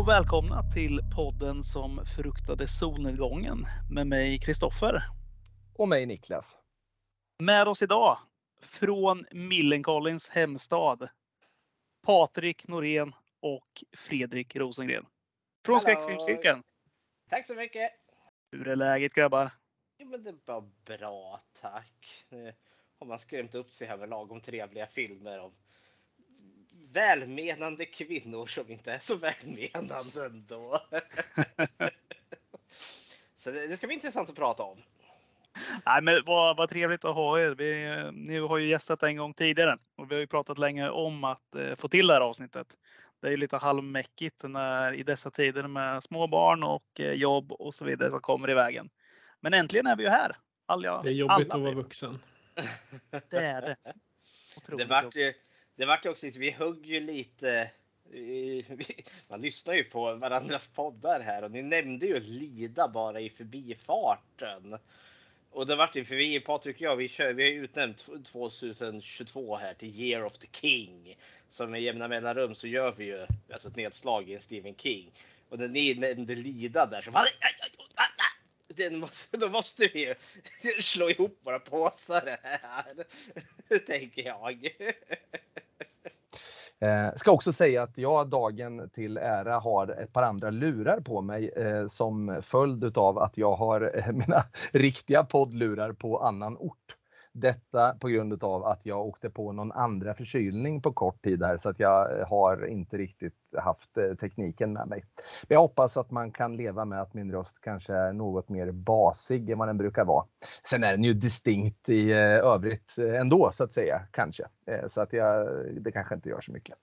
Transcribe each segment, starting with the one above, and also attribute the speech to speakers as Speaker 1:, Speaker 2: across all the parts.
Speaker 1: Och välkomna till podden som fruktade solnedgången med mig Kristoffer.
Speaker 2: Och mig Niklas.
Speaker 1: Med oss idag från Millencolins hemstad. Patrik Norén och Fredrik Rosengren. Från Skräckfilmscirkeln.
Speaker 3: Tack så mycket.
Speaker 1: Hur är läget grabbar?
Speaker 3: Jo, men det var bra, tack. Nu har man skrämt upp sig här med lagom trevliga filmer om välmenande kvinnor som inte är så välmenande ändå. så det, det ska bli intressant att prata om.
Speaker 1: Nej, men vad, vad trevligt att ha er. Vi, ni har ju gästat en gång tidigare och vi har ju pratat länge om att eh, få till det här avsnittet. Det är ju lite halvmäckigt när, i dessa tider med små barn och eh, jobb och så vidare som kommer i vägen. Men äntligen är vi ju här. Alla,
Speaker 4: det är jobbigt att vara vuxen.
Speaker 1: Det är det.
Speaker 3: Otroligt det vart ju, det vart ju också lite, vi högg ju lite man lyssnar ju på varandras poddar här och ni nämnde ju Lida bara i förbifarten. Och det vart ju, för vi, Patrik och jag, vi, kör, vi har ju utnämnt 2022 här till Year of the King. Så med jämna mellanrum så gör vi ju alltså ett nedslag i en Stephen King. Och när ni nämnde Lida där så bara, den måste, då måste vi ju slå ihop våra påsar här. Tänker jag.
Speaker 2: Eh, ska också säga att jag dagen till ära har ett par andra lurar på mig eh, som följd av att jag har eh, mina riktiga poddlurar på annan ort. Detta på grund av att jag åkte på någon andra förkylning på kort tid här så att jag har inte riktigt haft eh, tekniken med mig. Men jag hoppas att man kan leva med att min röst kanske är något mer basig än vad den brukar vara. Sen är den ju distinkt i eh, övrigt eh, ändå så att säga, kanske. Så att jag, det kanske inte gör så mycket.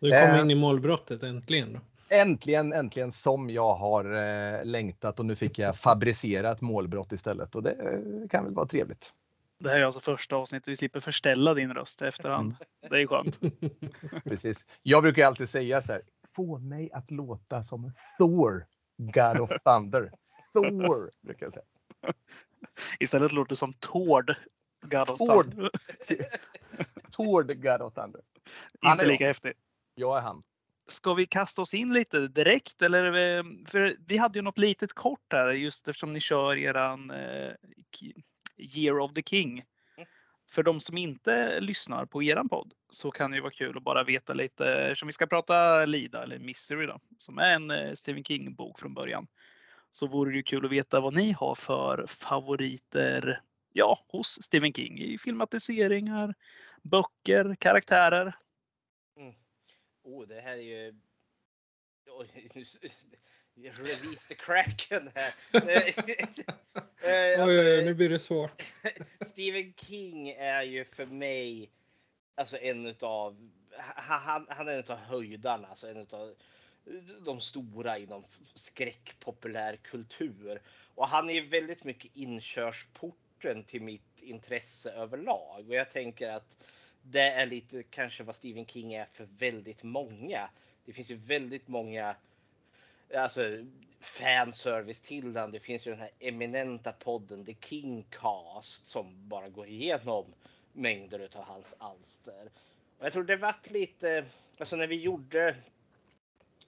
Speaker 4: Du kom in i målbrottet äntligen då?
Speaker 2: Äntligen, äntligen som jag har längtat och nu fick jag fabricera ett målbrott istället och det kan väl vara trevligt.
Speaker 1: Det här är alltså första avsnittet vi slipper förställa din röst i efterhand. Det är skönt.
Speaker 2: Precis. Jag brukar alltid säga så här. Få mig att låta som Thor, God of Thunder. Thor, brukar jag säga.
Speaker 1: Istället låter du som Tord, God of Tord. Thunder.
Speaker 2: Tord, God of Thunder.
Speaker 1: Han Inte lika häftig.
Speaker 2: Jag är han.
Speaker 1: Ska vi kasta oss in lite direkt? Eller, för vi hade ju något litet kort här just eftersom ni kör eran eh, Year of the King. För de som inte lyssnar på eran podd så kan det ju vara kul att bara veta lite, eftersom vi ska prata Lida eller Misery då, som är en eh, Stephen King-bok från början. Så vore det ju kul att veta vad ni har för favoriter ja, hos Stephen King i filmatiseringar, böcker, karaktärer.
Speaker 3: Mm. Oh, det här är ju... Release the Kraken här.
Speaker 4: Alltså, oj, oj, nu blir det svårt.
Speaker 3: Stephen King är ju för mig alltså en utav, han, han är en utav höjdarna, alltså en utav de stora inom skräckpopulärkultur. Och han är väldigt mycket inkörsporten till mitt intresse överlag. Och jag tänker att det är lite kanske vad Stephen King är för väldigt många. Det finns ju väldigt många alltså, fanservice till den. Det finns ju den här eminenta podden The Kingcast som bara går igenom mängder av hans alster. Och jag tror det vart lite, alltså när vi gjorde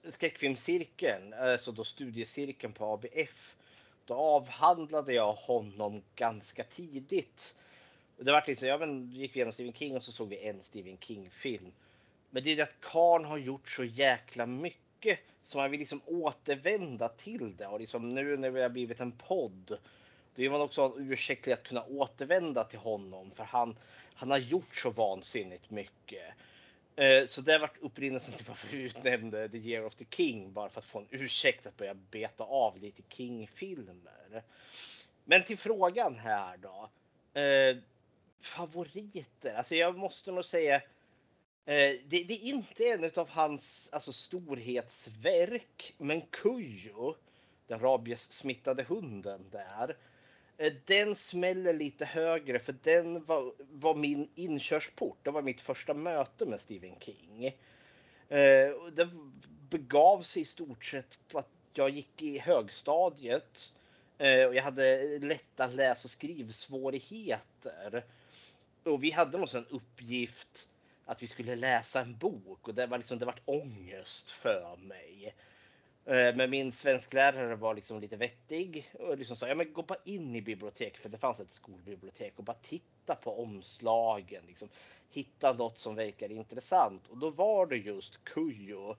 Speaker 3: skräckfilmscirkeln, alltså då studiecirkeln på ABF, då avhandlade jag honom ganska tidigt. Det vart liksom, ja men gick vi igenom Stephen King och så såg vi en Stephen King-film. Men det är det att Karn har gjort så jäkla mycket så man vill liksom återvända till det och liksom nu när vi har blivit en podd. Då vill man också ha en ursäkt till att kunna återvända till honom för han, han har gjort så vansinnigt mycket. Eh, så det har varit upprinnelsen till varför vi utnämnde The Year of the King bara för att få en ursäkt att börja beta av lite King-filmer. Men till frågan här då. Eh, favoriter? Alltså jag måste nog säga Eh, det, det, är inte en av hans alltså, storhetsverk, men Kujo, den rabiessmittade hunden där, eh, den smäller lite högre för den var, var, min inkörsport. Det var mitt första möte med Stephen King. Eh, det begav sig i stort sett på att jag gick i högstadiet och jag hade lätta läs och skrivsvårigheter. Och vi hade någon sån uppgift att vi skulle läsa en bok och det var liksom, det vart ångest för mig. Eh, men min svensklärare var liksom lite vettig och liksom sa ja, men gå bara in i biblioteket för det fanns ett skolbibliotek och bara titta på omslagen. Liksom, hitta något som verkar intressant och då var det just Kujo.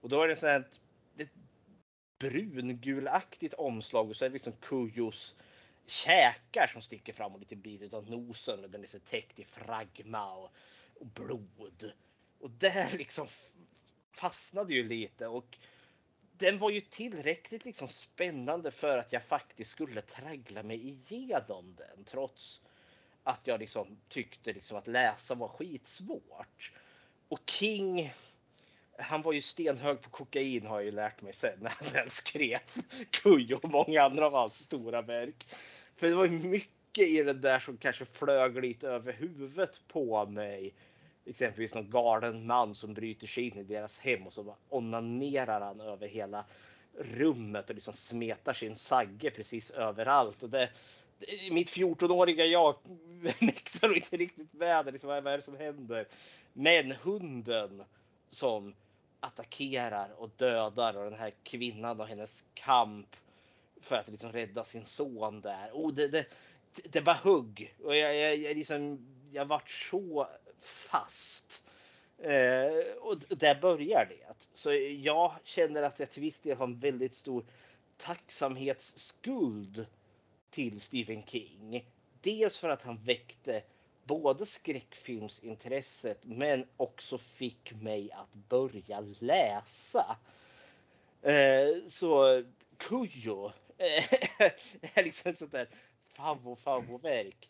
Speaker 3: Och då var det sånt här, ett brungulaktigt omslag och så är det liksom Kujos käkar som sticker fram och lite bit av nosen och den är så täckt i fragma och, och blod. Och där liksom fastnade ju lite och den var ju tillräckligt liksom spännande för att jag faktiskt skulle traggla mig igenom den trots att jag liksom tyckte liksom att läsa var skitsvårt. Och King, han var ju stenhög på kokain har jag ju lärt mig sen när han väl skrev Kujo och många andra av hans stora verk. För det var mycket i det där som kanske flög lite över huvudet på mig exempelvis någon galen man som bryter sig in i deras hem och så onanerar han över hela rummet och liksom smetar sin sagge precis överallt. Och det, mitt 14-åriga jag mäktar inte riktigt med det. Liksom, vad är det som händer? Men hunden som attackerar och dödar och den här kvinnan och hennes kamp för att liksom rädda sin son där. Oh, det, det, det var hugg och jag, jag, jag, liksom, jag vart så fast. Eh, och där börjar det. Så jag känner att jag till viss del har en väldigt stor tacksamhetsskuld till Stephen King. Dels för att han väckte både skräckfilmsintresset men också fick mig att börja läsa. Eh, så Kujo eh, är liksom ett sånt där favoritverk.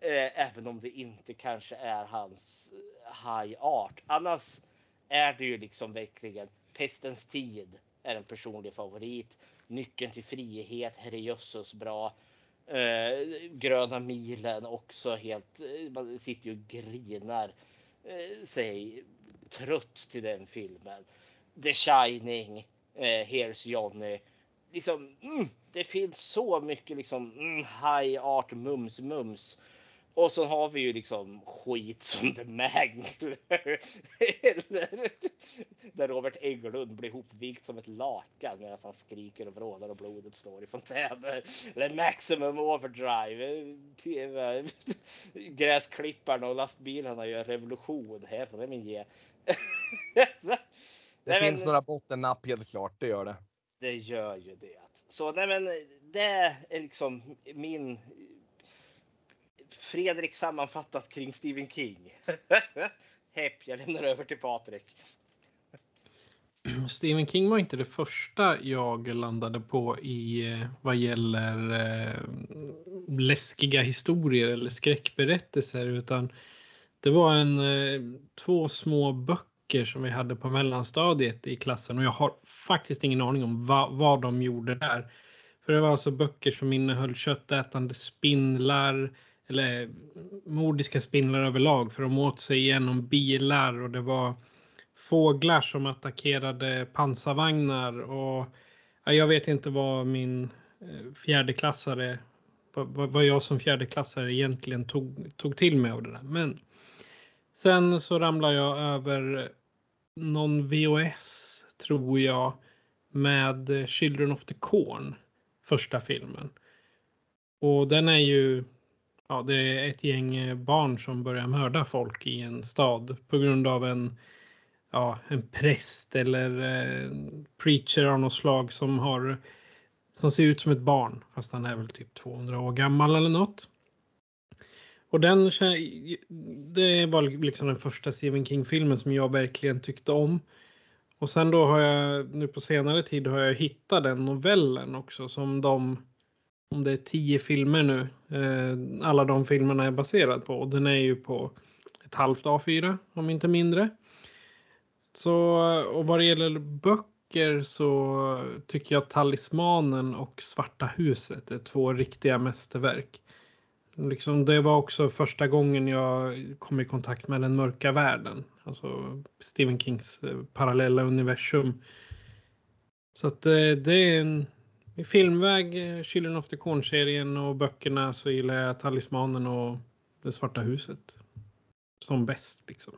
Speaker 3: Eh, även om det inte kanske är hans eh, high art. Annars är det ju liksom verkligen Pestens tid är en personlig favorit. Nyckeln till frihet, herrejösses bra. Eh, Gröna milen också helt, eh, man sitter ju och grinar eh, sig trött till den filmen. The Shining, eh, Here's Johnny. Liksom, mm, det finns så mycket liksom mm, high art mums mums och så har vi ju liksom skit som The Mangler. Eller där Robert Englund blir hopvikt som ett lakan medan han skriker och vrålar och blodet står i fontäner. Eller Maximum Overdrive. TV. Gräsklipparna och lastbilarna gör revolution. Herre min ge.
Speaker 2: det nej, finns men, några bottennapp helt klart, det gör det.
Speaker 3: Det gör ju det. Så nej men det är liksom min Fredrik sammanfattat kring Stephen King. Hepp, jag lämnar över till Patrik.
Speaker 4: Stephen King var inte det första jag landade på i eh, vad gäller eh, läskiga historier eller skräckberättelser utan det var en eh, två små böcker som vi hade på mellanstadiet i klassen och jag har faktiskt ingen aning om va, vad de gjorde där. För det var alltså böcker som innehöll köttätande spindlar, eller mordiska spindlar överlag för de åt sig igenom bilar och det var fåglar som attackerade pansarvagnar och jag vet inte vad min eh, fjärdeklassare vad, vad jag som fjärdeklassare egentligen tog, tog till mig av det där. Men sen så ramlade jag över någon VOS tror jag med Children of the Corn första filmen. Och den är ju ja, det är ett gäng eh, barn som börjar mörda folk i en stad på grund av en, ja, en präst eller en preacher av något slag som har som ser ut som ett barn fast han är väl typ 200 år gammal eller något. Och den, det var liksom den första Stephen King-filmen som jag verkligen tyckte om. Och sen då har jag nu på senare tid har jag hittat den novellen också som de om det är tio filmer nu. Eh, alla de filmerna är baserad på. Och den är ju på ett halvt A4 om inte mindre. Så och vad det gäller böcker så tycker jag Talismanen och Svarta huset är två riktiga mästerverk. Liksom, det var också första gången jag kom i kontakt med den mörka världen. Alltså Stephen Kings eh, parallella universum. Så att det, det är en i filmväg, Children of the Corn-serien och böckerna så gillar jag Talismanen och Det svarta huset. Som bäst liksom.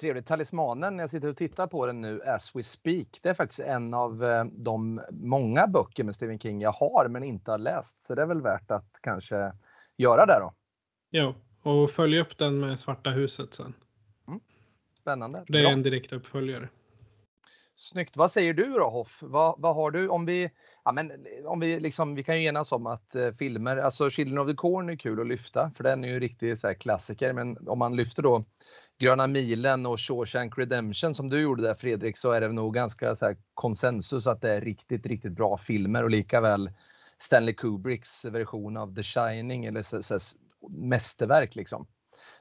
Speaker 2: trevligt. Talismanen, när jag sitter och tittar på den nu as we speak, det är faktiskt en av eh, de många böcker med Stephen King jag har men inte har läst. Så det är väl värt att kanske göra det då.
Speaker 4: Ja, och följa upp den med Svarta huset sen.
Speaker 2: Spännande.
Speaker 4: Det är
Speaker 2: Bra.
Speaker 4: en direkt uppföljare.
Speaker 2: Snyggt. Vad säger du då Hoff? Vad, vad har du om vi, ja men eh, om vi liksom, vi kan ju enas om att eh, filmer, alltså Children of the Corn är kul att lyfta för den är ju en riktig så här, klassiker. Men om man lyfter då Gröna milen och Shawshank Redemption som du gjorde där Fredrik så är det nog ganska så här, konsensus att det är riktigt, riktigt bra filmer och likaväl Stanley Kubricks version av The Shining eller så, så, här, mästerverk liksom.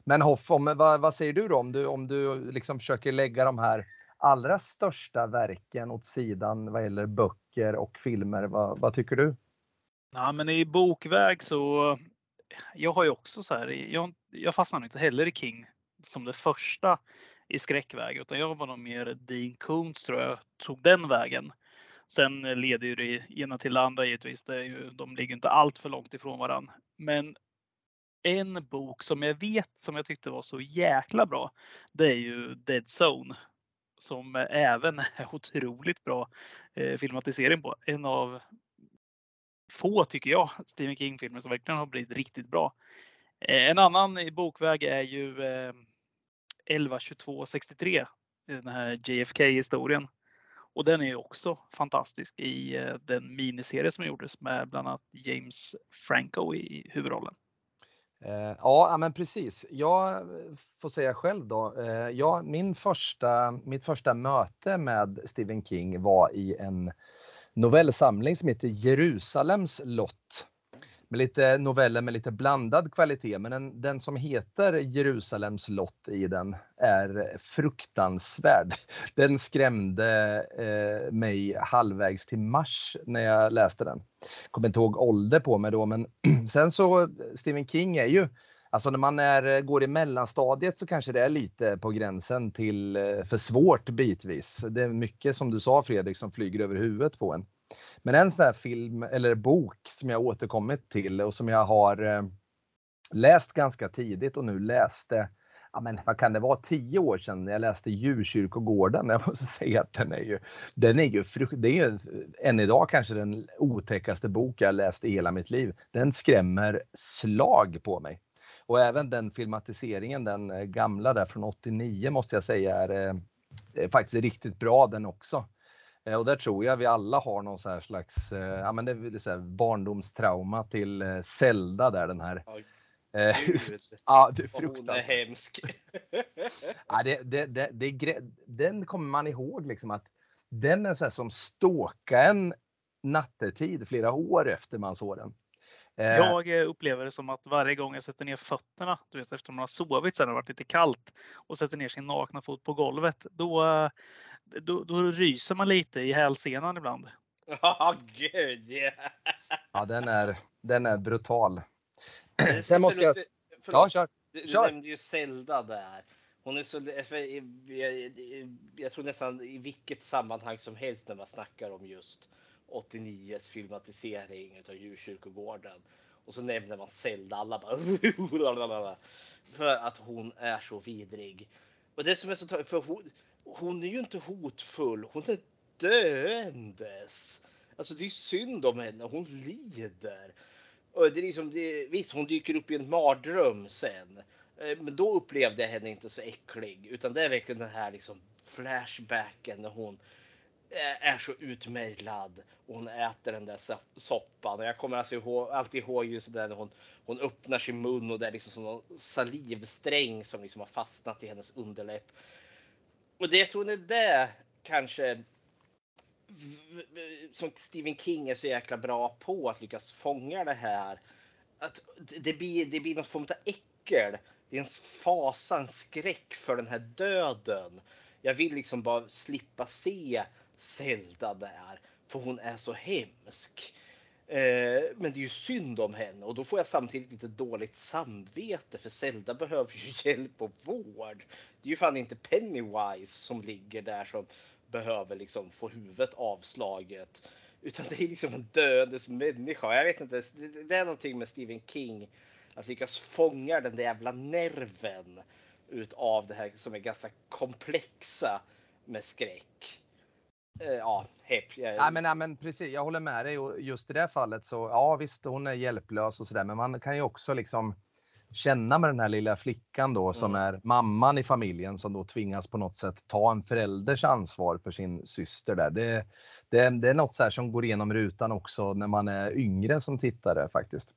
Speaker 2: Men Hoff, om, vad, vad säger du då om du, om du liksom försöker lägga de här allra största verken åt sidan vad gäller böcker och filmer? Vad, vad tycker du?
Speaker 1: Ja, men i bokväg så. Jag har ju också så här. Jag, jag fastnade inte heller i King som det första i skräckväg, utan jag var nog mer Dean Koontz tror jag tog den vägen. Sen leder ju det ena till det andra givetvis. Det är ju, de ligger inte allt för långt ifrån varandra. Men en bok som jag vet som jag tyckte var så jäkla bra. Det är ju Dead Zone som eh, även är otroligt bra eh, filmatisering på. En av få, tycker jag, Stephen King-filmer som verkligen har blivit riktigt bra. Eh, en annan i bokväg är ju eh, 11.22.63, den här JFK-historien. Och den är ju också fantastisk i eh, den miniserie som gjordes med bland annat James Franco i huvudrollen.
Speaker 2: Eh, ja, men precis. Jag eh, får säga själv då. Eh, ja, min första, mitt första möte med Stephen King var i en novellsamling som heter Jerusalems lott. Med lite noveller med lite blandad kvalitet, men den, den som heter Jerusalems lott i den är fruktansvärd. Den skrämde eh, mig halvvägs till mars när jag läste den. Kommer inte ihåg ålder på mig då, men sen så Stephen King är ju Alltså när man är, går i mellanstadiet så kanske det är lite på gränsen till eh, för svårt bitvis. Det är mycket som du sa Fredrik som flyger över huvudet på en. Men en sån här film eller bok som jag återkommit till och som jag har eh, läst ganska tidigt och nu läste, ja men vad kan det vara, tio år sedan när jag läste Djurkyrkogården. Jag måste säga att den är ju, den är ju, det är ju eh, än idag kanske den otäckaste bok jag läst i hela mitt liv. Den skrämmer slag på mig. Och även den filmatiseringen, den eh, gamla där från 89 måste jag säga är, är faktiskt riktigt bra den också. Eh, och där tror jag vi alla har någon så här slags, ja men det är så här barndomstrauma till Zelda där den här. Eh,
Speaker 3: Gud,
Speaker 2: ja, det är
Speaker 3: vad hon är
Speaker 2: fruktansvärt.
Speaker 3: hemsk.
Speaker 2: Ja, det, det, det, det, den kommer man ihåg liksom att den är så som ståka en nattetid flera år efter man såg den. Eh,
Speaker 1: Jag eh, upplever det som att varje gång jag sätter ner fötterna, du vet efter man har sovit sen har det varit lite kallt och sätter ner sin nakna fot på golvet, då, eh, då, då ryser man lite i hälsenan ibland.
Speaker 3: Ja, gud ja.
Speaker 2: Ja, den är, den är brutal. Sen måste jag...
Speaker 3: förlåt,
Speaker 2: Ja, kör.
Speaker 3: Du, nämnde ju Zelda där. Hon är så, jag, jag, jag tror nästan i vilket sammanhang som helst när man snackar om just 89s filmatisering utav Djurkyrkogården. Och så nämner man Zelda, alla bara För att hon är så vidrig. Och det som är så för hon, hon är ju inte hotfull, hon är döendes. Alltså det är synd om henne, hon lider. Och det är liksom, det, visst, hon dyker upp i en mardröm sen. Eh, men då upplevde jag henne inte så äcklig. Utan det är verkligen den här liksom flashbacken när hon Eh, är så utmärglad och hon äter den där soppan. Och jag kommer alltså ihåg, alltid ihåg just det där när hon, hon öppnar sin mun och det är liksom som någon salivsträng som liksom har fastnat i hennes underläpp. Och det jag tror det är det kanske som Stephen King är så jäkla bra på att lyckas fånga det här. Att det- blir, det blir någon form av äckel. Det är en fasa, en skräck för den här döden. Jag vill liksom bara slippa se Zelda där, för hon är så hemsk. Eh, men det är ju synd om henne och då får jag samtidigt lite dåligt samvete för Zelda behöver ju hjälp och vård. Det är ju fan inte Pennywise som ligger där som behöver liksom få huvudet avslaget. Utan det är liksom en döendes människa. Jag vet inte, det- det är någonting med Stephen King. Att lyckas fånga den där jävla nerven. utav det här som är ganska komplexa med skräck. Eh, ja, hepp.
Speaker 2: Ja, men, ja, men precis, jag håller med dig och just i det fallet så ja visst hon är hjälplös och sådär men man kan ju också liksom känna med den här lilla flickan då som
Speaker 3: Mm.
Speaker 2: är mamman i familjen som då tvingas på något sätt ta en förälders ansvar för sin syster där. Det, det, det är något så som går igenom rutan också när man är yngre som tittare faktiskt.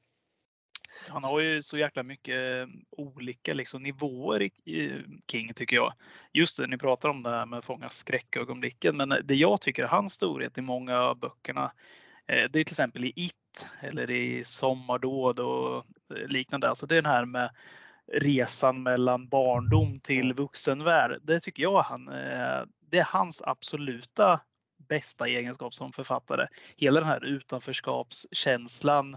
Speaker 1: Han har ju så jäkla mycket olika liksom, nivåer i, i King tycker jag. Just det, ni pratar om det här med att fånga skräckögonblicken, men det jag tycker är hans storhet i många av böckerna, eh, det är till exempel i It eller i Sommardåd och eh, liknande. Alltså det är den här med resan mellan barndom till vuxenvärld. Det tycker jag han, eh, det är hans absoluta bästa egenskap som författare. Hela den här utanförskapskänslan,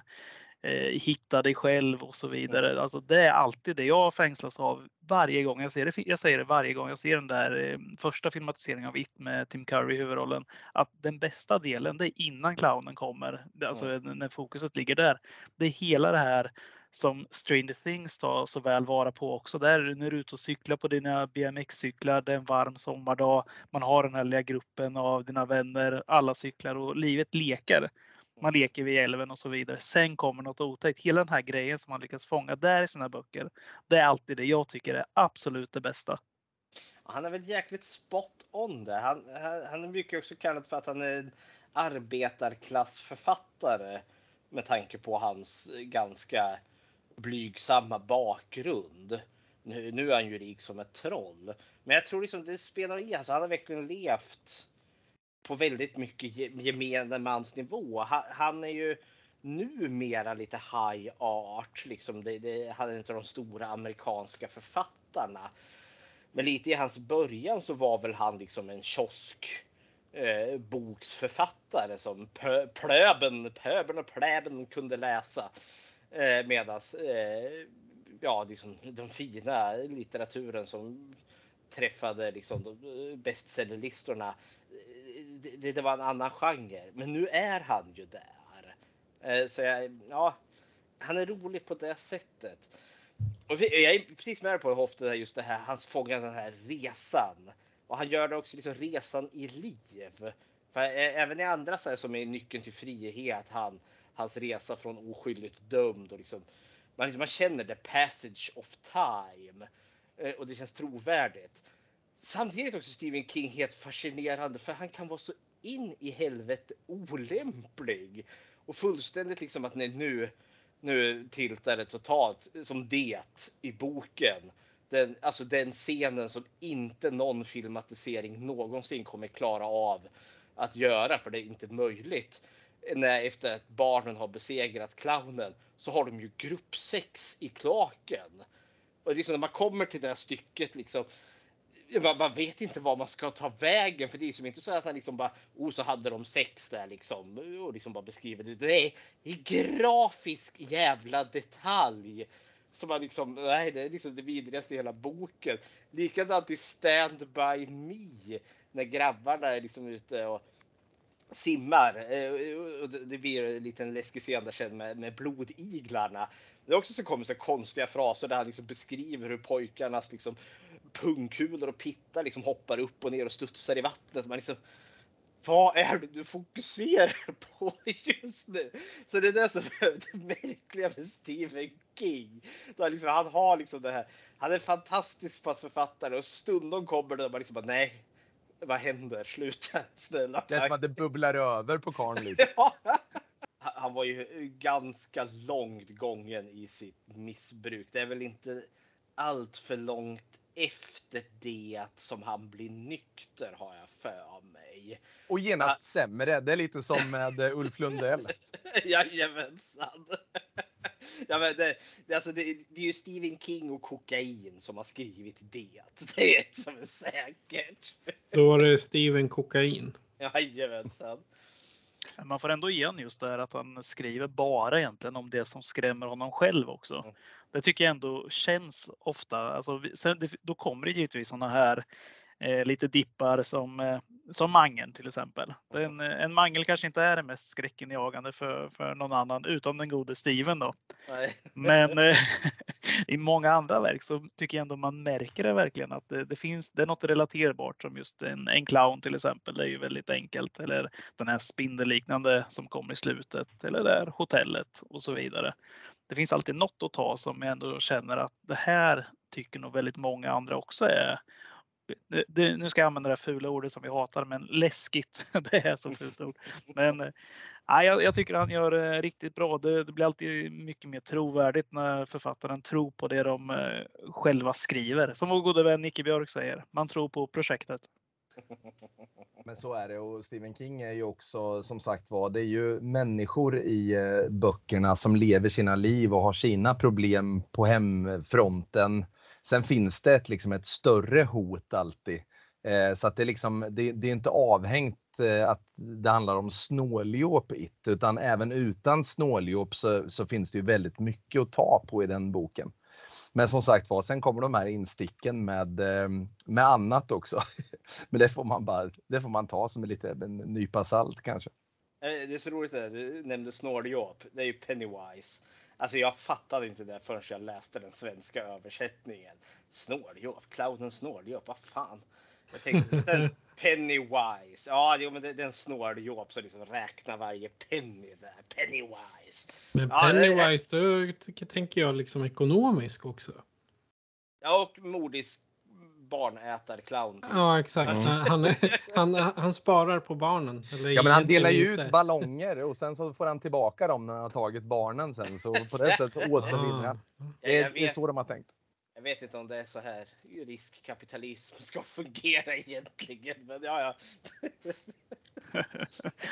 Speaker 1: eh, hitta dig själv och så vidare. Alltså det är alltid det jag fängslas av varje gång jag ser det. Jag säger det varje gång jag ser den där eh, första filmatiseringen av It med Tim Curry i huvudrollen. Att den bästa delen, det är innan clownen kommer. Alltså när fokuset ligger där. Det är hela det här som Stranger Things tar så väl vara på också. Där när du är ute och cyklar på dina BMX-cyklar, det är en varm sommardag. Man har den här lilla gruppen av dina vänner, alla cyklar och livet leker. Man leker vid älven och så vidare. Sen kommer något otäckt. Hela den här grejen som man lyckas fånga där i sina böcker. Det är alltid det jag tycker är absolut det bästa.
Speaker 3: Han är väl jäkligt spot on där. Han, han, han är mycket också kallad för att han är arbetarklassförfattare med tanke på hans ganska blygsamma bakgrund. Nu, nu är han ju rik som ett troll. Men jag tror liksom det spelar i. Alltså han har verkligen levt på väldigt mycket gemene mans nivå. Han, han är ju numera lite high art. Liksom det, det, han är en av de stora amerikanska författarna. Men lite i hans början så var väl han liksom en kiosk eh, boksförfattare som pö, plöben, pöben och pläben kunde läsa. Eh, Medan eh, ja, liksom den fina litteraturen som träffade liksom eh, bestsellerlistorna. Det, det, var en annan genre, men nu är han ju där. Eh, så jag, ja, han är rolig på det sättet. Och jag är precis med på Hoff, det just det här, hans fångar den här resan. Och han gör det också liksom resan i liv. För eh, även i andra så här, som är nyckeln till frihet, han, hans resa från oskyldigt dömd och liksom man, liksom, man känner the passage of time eh, och det känns trovärdigt. Samtidigt också Stephen King helt fascinerande för han kan vara så in i helvete olämplig och fullständigt liksom att nej, nu nu tiltar det totalt som det i boken. Den, alltså den scenen som inte någon filmatisering någonsin kommer klara av att göra för det är inte möjligt. När efter att barnen har besegrat clownen så har de ju gruppsex i klaken. Och liksom när man kommer till det här stycket liksom man, man vet inte vad man ska ta vägen för det är som inte så att han liksom bara oh så hade de sex där liksom och liksom bara beskriver det. Det är i grafisk jävla detalj. Som man liksom, nej det är liksom det vidrigaste i hela boken. Likadant i Stand By Me. När grabbarna är liksom ute och simmar. Eh, och det- Det blir en liten läskig scen där sen med, med blodiglarna. Det är också så kommer så konstiga fraser där han liksom beskriver hur pojkarnas liksom pungkulor och pittar liksom hoppar upp och ner och studsar i vattnet. Man liksom, vad är det du fokuserar på just nu? Så det är det som är det märkliga med Stephen King. Liksom, han har liksom det här. Han är fantastisk på att författare och stundom kommer det där man liksom bara nej. Vad händer? Sluta snälla.
Speaker 2: Det är som
Speaker 3: tack."
Speaker 2: att det bubblar över på karln lite.
Speaker 3: Ja. Han var ju ganska långt gången i sitt missbruk. Det är väl inte allt för långt efter det som han blir nykter har jag för mig.
Speaker 2: Och genast sämre. Det är lite som med eh, Ulf Lundell.
Speaker 3: Jajamensan. Ja, men det, det, alltså det, det är ju Stephen King och kokain som har skrivit det. Det är ett som är säkert.
Speaker 4: Då var det Steven Kokain.
Speaker 3: Jajamensan.
Speaker 1: Man får ändå ge honom just det här att han skriver bara egentligen om det som skrämmer honom själv också.
Speaker 3: Mm.
Speaker 1: Det tycker jag ändå känns ofta. Alltså, sen, det, då kommer det givetvis sådana här eh, lite dippar som, eh, som mangeln till exempel. En, en mangel kanske inte är det mest skräckinjagande för, för någon annan utom den gode Steven då.
Speaker 3: Nej.
Speaker 1: Men, eh, i många andra verk så tycker jag ändå man märker det verkligen att det, det finns, det är något relaterbart som just en, en clown till exempel. Det är ju väldigt enkelt. Eller den här spindelliknande som kommer i slutet eller det här hotellet och så vidare. Det finns alltid något att ta som jag ändå känner att det här tycker nog väldigt många andra också är det, det, nu ska jag använda det fula ordet som vi hatar, men läskigt. Det är så fult ord. Men äh, jag, jag tycker han gör det riktigt bra. Det, det, blir alltid mycket mer trovärdigt när författaren tror på det de äh, själva skriver. Som vår gode vän Nicke Björk säger. Man tror på projektet.
Speaker 2: Men så är det och Stephen King är ju också som sagt var, det är ju människor i eh, böckerna som lever sina liv och har sina problem på hemfronten Sen finns det ett, liksom ett större hot alltid. Eh, så att det, liksom, det, det är inte avhängt eh, att det handlar om snåljåp it, utan även utan snåljåp så, så finns det ju väldigt mycket att ta på i den boken. Men som sagt var, sen kommer de här insticken med, eh, med annat också. Men det får man bara, det får man ta som en liten en nypa salt kanske.
Speaker 3: Eh, det är så roligt det du nämnde snåljåp. Det är ju Pennywise. Alltså jag fattade inte det förrän jag läste den svenska översättningen. Snåljåp, clownen snåljåp, vad fan. Jag tänkte sen Pennywise. Ja, jo, men det, det är en snåljåp som liksom räknar varje penny där. Pennywise.
Speaker 4: Men ja, Pennywise, det, då tänker jag liksom ekonomisk också.
Speaker 3: Ja, och mordisk barnätarclown.
Speaker 4: Ja, exakt. Mm. Han, han, han, sparar på barnen.
Speaker 2: ja, men han delar ju ut ballonger och sen så får han tillbaka dem när han har tagit barnen sen. Så på det sättet återvinner han. Det är, det är så de har tänkt.
Speaker 3: Jag vet inte om det är så här riskkapitalism ska fungera egentligen, men ja, ja.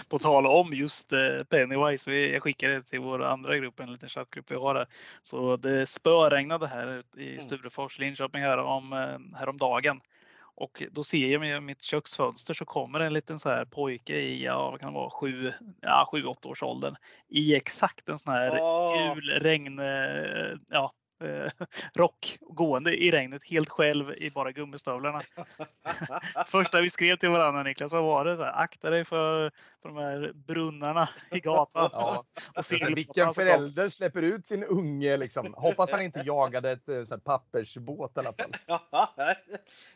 Speaker 1: På tal om just eh, Pennywise, jag skickade till vår andra grupp, en liten chattgrupp vi har här. Så det spöregnade här i mm. Sturefors, Linköping här om, eh, häromdagen. Och då ser jag med mitt köksfönster så kommer en liten så här pojke i, ja vad kan det vara, sju, ja, sju åtta års åldern. I exakt en sån här oh. gul regn, eh, ja eh, rock gående i regnet helt själv i bara gummistövlarna. Första vi skrev till varandra Niklas, vad var det? Så här, Akta dig för, för de här brunnarna i gatan. Ja.
Speaker 2: Och se Vilken förälder släpper ut sin unge liksom. Hoppas han inte jagade ett eh, så här, pappersbåt i alla fall.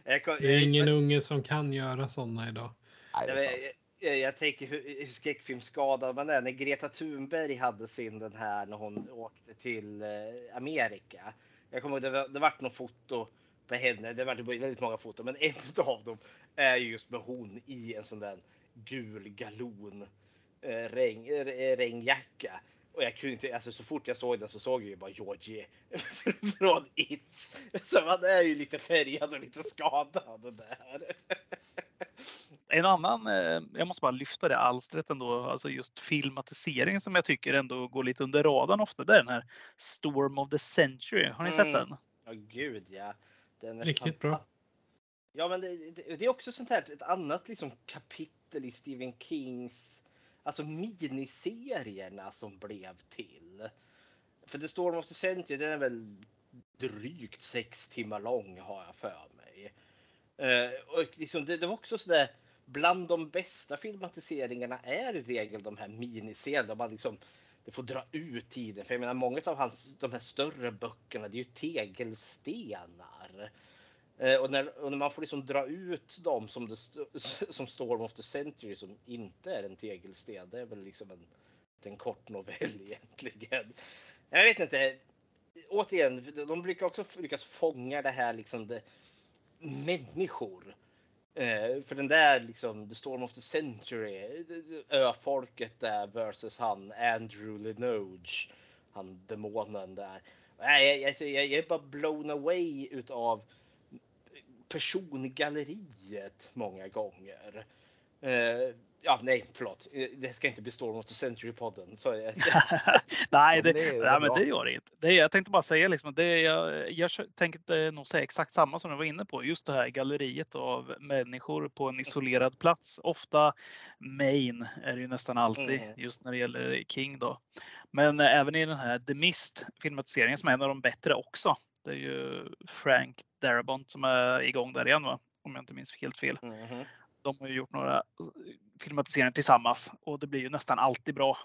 Speaker 4: det är ingen unge som kan göra sådana idag.
Speaker 3: Nej, Eh, jag tänker hur skräckfilmsskadad man är. När Greta Thunberg hade sin den här när hon åkte till eh, Amerika. Jag kommer ihåg det var, det var något foto på henne. Det var väldigt många foton, men ett av dem är just med hon i en sån där gul galon eh, regn, eh, regnjacka. Och jag kunde inte, alltså så fort jag såg den så såg jag ju bara Georgie från It. Så man är ju lite färgad och lite skadad där.
Speaker 1: En annan, eh, jag måste bara lyfta det alstret ändå, alltså just filmatiseringen som jag tycker ändå går lite under radarn ofta. Det är den här Storm of the Century. Har ni sett mm. den?
Speaker 3: Ja, gud ja.
Speaker 4: Den är Riktigt bra.
Speaker 3: Ja, men det, det, det, är också sånt här, ett annat liksom kapitel i Stephen Kings, alltså miniserierna som blev till. För The Storm of the Century, den är väl drygt sex timmar lång har jag för mig. Eh, och liksom, det, det var också sådär, bland de bästa filmatiseringarna är i regel de här miniserierna. Man liksom, det får dra ut tiden. För jag menar, många av hans, de här större böckerna, det är ju tegelstenar. Eh, och, när, och när man får liksom dra ut dem som, det, som Storm of the Century som inte är en tegelsten. Det är väl liksom en, en kort novell egentligen. Jag vet inte. Återigen, de brukar också lyckas fånga det här liksom det, människor Eh, för den där liksom, The Storm of the Century, öfolket där versus han Andrew Linoge, han demonen där. Nej, jag, alltså, jag, jag är bara blown away utav persongalleriet många gånger. Eh, Ja, nej, förlåt. Eh, det ska inte bli Storm of the Century-podden.
Speaker 1: nej, det, det, nej, men det gör det inte. Det, jag tänkte bara säga liksom, det, jag, jag tänkte nog säga exakt samma som du var inne på. Just det här galleriet av människor på en isolerad plats. Ofta Maine är det ju nästan alltid mm. just när det gäller King då. Men även i den här The Mist filmatiseringen som är en av de bättre också. Det är ju Frank Darabont som är igång där igen va? Om jag inte minns helt fel. Mm de har ju gjort några filmatiseringar tillsammans och det blir ju nästan alltid bra.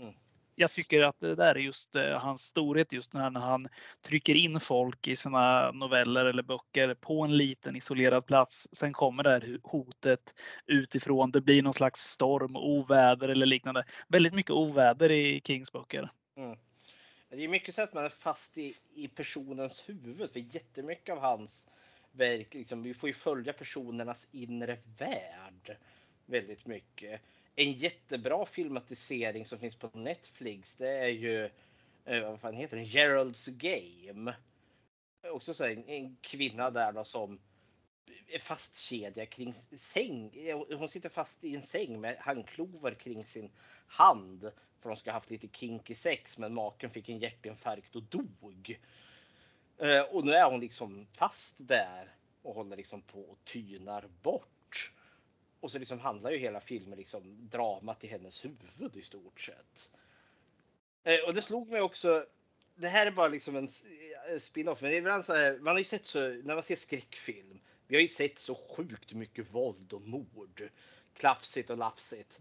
Speaker 3: Mm.
Speaker 1: jag tycker att det där är just eh, hans storhet just när han trycker in folk i sina noveller eller böcker på en liten isolerad plats. Sen kommer det här hotet utifrån. Det blir någon slags storm, oväder eller liknande. Väldigt mycket oväder i Kings böcker.
Speaker 3: Mm. Det är mycket så att man är fast i, i personens huvud för jättemycket av hans verk, liksom, vi får ju följa personernas inre värld väldigt mycket. En jättebra filmatisering som finns på Netflix det är ju, eh, vad fan heter den, Gerald's Game. Också så en, en kvinna där då som är fastkedjad kring säng. Eh, hon sitter fast i en säng med handklovar kring sin hand för de ska ha haft lite kinky sex men maken fick en hjärtinfarkt och dog. Eh, och nu är hon liksom fast där och håller liksom på och tynar bort. Och så liksom handlar ju hela filmen liksom dramat i hennes huvud i stort sett. Eh, och det slog mig också. Det här är bara liksom en eh, spin-off, men ibland så här, man har ju sett så när man ser skräckfilm. Vi har ju sett så sjukt mycket våld och mord. Klafsigt och lafsigt.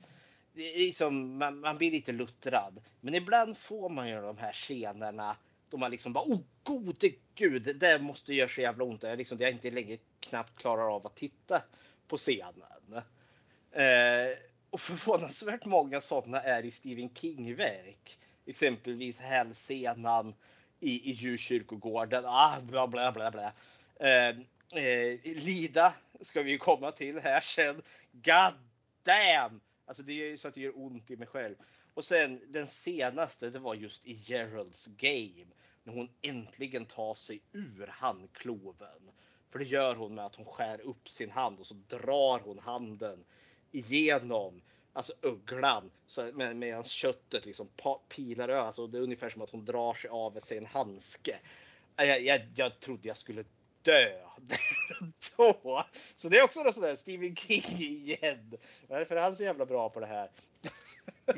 Speaker 3: Det är liksom, man, man blir lite luttrad. Men ibland får man ju de här scenerna och man liksom bara oh gode gud, det måste göra så jävla ont. Jag liksom, jag inte längre knappt klarar av att titta på scenen. Eh, och förvånansvärt många sådana är i Stephen King-verk. Exempelvis hälsenan i, i djurkyrkogården. Ah, bla bla bla bla. Eh, eh, Lida ska vi komma till här sen. God damn! Alltså det är ju så att det gör ont i mig själv. Och sen den senaste, det var just i Geralds Game. När hon äntligen tar sig ur handkloven. För det gör hon med att hon skär upp sin hand och så drar hon handen igenom alltså ugglan med, medan köttet liksom pilar över. Alltså det är ungefär som att hon drar sig av sig en handske. Äh, jag, jag, jag trodde jag skulle dö då. Så det är också något sådär Stephen King igen. Varför är han så jävla bra på det här?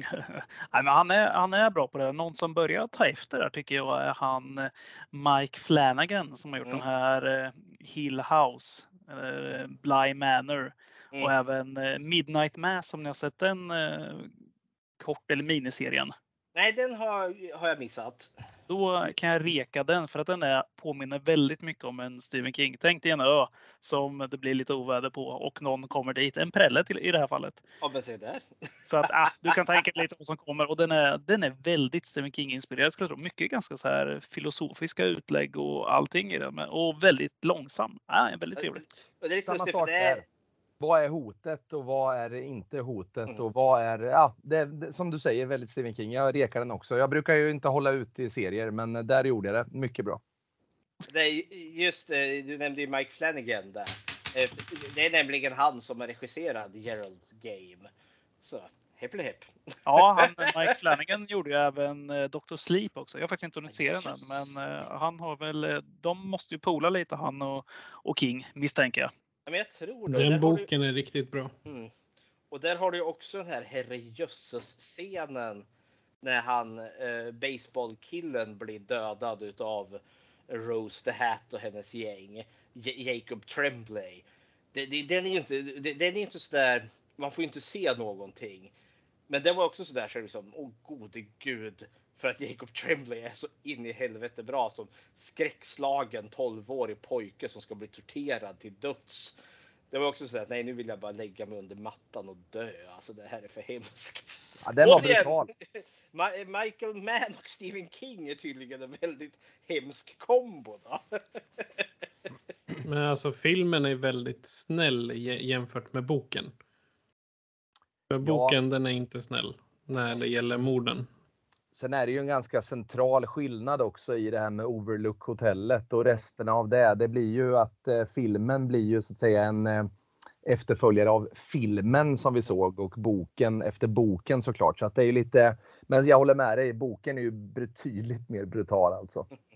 Speaker 1: Nej, men han, är, han är bra på det. Någon som börjar ta efter där tycker jag är han eh, Mike Flanagan som har gjort mm. den här eh, Hill House, eller Bly Manor mm. och även eh, Midnight Mass om ni har sett den kort eller miniserien.
Speaker 3: Nej, den har, har jag missat.
Speaker 1: Då kan jag reka den för att den är, påminner väldigt mycket om en Stephen King. Tänk dig en ö som det blir lite oväder på och någon kommer dit. En prälle till, i det här fallet.
Speaker 3: Ja, men se där.
Speaker 1: Så att ah, du kan tänka lite vad som kommer och den är, den är väldigt Stephen King-inspirerad. Skulle jag tro. Mycket ganska så här filosofiska utlägg och allting i den och väldigt långsam. Ah, väldigt trevligt.
Speaker 2: Det är lite Samma sak där vad är hotet och vad är inte hotet mm. och vad är, ja, det, det, som du säger väldigt Stephen King. Jag rekar den också. Jag brukar ju inte hålla ut i serier, men där gjorde jag det mycket bra.
Speaker 3: Det är just du nämnde ju Mike Flanagan där. Eh, det är nämligen han som har regisserat Geralds Game. Så hepp hepp.
Speaker 1: Ja, han, Mike Flanagan gjorde ju även eh, Dr. Sleep också. Jag har faktiskt inte hunnit se den än, men eh, han har väl, de måste ju pola lite han och, och King misstänker jag.
Speaker 3: Men jag tror
Speaker 4: det. Den boken du... är riktigt bra.
Speaker 3: Mm. Och där har du också den här herrejösses scenen när han eh, baseballkillen blir dödad utav Rose the Hat och hennes gäng. J Jacob Tremblay. Det, det, den är ju inte, det, den är inte sådär, man får ju inte se någonting. Men den var också sådär så liksom, åh gode gud, för att Jacob Tremblay är så in i helvete bra som skräckslagen 12-årig pojke som ska bli torterad till döds. Det var också så att nej, nu vill jag bara lägga mig under mattan och dö. Alltså det här är för hemskt.
Speaker 2: Ja, den var brutal.
Speaker 3: Michael Mann och Stephen King är tydligen en väldigt hemsk kombo. Då.
Speaker 4: Men alltså filmen är väldigt snäll jämfört med boken. För boken ja. den är inte snäll när det gäller morden.
Speaker 2: Sen är det ju en ganska central skillnad också i det här med Overlook hotellet och resten av det. Det blir ju att eh, filmen blir ju så att säga en eh, efterföljare av filmen som vi såg och boken efter boken såklart. Så att det är lite, men jag håller med dig, boken är ju betydligt mer brutal alltså.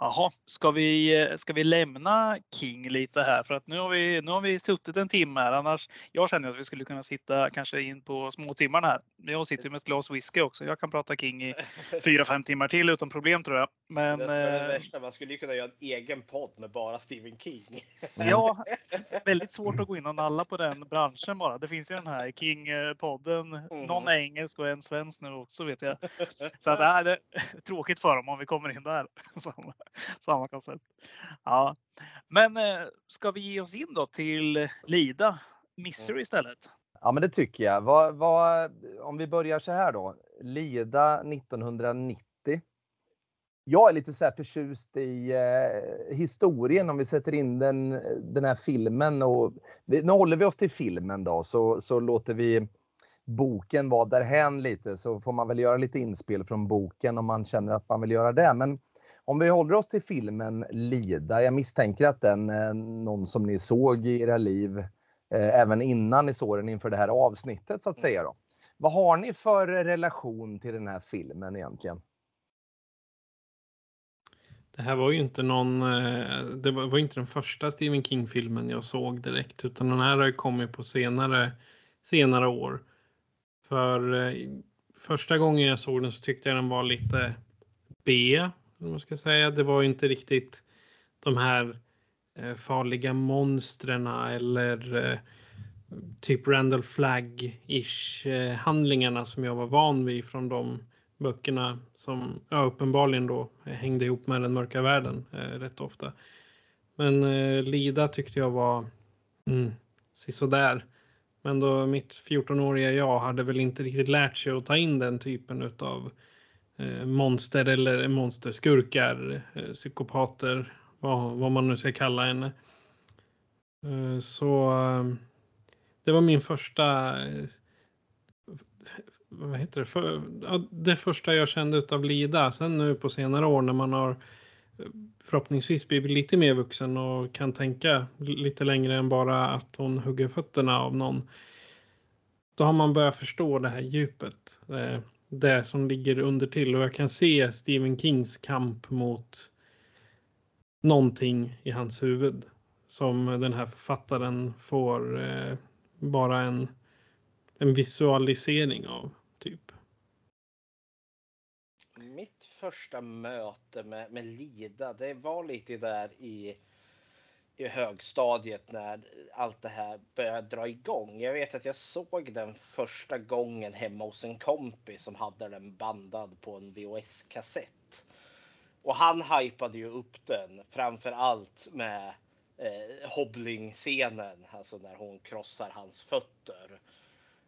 Speaker 1: Jaha, ska vi, ska vi lämna King lite här? För att nu har vi, nu har vi suttit en timme här. Annars, jag känner att vi skulle kunna sitta kanske in på småtimmarna här. Jag sitter med ett glas whisky också. Jag kan prata King i fyra, fem timmar till utan problem tror jag. Men,
Speaker 3: det är det
Speaker 1: eh,
Speaker 3: värsta, man skulle ju kunna göra en egen podd med bara Stephen King.
Speaker 1: ja, väldigt svårt att gå in och nalla på den branschen bara. Det finns ju den här King-podden. Någon är engelsk och en svensk nu också vet jag. Så att, äh, det är tråkigt för dem om vi kommer in där. Samma, koncept. Ja. Men eh, ska vi ge oss in då till Lida Misery istället?
Speaker 2: Ja, men det tycker jag. Vad, vad, om vi börjar så här då. Lida 1990. Jag är lite så här förtjust i eh, historien om vi sätter in den, den här filmen och nu håller vi oss till filmen då så, så låter vi boken vara därhän lite så får man väl göra lite inspel från boken om man känner att man vill göra det. Men om vi håller oss till filmen Lida. Jag misstänker att den är någon som ni såg i era liv eh, även innan ni såg den inför det här avsnittet så att säga. Då. Vad har ni för relation till den här filmen egentligen?
Speaker 4: Det här var ju inte någon, eh, det var, inte den första Stephen King-filmen jag såg direkt, utan den här har kommit på senare, senare år. För eh, första gången jag såg den så tyckte jag den var lite B, man ska säga. Det var inte riktigt de här eh, farliga monstren eller eh, typ Randall Flagg-ish eh, handlingarna som jag var van vid från de böckerna som ja, uppenbarligen då hängde ihop med den mörka världen eh, rätt ofta. Men eh, Lida tyckte jag var mm, sådär. Men då mitt 14-åriga jag hade väl inte riktigt lärt sig att ta in den typen utav eh, Eh, monster eller monsterskurkar, eh, psykopater, vad, vad man nu ska kalla henne. Eh, så det var min första vad heter det, för, det första jag kände utav Lida. Sen nu på senare år när man har förhoppningsvis blivit lite mer vuxen och kan tänka lite längre än bara att hon hugger fötterna av någon. Då har man börjat förstå det här djupet. Det som ligger under till och jag kan se Stephen Kings kamp mot någonting i hans huvud som den här författaren får eh, bara en, en visualisering av typ?
Speaker 3: Mitt första möte med, med Lida, det var lite där i, i högstadiet när allt det här började dra igång. Jag vet att jag såg den första gången hemma hos en kompis som hade den bandad på en VHS-kassett. Och han hypade ju upp den framför allt med eh, hobbling-scenen, alltså när hon krossar hans fötter.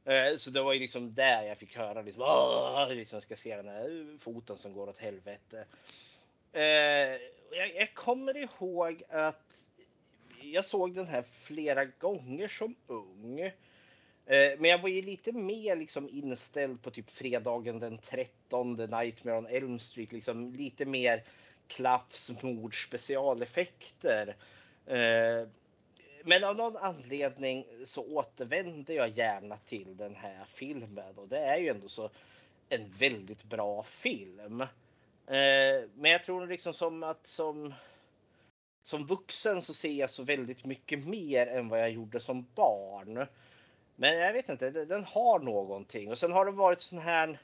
Speaker 3: Eh, så det var ju liksom där jag fick höra liksom, Åh! liksom ska se den här foten som går åt helvete. Eh, jag, jag kommer ihåg att jag såg den här flera gånger som ung. Eh, men jag var ju lite mer liksom inställd på typ fredagen den 13, Nightmare on Elm Street, liksom lite mer klaffs, mord, specialeffekter eh, men av någon anledning så återvänder jag gärna till den här filmen och det är ju ändå så en väldigt bra film. Eh, men jag tror liksom som att som som vuxen så ser jag så väldigt mycket mer än vad jag gjorde som barn. Men jag vet inte, den har någonting och sen har det varit sån här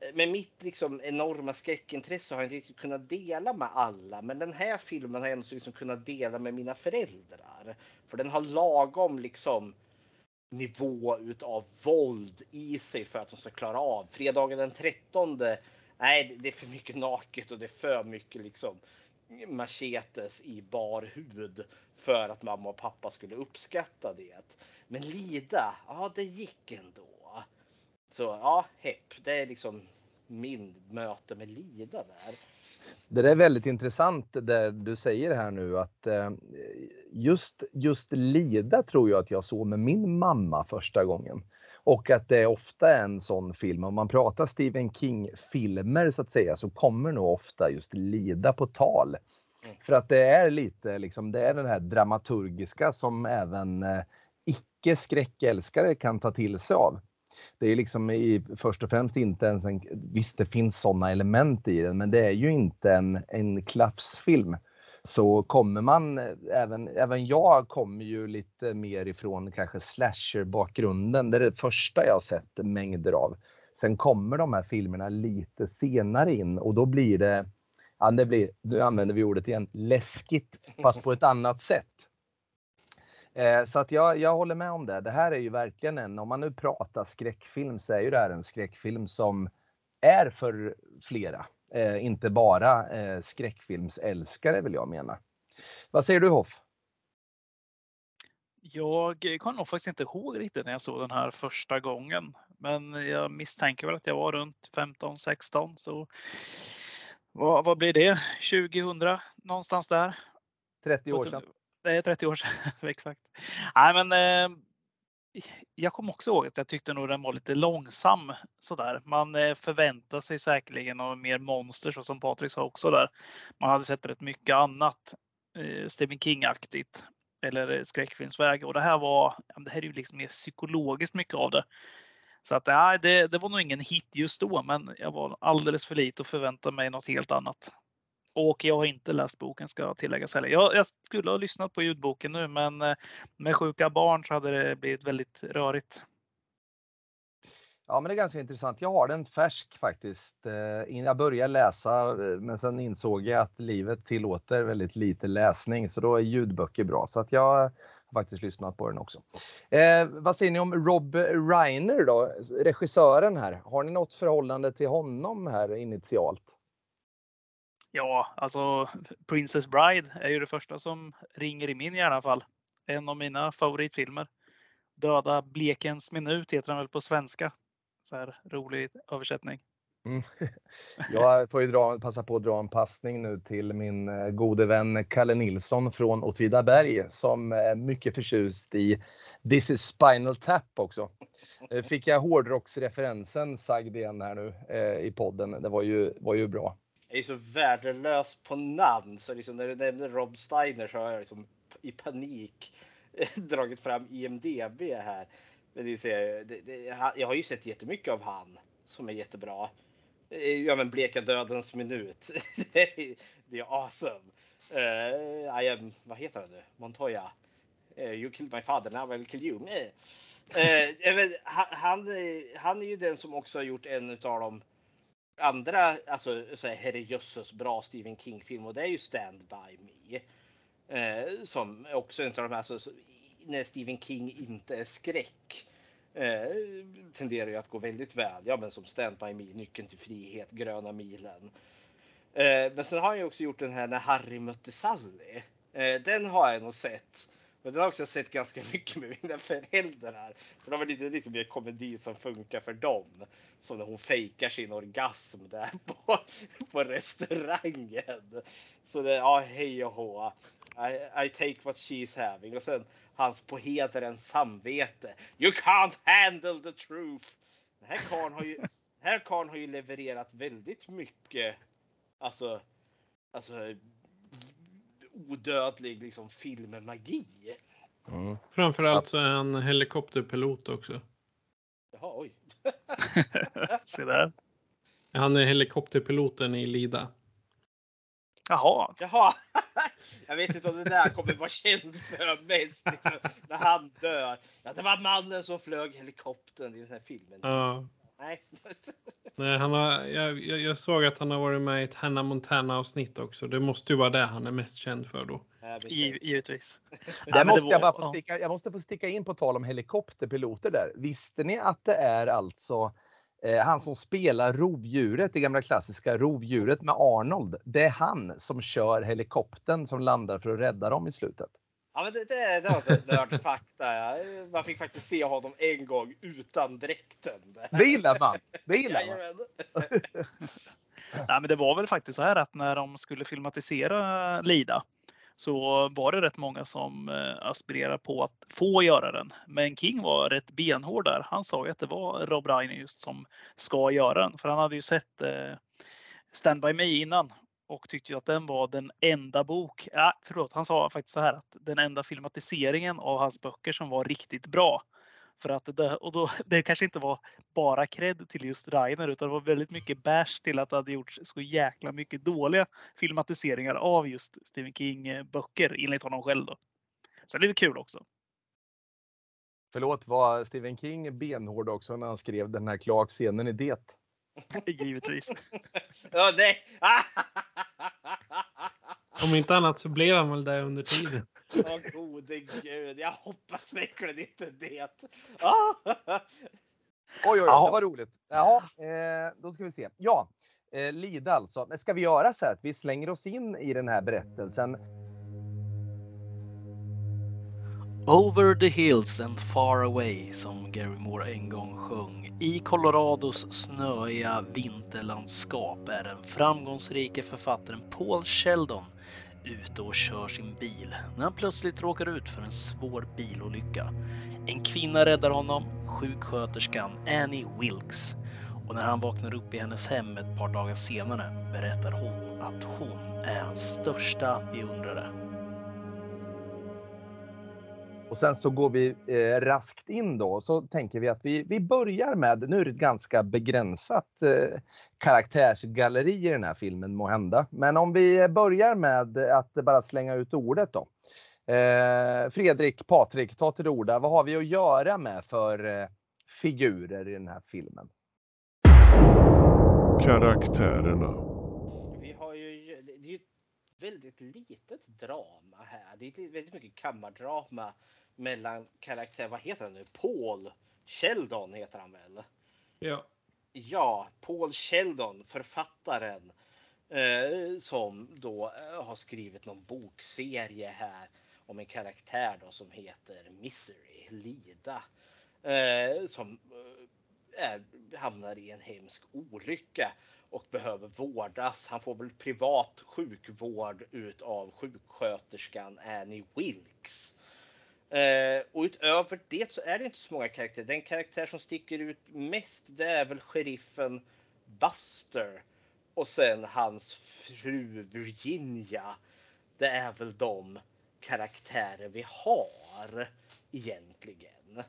Speaker 3: eh, med mitt liksom enorma skräckintresse har jag inte riktigt kunnat dela med alla. Men den här filmen har jag ändå liksom kunnat dela med mina föräldrar. För den har lagom liksom nivå utav våld i sig för att de ska klara av. Fredagen den 13. Nej, det är för mycket naket och det är för mycket liksom machetes i bar hud för att mamma och pappa skulle uppskatta det. Men Lida, ja det gick ändå. Så ja, hepp. Det är liksom min möte med Lida där.
Speaker 2: Det är väldigt intressant det du säger här nu att eh, just, just Lida tror jag att jag såg med min mamma första gången. Och att det ofta är en sån film, om man pratar Stephen King-filmer så att säga, så kommer nog ofta just Lida på tal. Mm. För att det är lite liksom, det är den här dramaturgiska som även eh, icke skräckälskare kan ta till sig av. det är liksom i, först och främst inte ens en, visst det finns sådana element i den, men det är ju inte en, en klafsfilm. Så kommer man, även, även jag kommer ju lite mer ifrån kanske slasher-bakgrunden. Det är det första jag sett mängder av. Sen kommer de här filmerna lite senare in och då blir det, ja det blir, nu använder vi ordet igen, läskigt fast på ett annat sätt. Eh, så att jag, jag håller med om det. Det här är ju verkligen en, om man nu pratar skräckfilm så är ju det här en skräckfilm som är för flera. Eh, inte bara eh, skräckfilmsälskare vill jag mena. Vad säger du Hoff?
Speaker 1: Jag kommer nog faktiskt inte ihåg riktigt när jag såg den här första gången. Men jag misstänker väl att jag var runt 15, 16. Så vad, vad blir det? 2000 någonstans där?
Speaker 2: 30 år sedan.
Speaker 1: Det är 30 år sedan, exakt. Nej, men eh, jag kommer också ihåg att jag tyckte nog den var lite långsam sådär. Man eh, förväntar sig säkerligen av mer monster så som Patrik sa också där. Man hade sett rätt mycket annat eh, Stephen King-aktigt eller skräckfilmsväg och det här var, det här är ju liksom mer psykologiskt mycket av det. Så att nej, det, det var nog ingen hit just då, men jag var alldeles för lite och förväntade mig något helt annat. Och jag har inte läst boken ska tilläggas heller. Jag, jag skulle ha lyssnat på ljudboken nu, men eh, med sjuka barn så hade det blivit väldigt rörigt.
Speaker 2: Ja, men det är ganska intressant. Jag har den färsk faktiskt. Eh, jag började läsa, eh, men sen insåg jag att livet tillåter väldigt lite läsning, så då är ljudböcker bra. Så att jag har faktiskt lyssnat på den också. Eh, vad säger ni om Rob Reiner då, regissören här? Har ni något förhållande till honom här initialt?
Speaker 1: Ja, alltså Princess Bride är ju det första som ringer i min i alla fall. En av mina favoritfilmer. Döda blekens minut heter den väl på svenska. Så här rolig översättning. Mm.
Speaker 2: Jag får ju dra, passa på att dra en passning nu till min eh, gode vän Kalle Nilsson från Åtvidaberg som är mycket förtjust i This is Spinal Tap också. Eh, fick jag hårdrocksreferensen sagd igen här nu eh, i podden. Det var ju, var ju bra
Speaker 3: är så värdelös på namn så liksom när du nämner Rob Steiner så har jag liksom i panik dragit fram IMDB här. Men det är, det, det, jag har ju sett jättemycket av han som är jättebra. Eh, ja men Bleka dödens minut. det är awesome. Uh, I am, vad heter han nu? Montoya. Uh, you killed my father, now will kill you. Uh, han, han, han är ju den som också har gjort en av dem andra, alltså så här, herrejösses bra Stephen King-film och det är ju Stand By Me. Eh, som också är en av de här, alltså, när Stephen King inte är skräck. Eh, tenderar ju att gå väldigt väl. Ja, men som Stand By Me, Nyckeln till frihet, Gröna milen. Eh, men sen har han ju också gjort den här När Harry mötte Sally. Eh, den har jag nog sett. Men den har också sett ganska mycket med mina föräldrar. För de är lite, lite mer komedi som funkar för dem. Som när hon fejkar sin orgasm där på, på restaurangen. Så det, ja hej och hå. I, I take what she's having. Och sen hans på hederens samvete. You can't handle the truth. Den här karln har ju, här karln har ju levererat väldigt mycket. Alltså, alltså odödlig liksom filmmagi.
Speaker 4: Mm. Framförallt så är han helikopterpilot också.
Speaker 3: Jaha, oj.
Speaker 1: Se där.
Speaker 4: Han är helikopterpiloten i Lida.
Speaker 1: Jaha.
Speaker 3: Jaha. Jag vet inte om det där kommer vara känd för mest. Liksom, när han dör. Ja, det var mannen som flög helikoptern i den här filmen.
Speaker 4: Ja. Nej. Nej, han har, jag, jag, såg att han har varit med i ett Hannah Montana avsnitt också. Det måste ju vara det han är mest känd för då.
Speaker 1: givetvis.
Speaker 2: Där måste jag, bara få sticka, jag måste få sticka in på tal om helikopterpiloter där. Visste ni att det är alltså eh, han som spelar rovdjuret, det gamla klassiska rovdjuret med Arnold. Det är han som kör helikoptern som landar för att rädda dem i slutet.
Speaker 3: Ja, men det, det, det var så nördfakta. Man fick faktiskt se honom en gång utan dräkten.
Speaker 2: Det gillar man. Det gillar man.
Speaker 1: Nej, men det var väl faktiskt så här att när de skulle filmatisera Lida så var det rätt många som eh, aspirerade på att få göra den. Men King var rätt benhård där. Han sa ju att det var Rob Reiner just som ska göra den. För han hade ju sett eh, Stand By Me innan och tyckte ju att den var den enda bok, ja, förlåt, han sa faktiskt så här att den enda filmatiseringen av hans böcker som var riktigt bra. För att det, och då, det kanske inte var bara cred till just Rainer utan det var väldigt mycket bash till att det hade gjorts så jäkla mycket dåliga filmatiseringar av just Stephen King böcker enligt honom själv. Då. Så det är lite kul också.
Speaker 2: Förlåt, var Stephen King benhård också när han skrev den här kloakscenen i Det?
Speaker 1: Givetvis.
Speaker 3: ja, nej.
Speaker 4: Om inte annat så blev han väl det under tiden.
Speaker 3: Åh gode gud, jag hoppas verkligen inte det. Ah.
Speaker 2: Oj, oj, oj, det var roligt. Jaha, eh, då ska vi se. Ja, eh, Lida alltså. Men ska vi göra så här att vi slänger oss in i den här berättelsen
Speaker 1: Over the hills and far away som Gary Moore en gång sjöng. I Colorados snöiga vinterlandskap är den framgångsrike författaren Paul Sheldon ute och kör sin bil när han plötsligt råkar ut för en svår bilolycka. En kvinna räddar honom, sjuksköterskan Annie Wilkes. Och när han vaknar upp i hennes hem ett par dagar senare berättar hon att hon är hans största beundrare.
Speaker 2: Och sen så går vi eh, raskt in då. Så tänker vi att vi, vi börjar med, nu är det ett ganska begränsat eh, karaktärsgalleri i den här filmen må hända. Men om vi börjar med att bara slänga ut ordet då. Eh, Fredrik, Patrik, ta till orda. Vad har vi att göra med för eh, figurer i den här filmen?
Speaker 5: Karaktärerna.
Speaker 3: Vi har ju, det är ju ett väldigt litet drama här. Det är väldigt mycket kammardrama mellan karaktär, vad heter han nu? Paul Sheldon heter han väl?
Speaker 4: Ja.
Speaker 3: Ja, Paul Sheldon, författaren eh, som då eh, har skrivit någon bokserie här om en karaktär då som heter Misery, Lida. Eh, som eh, är, hamnar i en hemsk olycka och behöver vårdas. Han får väl privat sjukvård utav sjuksköterskan Annie Wilkes. Eh, och utöver det så är det inte så många karaktärer. Den karaktär som sticker ut mest det är väl sheriffen Buster. Och sen hans fru Virginia. Det är väl de karaktärer vi har egentligen.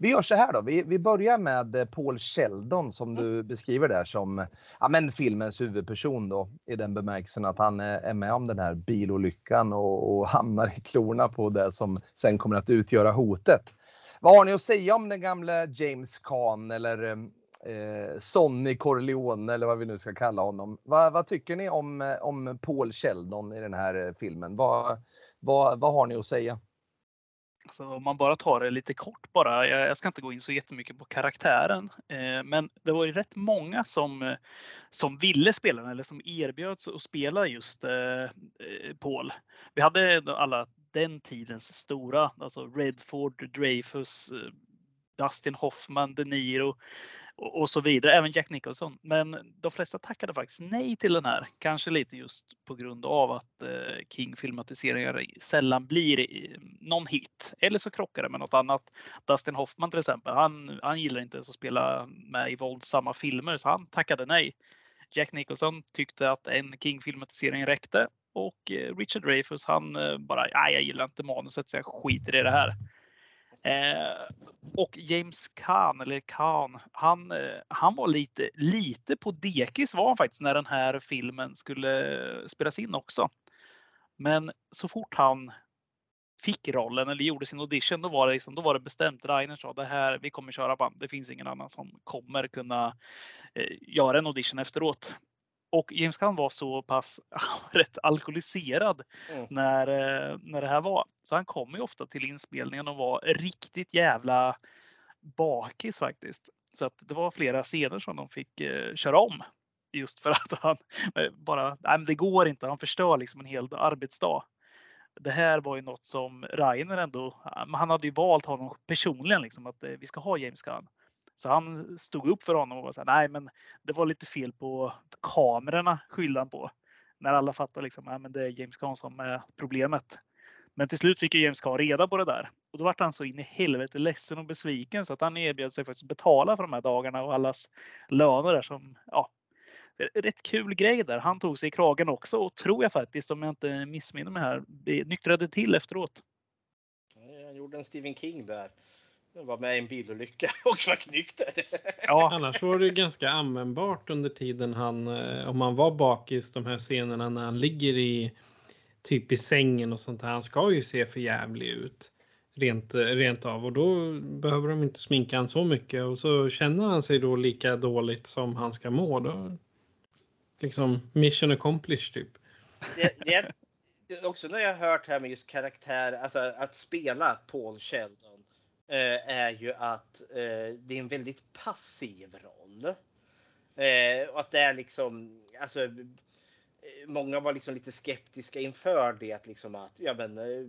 Speaker 2: Vi gör så här då. Vi, vi börjar med eh, Paul Sheldon som du
Speaker 3: Mm.
Speaker 2: beskriver där som ja, men filmens huvudperson då i den bemärkelsen att han är är med om den här bilolyckan och, och hamnar i klorna på det som sen kommer att utgöra hotet. Vad har ni att säga om den gamla James Caan eller eh, Sonny Corleone eller vad vi nu ska kalla honom? Vad, vad tycker ni om, eh, om Paul Sheldon i den här eh, filmen? Vad, vad, vad har ni att säga?
Speaker 1: Alltså, om man bara tar det lite kort bara. Jag, jag ska inte gå in så jättemycket på karaktären, eh, men det var ju rätt många som, eh, som ville spela den eller som erbjöds att spela just eh, eh Paul. Vi hade alla den tidens stora, alltså Redford, Dreyfus, eh, Dustin Hoffman, De Niro och, och så vidare. Även Jack Nicholson. Men de flesta tackade faktiskt nej till den här. Kanske lite just på grund av att eh, King-filmatiseringar sällan blir eh, någon hit. Eller så krockar det med något annat. Dustin Hoffman till exempel, han, han gillar inte ens att spela med i våldsamma filmer så han tackade nej. Jack Nicholson tyckte att en King-filmatisering räckte och eh, Richard Dreyfuss han eh, bara, nej jag gillar inte manuset så jag skiter i det här. Eh, och James Kahn, eller Kahn, han, eh, han var lite, lite på dekis var han faktiskt när den här filmen skulle spelas in också. Men så fort han fick rollen eller gjorde sin audition, då var det, liksom, då var det bestämt. Reiner sa det här, vi kommer köra band. Det finns ingen annan som kommer kunna eh, göra en audition efteråt. Och James Caan var så pass rätt alkoholiserad
Speaker 3: Mm.
Speaker 1: när, eh, när det här var. Så han kom ju ofta till inspelningen och var riktigt jävla bakis faktiskt. Så att det var flera scener som de fick eh, köra om. Just för att han eh, bara, nej men det går inte, han förstör liksom en hel arbetsdag. Det här var ju något som Rainer ändå, han hade ju valt honom personligen liksom att eh, vi ska ha James Gunn. Så han stod upp för honom och var så här, nej men det var lite fel på kamerorna skyllde han på. När alla fattade liksom, nej men det är James Caan som är problemet. Men till slut fick ju James Caan reda på det där. Och då vart han så in i helvete ledsen och besviken så att han erbjöd sig faktiskt betala för de här dagarna och allas löner där som, ja. det är Rätt kul grej där. Han tog sig i kragen också och tror jag faktiskt, om jag inte missminner mig här, nyktrade till efteråt.
Speaker 3: Han gjorde en Stephen King där var med i en bilolycka och var nykter.
Speaker 1: Ja,
Speaker 4: Annars var det ganska användbart under tiden han, eh, om han var bakis, de här scenerna när han ligger i typ i sängen och sånt där. Han ska ju se för jävlig ut rent, rent av och då behöver de inte sminka han så mycket och så känner han sig då lika dåligt som han ska må. Då, liksom mission accomplished typ.
Speaker 3: det, det, också när jag har hört här med just karaktär, alltså att spela Paul Sheldon eh, Eh, är ju att eh, det är en väldigt passiv roll. Eh, och att det är liksom, alltså eh, många var liksom lite skeptiska inför det liksom att, ja men eh,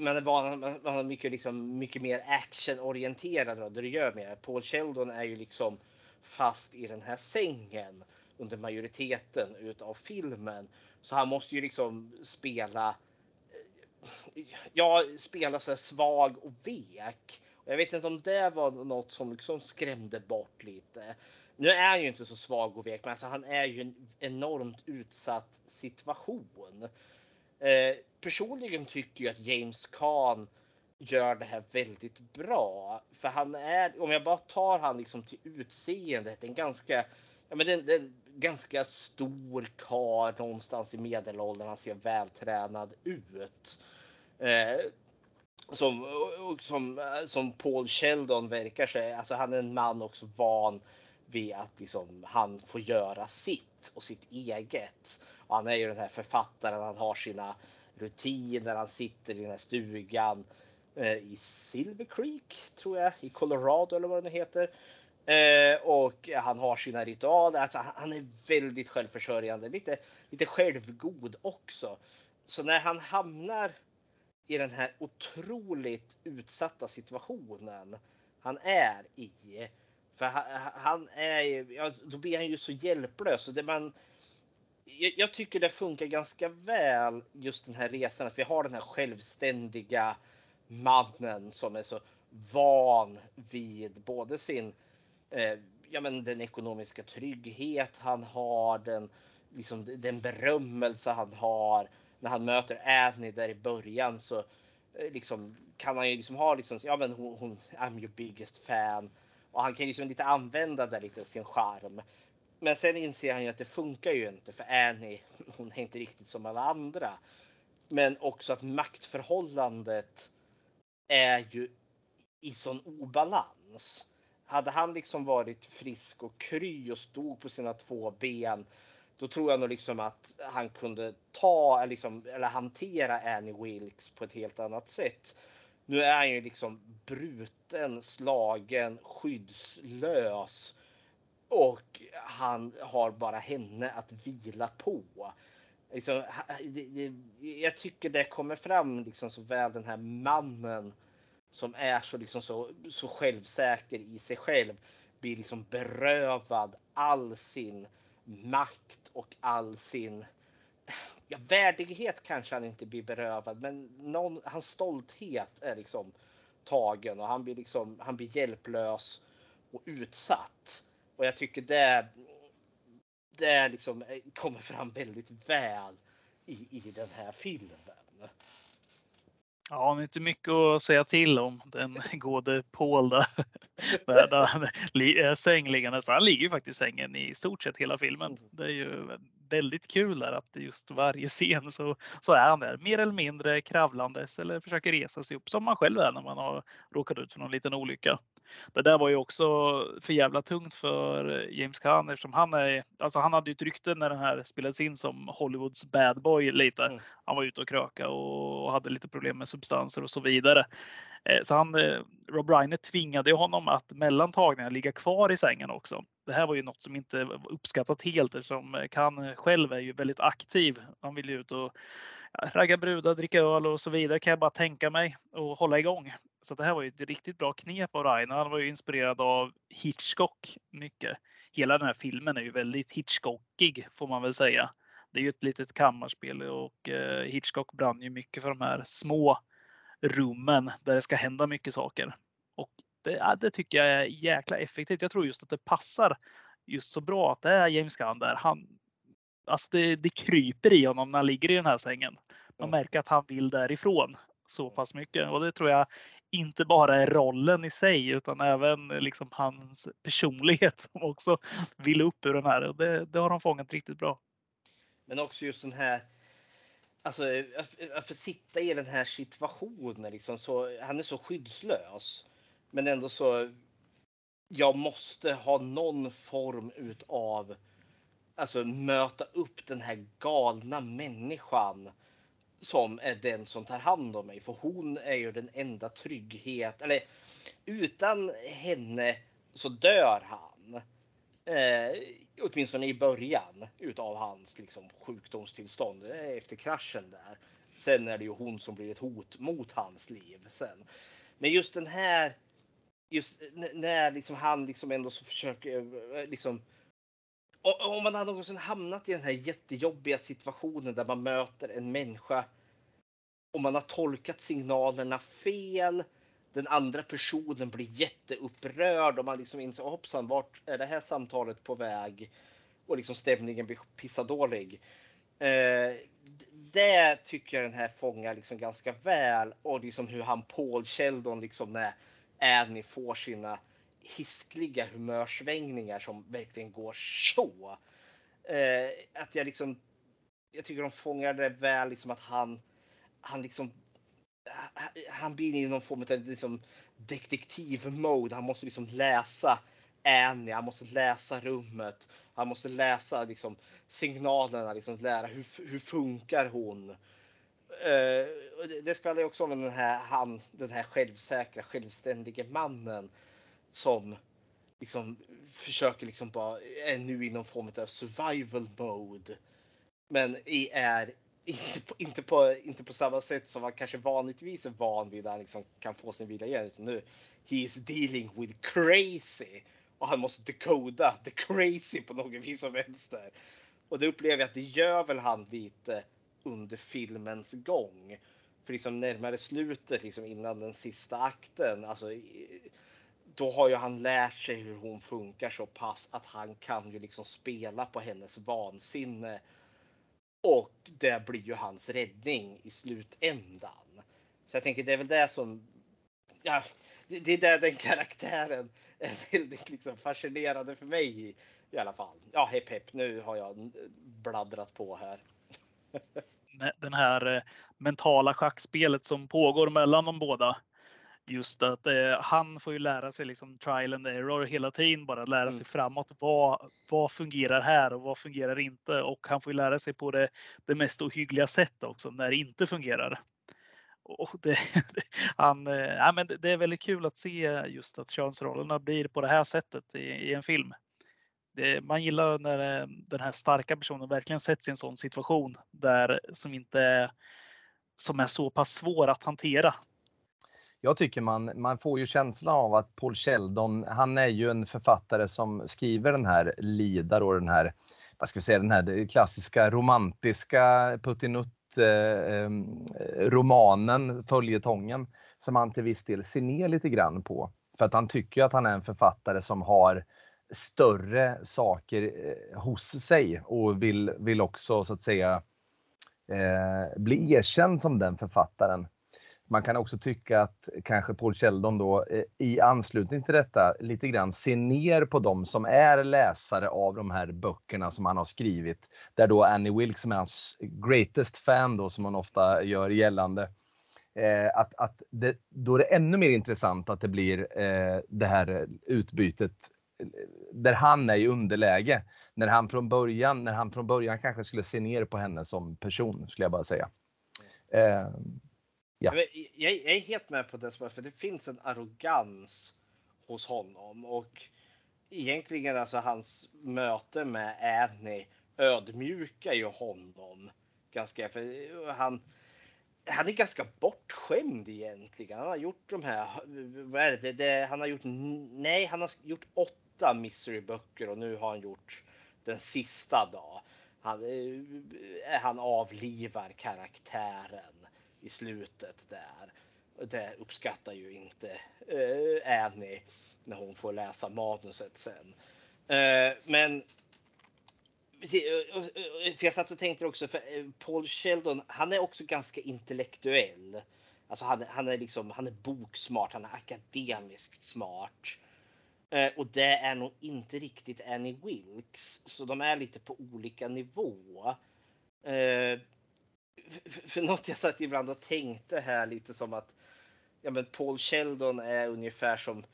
Speaker 3: man är van, man har mycket, liksom, mycket mer actionorienterad roll, det du gör mer. Paul Sheldon är ju liksom fast i den här sängen under majoriteten utav filmen. Så han måste ju liksom spela ja, spelar så svag och vek. Och jag vet inte om det var något som liksom skrämde bort lite. Nu är han ju inte så svag och vek, men alltså han är ju en enormt utsatt situation. Eh, personligen tycker jag att James Caan gör det här väldigt bra. För han är, om jag bara tar han liksom till utseendet, en ganska, ja men den, den ganska stor kar någonstans i medelåldern. Han ser vältränad ut. Eh, som, som, eh, som Paul Sheldon verkar sig. Alltså han är en man också van vid att liksom, han får göra sitt och sitt eget. Och han är ju den här författaren. Han har sina rutiner. Han sitter i den här stugan eh, i Silver Creek tror jag i Colorado eller vad det nu heter. Eh, och han har sina ritualer. Alltså, han är väldigt självförsörjande, lite, lite självgod också. Så när han hamnar i den här otroligt utsatta situationen han är i. För han är, ja, då blir han ju så hjälplös. Och det man, jag, jag tycker det funkar ganska väl just den här resan, att vi har den här självständiga mannen som är så van vid både sin eh, ja, men den ekonomiska trygghet han har, den, liksom, den berömmelse han har. När han möter Annie där i början så eh, liksom, kan han ju liksom ha liksom, ja men hon, hon I'm your biggest fan. Och han kan ju liksom lite använda där lite sin charm. Men sen inser han ju att det funkar ju inte för Annie, hon är inte riktigt som alla andra. Men också att maktförhållandet är ju i sån obalans hade han liksom varit frisk och kry och stod på sina två ben, då tror jag nog liksom att han kunde ta liksom, eller hantera Annie Wilkes på ett helt annat sätt. Nu är han ju liksom bruten, slagen, skyddslös och han har bara henne att vila på. Liksom, jag tycker det kommer fram liksom så väl den här mannen som är så, liksom så, så självsäker i sig själv blir liksom berövad all sin makt och all sin ja, värdighet kanske han inte blir berövad, men någon, hans stolthet är liksom tagen och han blir liksom, han blir hjälplös och utsatt. Och jag tycker det, det liksom eh, kommer fram väldigt väl i, i den här filmen.
Speaker 1: Ja, det är inte mycket att säga till om den gode Paul där. där, där är sängliggandes. Han ligger ju faktiskt i sängen i stort sett hela filmen. Mm. Det är ju väldigt kul där att just varje scen så, så är han där mer eller mindre kravlandes eller försöker resa sig upp som man själv är när man har råkat ut för någon liten olycka. Det där var ju också för jävla tungt för James Caan eftersom han är, alltså han hade ju ett rykte när den här spelades in som Hollywoods bad boy lite. Mm. Han var ute och kröka och hade lite problem med substanser och så vidare. Eh, så han, eh, Rob Reiner tvingade honom att mellan tagningarna ligga kvar i sängen också. Det här var ju något som inte var uppskattat helt eftersom eh, Kan själv är ju väldigt aktiv. Han vill ju ut och ragga brudar, dricka öl och så vidare kan jag bara tänka mig och hålla igång. Så det här var ju ett riktigt bra knep av Reiner. Han var ju inspirerad av Hitchcock mycket. Hela den här filmen är ju väldigt Hitchcockig får man väl säga. Det är ju ett litet kammarspel och eh, Hitchcock brann ju mycket för de här små rummen där det ska hända mycket saker. Och det, ja, det tycker jag är jäkla effektivt. Jag tror just att det passar just så bra att det är James Gunn där. Han, alltså det, det kryper i honom när han ligger i den här sängen. Man märker att han vill därifrån så pass mycket och det tror jag inte bara är rollen i sig utan även liksom hans personlighet som också vill upp ur den här. Och det, det har de fångat riktigt bra.
Speaker 3: Men också just den här Alltså att, att få sitta i den här situationen liksom så han är så skyddslös. Men ändå så. Jag måste ha någon form utav alltså möta upp den här galna människan som är den som tar hand om mig. För hon är ju den enda trygghet. Eller utan henne så dör han. Eh, åtminstone i början utav hans liksom, sjukdomstillstånd eh, efter kraschen där. Sen är det ju hon som blir ett hot mot hans liv sen. Men just den här, just eh, när liksom han liksom ändå så försöker eh, liksom om man hade någonsin hamnat i den här jättejobbiga situationen där man möter en människa och man har tolkat signalerna fel. Den andra personen blir jätteupprörd och man liksom inser hoppsan, vart är det här samtalet på väg? Och liksom stämningen blir pissadålig. Eh, det tycker jag den här fångar liksom ganska väl och liksom hur han Paul Sheldon liksom när Annie får sina hiskliga humörsvängningar som verkligen går så. Eh, att jag liksom. Jag tycker de fångar det väl liksom att han. Han liksom. Han blir i någon form av liksom detektiv-mode. Han måste liksom läsa Annie, han måste läsa rummet. Han måste läsa liksom signalerna, liksom lära hur, hur funkar hon? Uh, det, det spelar också om den här, han, den här självsäkra, självständige mannen som liksom försöker liksom bara är nu i någon form av survival mode. Men är inte på, inte på, inte på samma sätt som man kanske vanligtvis är van vid där han liksom kan få sin vilja igen. Utan nu he is dealing with crazy och han måste decoda the crazy på något vis och vänster. Och det upplever jag att det gör väl han lite under filmens gång. För liksom närmare slutet, liksom innan den sista akten, alltså då har ju han lärt sig hur hon funkar så pass att han kan ju liksom spela på hennes vansinne. Och det blir ju hans räddning i slutändan. Så jag tänker det är väl det som. Ja, det är där den karaktären är väldigt liksom fascinerande för mig i, i alla fall. Ja, hepp hepp, nu har jag bladdrat på här.
Speaker 1: Den här eh, mentala schackspelet som pågår mellan de båda just att eh, han får ju lära sig liksom trial and error hela tiden, bara lära mm. sig framåt. Vad, vad fungerar här och vad fungerar inte? Och han får ju lära sig på det, det mest ohyggliga sättet också när det inte fungerar. Och det, han, eh, ja, men det är väldigt kul att se just att könsrollerna blir på det här sättet i, i en film. Det, man gillar när eh, den här starka personen verkligen sätts i en sån situation där som inte som är så pass svår att hantera
Speaker 2: jag tycker man, man får ju känslan av att Paul Sheldon, han är ju en författare som skriver den här Lida och den här, vad ska vi säga, den här klassiska romantiska puttinutt eh, ehm, romanen, följetongen, som han till viss del ser ner lite grann på. För att han tycker att han är en författare som har större saker eh, hos sig och vill, vill också så att säga eh, bli erkänd som den författaren. Man kan också tycka att kanske Paul Sheldon då eh, i anslutning till detta lite grann ser ner på dem som är läsare av de här böckerna som han har skrivit. Där då Annie Wilkes som är hans greatest fan då som han ofta gör gällande. Eh, att, att det, då är det ännu mer intressant att det blir eh, det här utbytet eh, där han är i underläge. När han från början, när han från början kanske skulle se ner på henne som person, skulle jag bara säga. Eh,
Speaker 3: Ja. Jag, jag, är helt med på det, för det finns en arrogans hos honom och egentligen alltså hans möte med Annie ödmjukar ju honom ganska. För han, han är ganska bortskämd egentligen. Han har gjort de här. Vad är det? det han har gjort. Nej, han har gjort åtta mysteryböcker och nu har han gjort den sista då. Han, eh, han avlivar karaktären i slutet där. Det uppskattar ju inte eh, Annie när hon får läsa manuset sen. Eh, men eh, eh, eh, för jag satt och tänkte också, för Paul Sheldon, han är också ganska intellektuell. Alltså han, han är liksom, han är boksmart, han är akademiskt smart. Eh, och det är nog inte riktigt Annie Wilkes, så de är lite på olika nivå. Eh, för, något jag satt ibland och tänkte här lite som att ja, men Paul Sheldon är ungefär som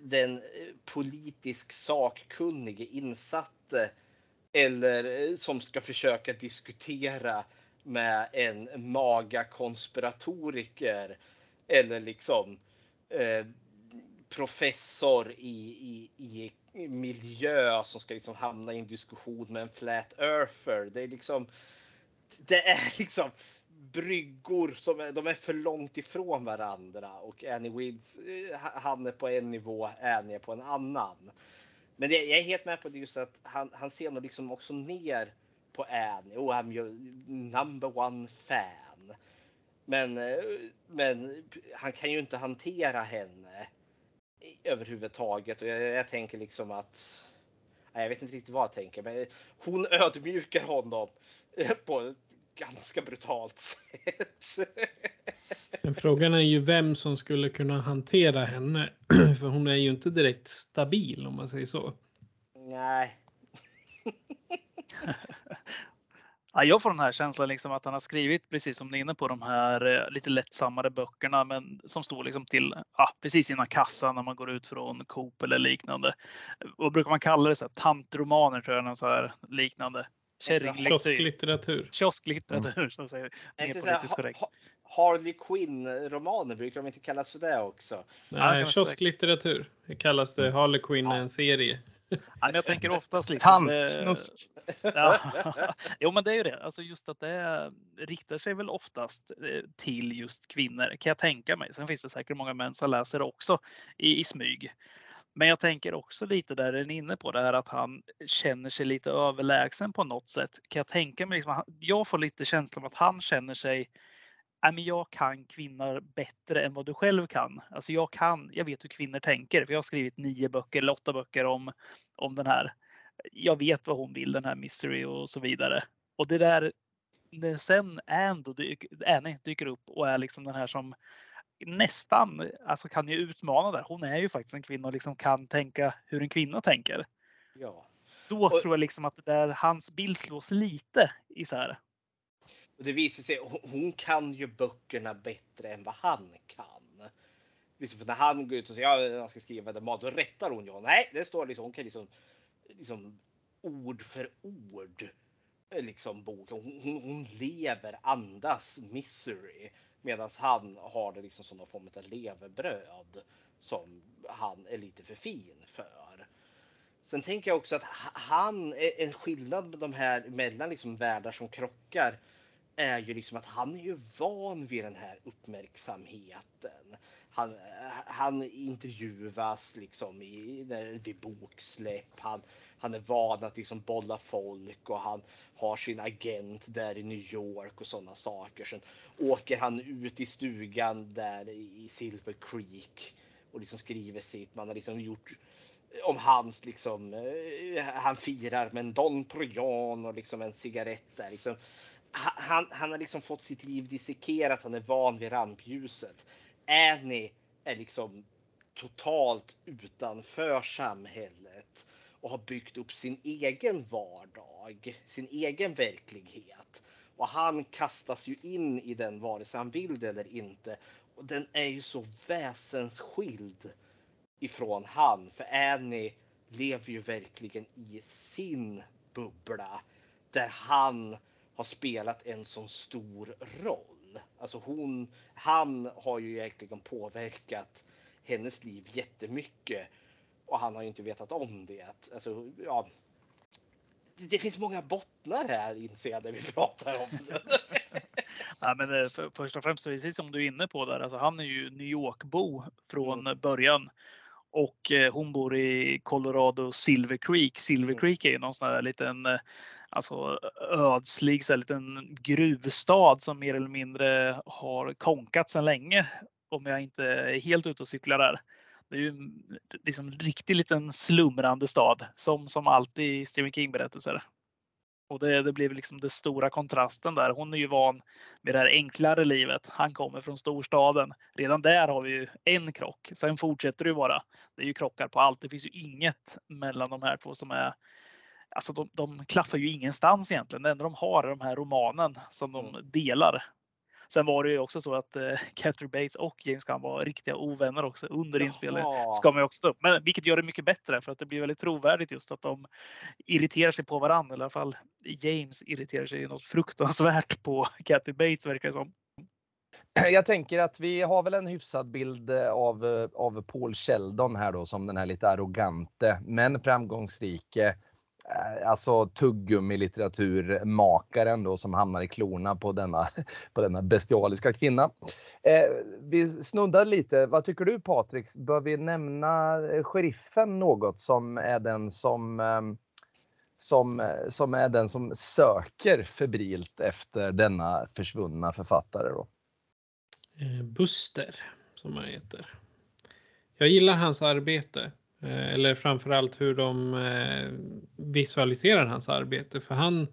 Speaker 3: den eh, politisk sakkunnige insatte eller eh, som ska försöka diskutera med en magakonspiratoriker eller liksom eh, professor i, i, i miljö som ska liksom hamna i en diskussion med en flat earther. Det är liksom. Det är liksom bryggor som är, de är för långt ifrån varandra och Annie Wills eh, han är på en nivå, Annie är på en annan. Men det, jag är helt med på det just att han, han ser nog liksom också ner på Annie Oh, I'm your number one fan. Men, eh, men han kan ju inte hantera henne överhuvudtaget och jag, jag tänker liksom att jag vet inte riktigt vad jag tänker, men hon ödmjukar honom på ett ganska brutalt sätt.
Speaker 4: Men frågan är ju vem som skulle kunna hantera henne. För hon är ju inte direkt stabil om man säger så.
Speaker 3: Nej.
Speaker 1: Ja, jag får den här känslan liksom att han har skrivit, precis som ni är inne på, de här eh, lite lättsammare böckerna, men som står liksom till ja, precis innan kassan när man går ut från Coop eller liknande. Vad brukar man kalla det? Så här, tantromaner tror jag, något så här liknande.
Speaker 4: Kiosklitteratur.
Speaker 1: Kiosklitteratur, mm. så säger mer politiskt korrekt.
Speaker 3: Harley Quinn-romaner brukar de inte kallas för det också?
Speaker 4: Nej, kiosklitteratur det kallas det. Harley Quinn är en serie.
Speaker 1: Ja, men jag tänker oftast liksom.
Speaker 2: Tantsnusk.
Speaker 1: Ja. Jo, men det är ju det. Alltså just att det riktar sig väl oftast eh, till just kvinnor kan jag tänka mig. Sen finns det säkert många män som läser också i, i smyg. Men jag tänker också lite där den är inne på det här att han känner sig lite överlägsen på något sätt. Kan jag tänka mig, liksom, jag får lite känslan av att han känner sig men jag kan kvinnor bättre än vad du själv kan. Alltså jag kan, jag vet hur kvinnor tänker, för jag har skrivit nio böcker eller åtta böcker om, om den här. Jag vet vad hon vill, den här Misery och så vidare. Och det där, när sen Anne dyker, Annie dyker upp och är liksom den här som nästan alltså kan ju utmana där. Hon är ju faktiskt en kvinna och liksom kan tänka hur en kvinna tänker.
Speaker 3: Ja.
Speaker 1: Då och, tror jag liksom att det där, hans bild slås lite isär.
Speaker 3: Och det visar sig, hon kan ju böckerna bättre än vad han kan. Liksom för när han går ut och säger att han ska skriva det mat, då rättar hon ju Nej, det står liksom, hon kan liksom, liksom ord för ord liksom boken. Hon, hon, hon lever, andas misery. Medan han har det liksom som någon form av levebröd som han är lite för fin för. Sen tänker jag också att han, e-, en skillnad med de här mellan liksom världar som krockar är ju liksom att han är ju van vid den här uppmärksamheten. Han, eh, han intervjuas liksom i, vid boksläpp. Han, han är van att liksom bolla folk och han har sin agent där i New York och sådana saker. Sen åker han ut i stugan där i Silver Creek och liksom skriver sitt. Man har liksom gjort eh, om hans liksom, eh, han firar med en Don Trojan och liksom en cigarett där. Liksom, han, han har liksom fått sitt liv dissekerat, han är van vid rampljuset. Annie är liksom totalt utanför samhället och har byggt upp sin egen vardag, sin egen verklighet. Och han kastas ju in i den vare sig han vill det eller inte. Och den är ju så väsensskild ifrån han. För Annie lever ju verkligen i sin bubbla där han har spelat en sån stor roll. Alltså hon, han har ju egentligen påverkat hennes liv jättemycket och han har ju inte vetat om det. Alltså, ja, det finns många bottnar här inser jag när vi pratar om det.
Speaker 1: ja, men eh, för, först och främst, precis som du är inne på där, alltså han är ju New York-bo från mm. början. Och eh, hon bor i Colorado Silver Creek. Silver mm. Creek är ju någon sån här liten eh, alltså ödslig så här, liten gruvstad som mer eller mindre har konkat sedan länge. Om jag inte är helt ute och cyklar där. Det är ju liksom en riktig liten slumrande stad som, som alltid i Stephen King berättelser. Och det, det blev liksom den stora kontrasten där. Hon är ju van med det här enklare livet. Han kommer från storstaden. Redan där har vi ju en krock. Sen fortsätter det ju bara. Det är ju krockar på allt. Det finns ju inget mellan de här två som är Alltså de, de klaffar ju ingenstans egentligen. Det enda de har är de här romanen som de
Speaker 3: Mm.
Speaker 1: delar. Sen var det ju också så att eh, Catherine Bates och James Gunn var riktiga ovänner också under inspelningen. Ska man ju också ta upp. Men vilket gör det mycket bättre för att det blir väldigt trovärdigt just att de irriterar sig på varandra. I alla fall James irriterar sig något fruktansvärt på Kathy Bates verkar det som.
Speaker 2: Jag tänker att vi har väl en hyfsad bild eh, av, eh, av Paul Sheldon här då som den här lite arrogante men framgångsrike Eh, alltså tuggummi-litteraturmakaren då som hamnar i klorna på denna, på denna bestialiska kvinna. Eh, vi snuddar lite. Vad tycker du Patrik? Bör vi nämna eh, sheriffen något som är den som ehm, eh, som, som är den som söker febrilt efter denna försvunna författare då?
Speaker 4: Eh, Buster, som han heter. Jag gillar hans arbete. Eh, eller framförallt hur de eh, visualiserar hans arbete. För han,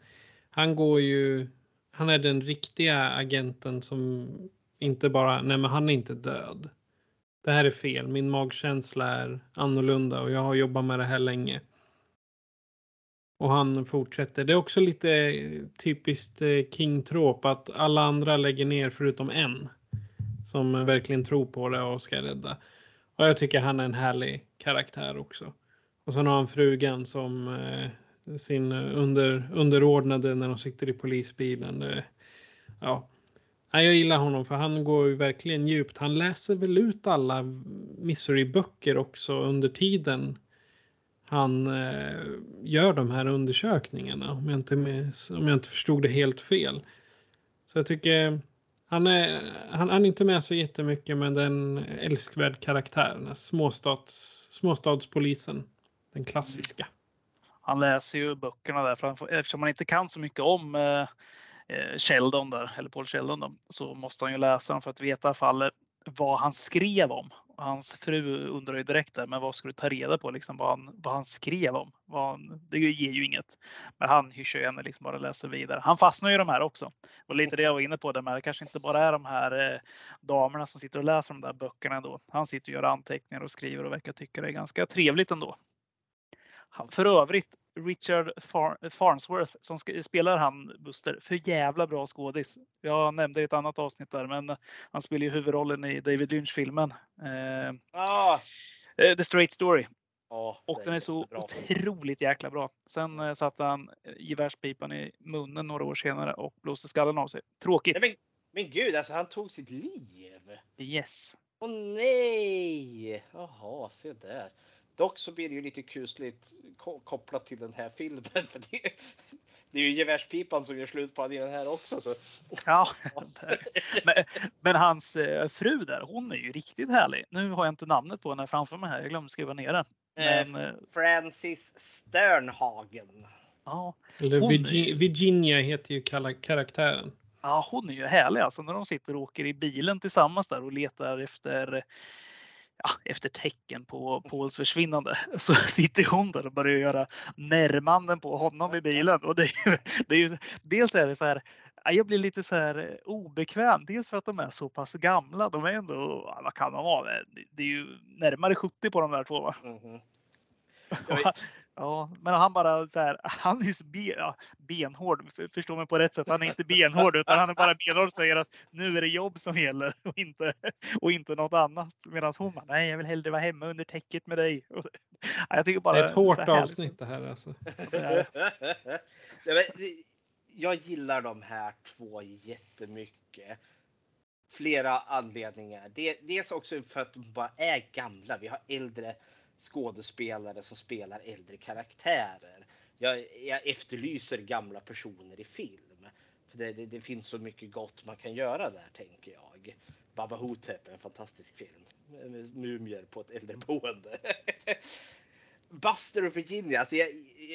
Speaker 4: han går ju... Han är den riktiga agenten som inte bara... Nej, men han är inte död. Det här är fel. Min magkänsla är annorlunda och jag har jobbat med det här länge. Och han fortsätter. Det är också lite eh, typiskt King Trop att alla andra lägger ner förutom en som verkligen tror på det och ska rädda. Och jag tycker han är en härlig karaktär också. Och sen har han frugan som eh, sin under, underordnade när de sitter i polisbilen. Det, ja. Nej, jag gillar honom för han går ju verkligen djupt. Han läser väl ut alla Missouri-böcker också under tiden han eh, gör de här undersökningarna. Om jag, inte, om jag inte förstod det helt fel. Så jag tycker han är, han, han är inte med så jättemycket men det är en älskvärd karaktär. Den här småstads, småstadspolisen. Den klassiska.
Speaker 1: Han läser ju böckerna där för han får, eftersom han inte kan så mycket om eh, eh Sheldon där, eller Paul Sheldon då, så måste han ju läsa dem för att veta i alla fall eh, vad han skrev om. Hans fru undrar ju direkt där, men vad ska du ta reda på liksom vad han, vad han skrev om? Vad han, det ger ju inget. Men han hyschar ju henne liksom bara läser vidare. Han fastnar ju i de här också. Och lite det jag var inne på, där med det kanske inte bara är de här eh, damerna som sitter och läser de där böckerna då. Han sitter och gör anteckningar och skriver och verkar tycka det är ganska trevligt ändå. Han, för övrigt, Richard Far Farnsworth som spelar han Buster, för jävla bra skådis. Jag nämnde i ett annat avsnitt där, men han spelar ju huvudrollen i David Lynch-filmen eh,
Speaker 3: Ah,
Speaker 1: eh, The Straight Story.
Speaker 3: ja,
Speaker 1: Och den är så
Speaker 3: jättebra.
Speaker 1: otroligt jäkla bra. Sen eh, satte han gevärspipan i munnen några år senare och blåste skallen av sig. Tråkigt.
Speaker 3: Nej, men, men gud, alltså han tog sitt liv.
Speaker 1: Yes.
Speaker 3: Åh nej! Jaha, se där. Dock så blir det ju lite kusligt ko- kopplat till den här filmen. För det, det är ju gevärspipan som gör slut på i den här också. Så.
Speaker 1: Ja, men, men hans eh, fru där, hon är ju riktigt härlig. Nu har jag inte namnet på henne framför mig här. Jag glömde skriva ner det. Men
Speaker 3: Eh,
Speaker 1: eh,
Speaker 3: Francis Sternhagen.
Speaker 1: ja,
Speaker 4: Eller Virgi- Virginia heter ju kalla- karaktären.
Speaker 1: Ja, hon är ju härlig alltså när de sitter och åker i bilen tillsammans där och letar efter ja, efter tecken på Pauls försvinnande så sitter hon där och börjar göra närmanden på honom i bilen. Och det, är ju- det är ju, dels är det så här, ja, jag blir lite så här obekväm. Dels för att de är så pass gamla. De är ändå, vad kan de vara? Det- är ju närmare 70 på de där två. Va?
Speaker 3: Jag vet-
Speaker 1: Ja, men han bara så här, han är ju så be, ja, benhård, för- förstå mig på rätt sätt. Han är inte benhård utan han är bara benhård och säger att nu är det jobb som gäller och inte, och inte något annat. Medan hon bara, nej jag vill hellre vara hemma under täcket med dig. Och, ja, jag tycker bara
Speaker 4: Det är ett hårt
Speaker 1: härligt.
Speaker 4: avsnitt det här alltså.
Speaker 1: Det-
Speaker 3: jag gillar de här två jättemycket. Flera anledningar. Det- Dels också för att de bara är gamla. Vi har äldre skådespelare som spelar äldre karaktärer. Jag, jag efterlyser gamla personer i film. För det, det, det finns så mycket gott man kan göra där tänker jag. Baba Hotep är en fantastisk film. Med Mumier på ett äldreboende. Buster och Virginia, alltså jag,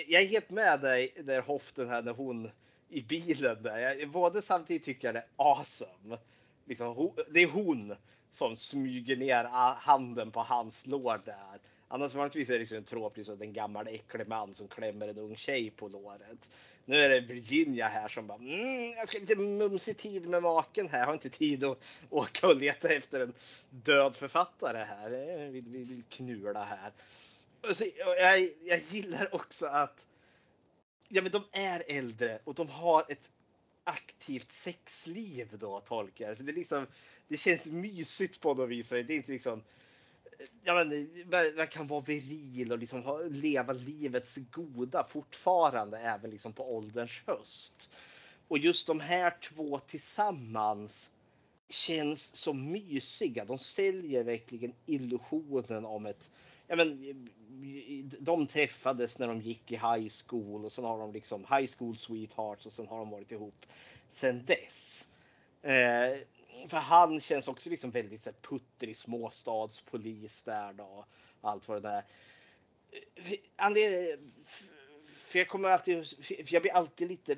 Speaker 3: jag är helt med dig där Hoften här när hon i bilen där. Jag, både samtidigt tycker jag det är awesome. Liksom, ho- det är hon som smyger ner handen på hans lår där. Annars vanligtvis är det liksom en trop, liksom en gammal äcklig man som klämmer en ung tjej på låret. Nu är det Virginia här som bara mm, jag ska lite mumsig tid med maken här. Jag har inte tid att åka och leta efter en död författare här. Vi vill, vill knula här. Och så, och jag, jag gillar också att ja, men de är äldre och de har ett aktivt sexliv då tolkar jag. Det, är liksom, det känns mysigt på något vis. Det är inte liksom jag men, man kan vara viril och liksom ha, leva livets goda fortfarande även liksom på ålderns höst. Och just de här två tillsammans känns så mysiga. De säljer verkligen illusionen om ett Ja, men, de träffades när de gick i high school och sen har de liksom high school sweethearts och sen har de varit ihop sen dess. Eh, för han känns också liksom väldigt så här, puttrig småstadspolis där då. Allt vad det där. För jag kommer alltid, för jag blir alltid lite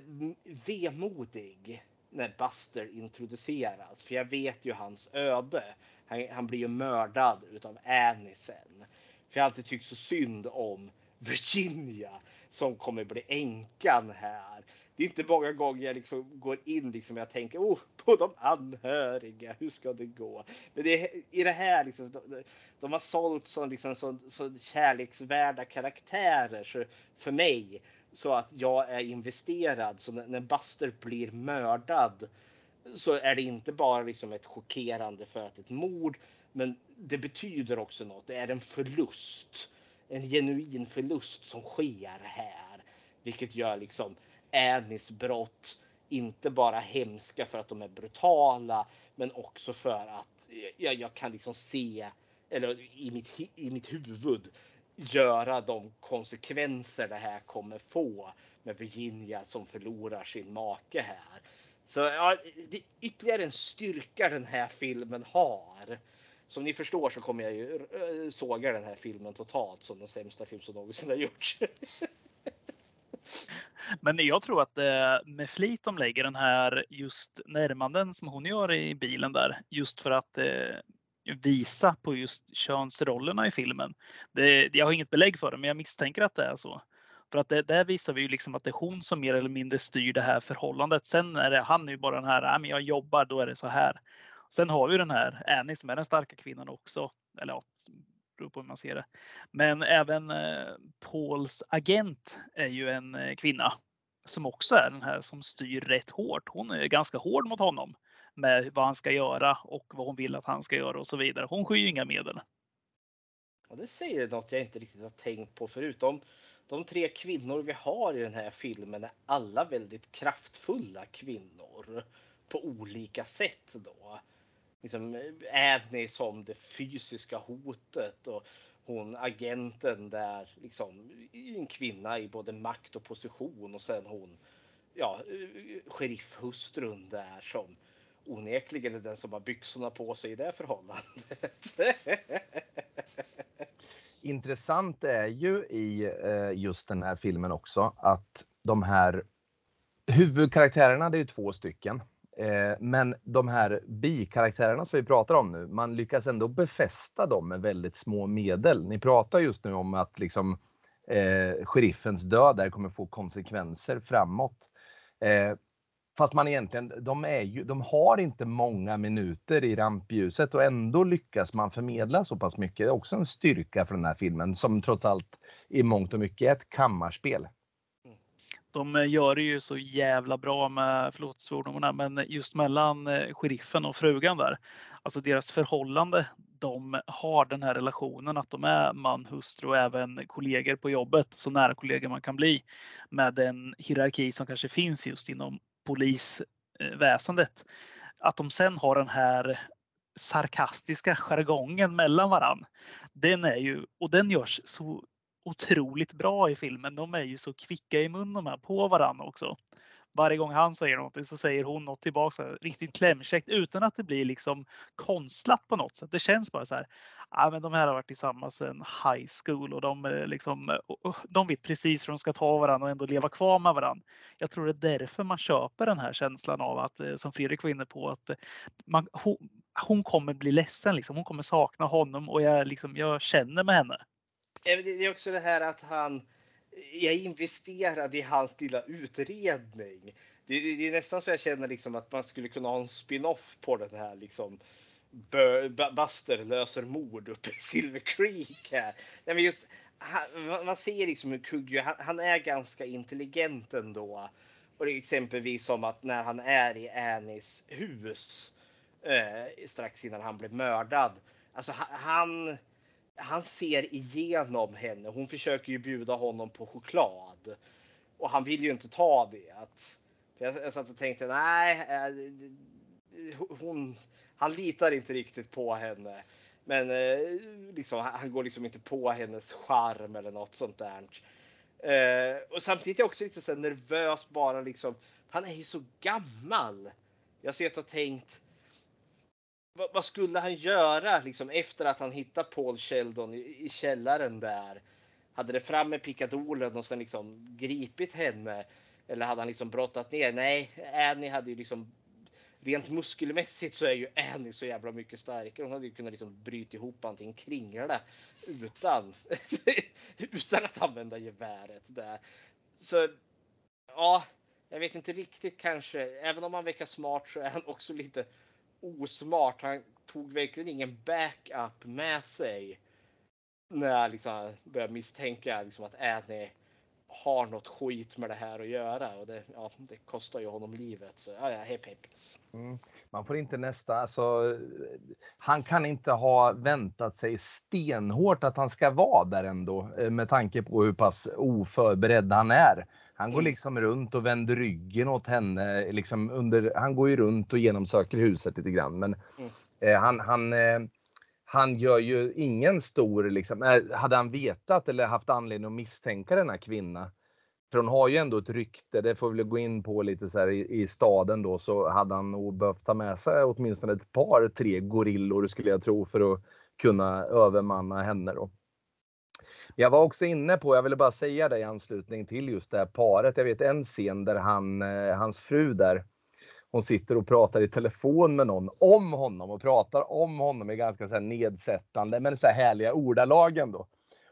Speaker 3: vemodig när Buster introduceras. För jag vet ju hans öde. Han, han blir ju mördad utav Annie sen. För jag har alltid tyckt så synd om Virginia som kommer bli änkan här det är inte många gånger jag liksom går in liksom jag tänker oh, på de anhöriga. Hur ska det gå? Men det är, i det här liksom. De, de har sålt så, liksom så, så kärleksvärda karaktärer så för mig så att jag är investerad. Så när, när Buster blir mördad så är det inte bara liksom ett chockerande för att ett mord, men det betyder också något. Det är en förlust, en genuin förlust som sker här, vilket gör liksom Annies brott inte bara hemska för att de är brutala, men också för att jag, jag kan liksom se, eller i mitt, i mitt huvud, göra de konsekvenser det här kommer få med Virginia som förlorar sin make här. Så ja, det är ytterligare en styrka den här filmen har. Som ni förstår så kommer jag ju såga den här filmen totalt som den sämsta film som någonsin har gjorts.
Speaker 1: Men jag tror att det med flit de lägger den här just närmanden som hon gör i bilen där just för att eh, visa på just könsrollerna i filmen. Det, jag har inget belägg för det, men jag misstänker att det är så. För att det, där visar vi ju liksom att det är hon som mer eller mindre styr det här förhållandet. Sen är det han är ju bara den här, äh, men jag jobbar, då är det så här. Sen har vi den här Annie som är den starka kvinnan också. Eller ja, beror på hur man ser det. Men även eh, Pauls agent är ju en eh, kvinna som också är den här som styr rätt hårt. Hon är ganska hård mot honom med vad han ska göra och vad hon vill att han ska göra och så vidare. Hon skyr inga medel.
Speaker 3: Ja, det säger något jag inte riktigt har tänkt på förutom de tre kvinnor vi har i den här filmen är alla väldigt kraftfulla kvinnor på olika sätt då liksom Adney som det fysiska hotet och hon agenten där liksom en kvinna i både makt och position och sen hon ja, sheriffhustrun där som onekligen är den som har byxorna på sig i det förhållandet.
Speaker 2: Intressant är ju i eh, just den här filmen också att de här huvudkaraktärerna, det är ju två stycken. Eh, men de här bikaraktärerna som vi pratar om nu, man lyckas ändå befästa dem med väldigt små medel. Ni pratar just nu om att liksom eh, sheriffens död där kommer få konsekvenser framåt. Eh, fast man egentligen, de, är ju, de har inte många minuter i rampljuset och ändå lyckas man förmedla så pass mycket. Det är också en styrka för den här filmen som trots allt i mångt och mycket är ett kammarspel.
Speaker 1: De eh, gör det ju så jävla bra med, förlåt svordomarna, men just mellan eh, sheriffen och frugan där. Alltså deras förhållande. De har den här relationen att de är man, hustru och även kollegor på jobbet. Så nära kollegor man kan bli. Med den hierarki som kanske finns just inom polisväsendet. Att de sen har den här sarkastiska jargongen mellan varann. Den är ju, och den görs så otroligt bra i filmen. De är ju så kvicka i munnen de här på varandra också. Varje gång han säger något så säger hon något tillbaka riktigt klämkäckt utan att det blir liksom konstlat på något sätt. Det känns bara så här. Ah, men de här har varit tillsammans sedan high school och de, eh, liksom, eh, de vet precis hur de ska ta varandra och ändå leva kvar med varandra. Jag tror det är därför man köper den här känslan av att, eh, som Fredrik var inne på, att man, hon, hon kommer bli ledsen. Liksom. Hon kommer sakna honom och jag, liksom, jag känner med henne.
Speaker 3: Eh, det är också det här att han, jag investerade i hans lilla utredning. Det, det, det, är nästan så jag känner liksom att man skulle kunna ha en spin-off på den här liksom Buster löser mord uppe i Silver Creek här. Nej, men just, han, man ser liksom hur Kuggio, han, han, är ganska intelligent ändå. Och det är exempelvis som att när han är i Annies hus eh, strax innan han blev mördad. Alltså han, han ser igenom henne. Hon försöker ju bjuda honom på choklad och han vill ju inte ta det. Att, jag, jag satt och tänkte nej, eh, hon, han litar inte riktigt på henne. Men eh, liksom, han går liksom inte på hennes charm eller något sånt där. Eh, och samtidigt är jag också lite så nervös bara liksom. Han är ju så gammal. Jag ser och tänkt. Vad, vad, skulle han göra liksom efter att han hittat Paul Sheldon i, i källaren där? Hade det fram med pickadolen och sen liksom gripit henne? Eller hade han liksom brottat ner? Nej, Annie hade ju liksom rent muskelmässigt så är ju Annie så jävla mycket starkare. Hon hade ju kunnat liksom bryta ihop allting kringla utan, utan att använda geväret där. Så ja, jag vet inte riktigt kanske. Även om han verkar smart så är han också lite osmart. Han tog verkligen ingen backup med sig. När jag liksom började misstänka liksom att Annie har något skit med det här att göra och det, ja, det kostar ju honom livet. Så ja, ja hepp hepp.
Speaker 2: Mm. Man får inte nästa, alltså, han kan inte ha väntat sig stenhårt att han ska vara där ändå eh, med tanke på hur pass oförberedd han är. Han går liksom runt och vänder ryggen åt henne. Liksom under, han går ju runt och genomsöker huset lite grann. Men mm. eh, han, han, eh, han gör ju ingen stor, liksom, eh, hade han vetat eller haft anledning att misstänka denna kvinna. För hon har ju ändå ett rykte, det får vi gå in på lite så här i, i staden då, så hade han nog behövt ta med sig åtminstone ett par, tre gorillor skulle jag tro för att kunna övermanna henne då. Jag var också inne på, jag ville bara säga det i anslutning till just det här paret. Jag vet en scen där han, eh, hans fru där, hon sitter och pratar i telefon med någon om honom och pratar om honom i ganska så här nedsättande men så här härliga ordalag ändå.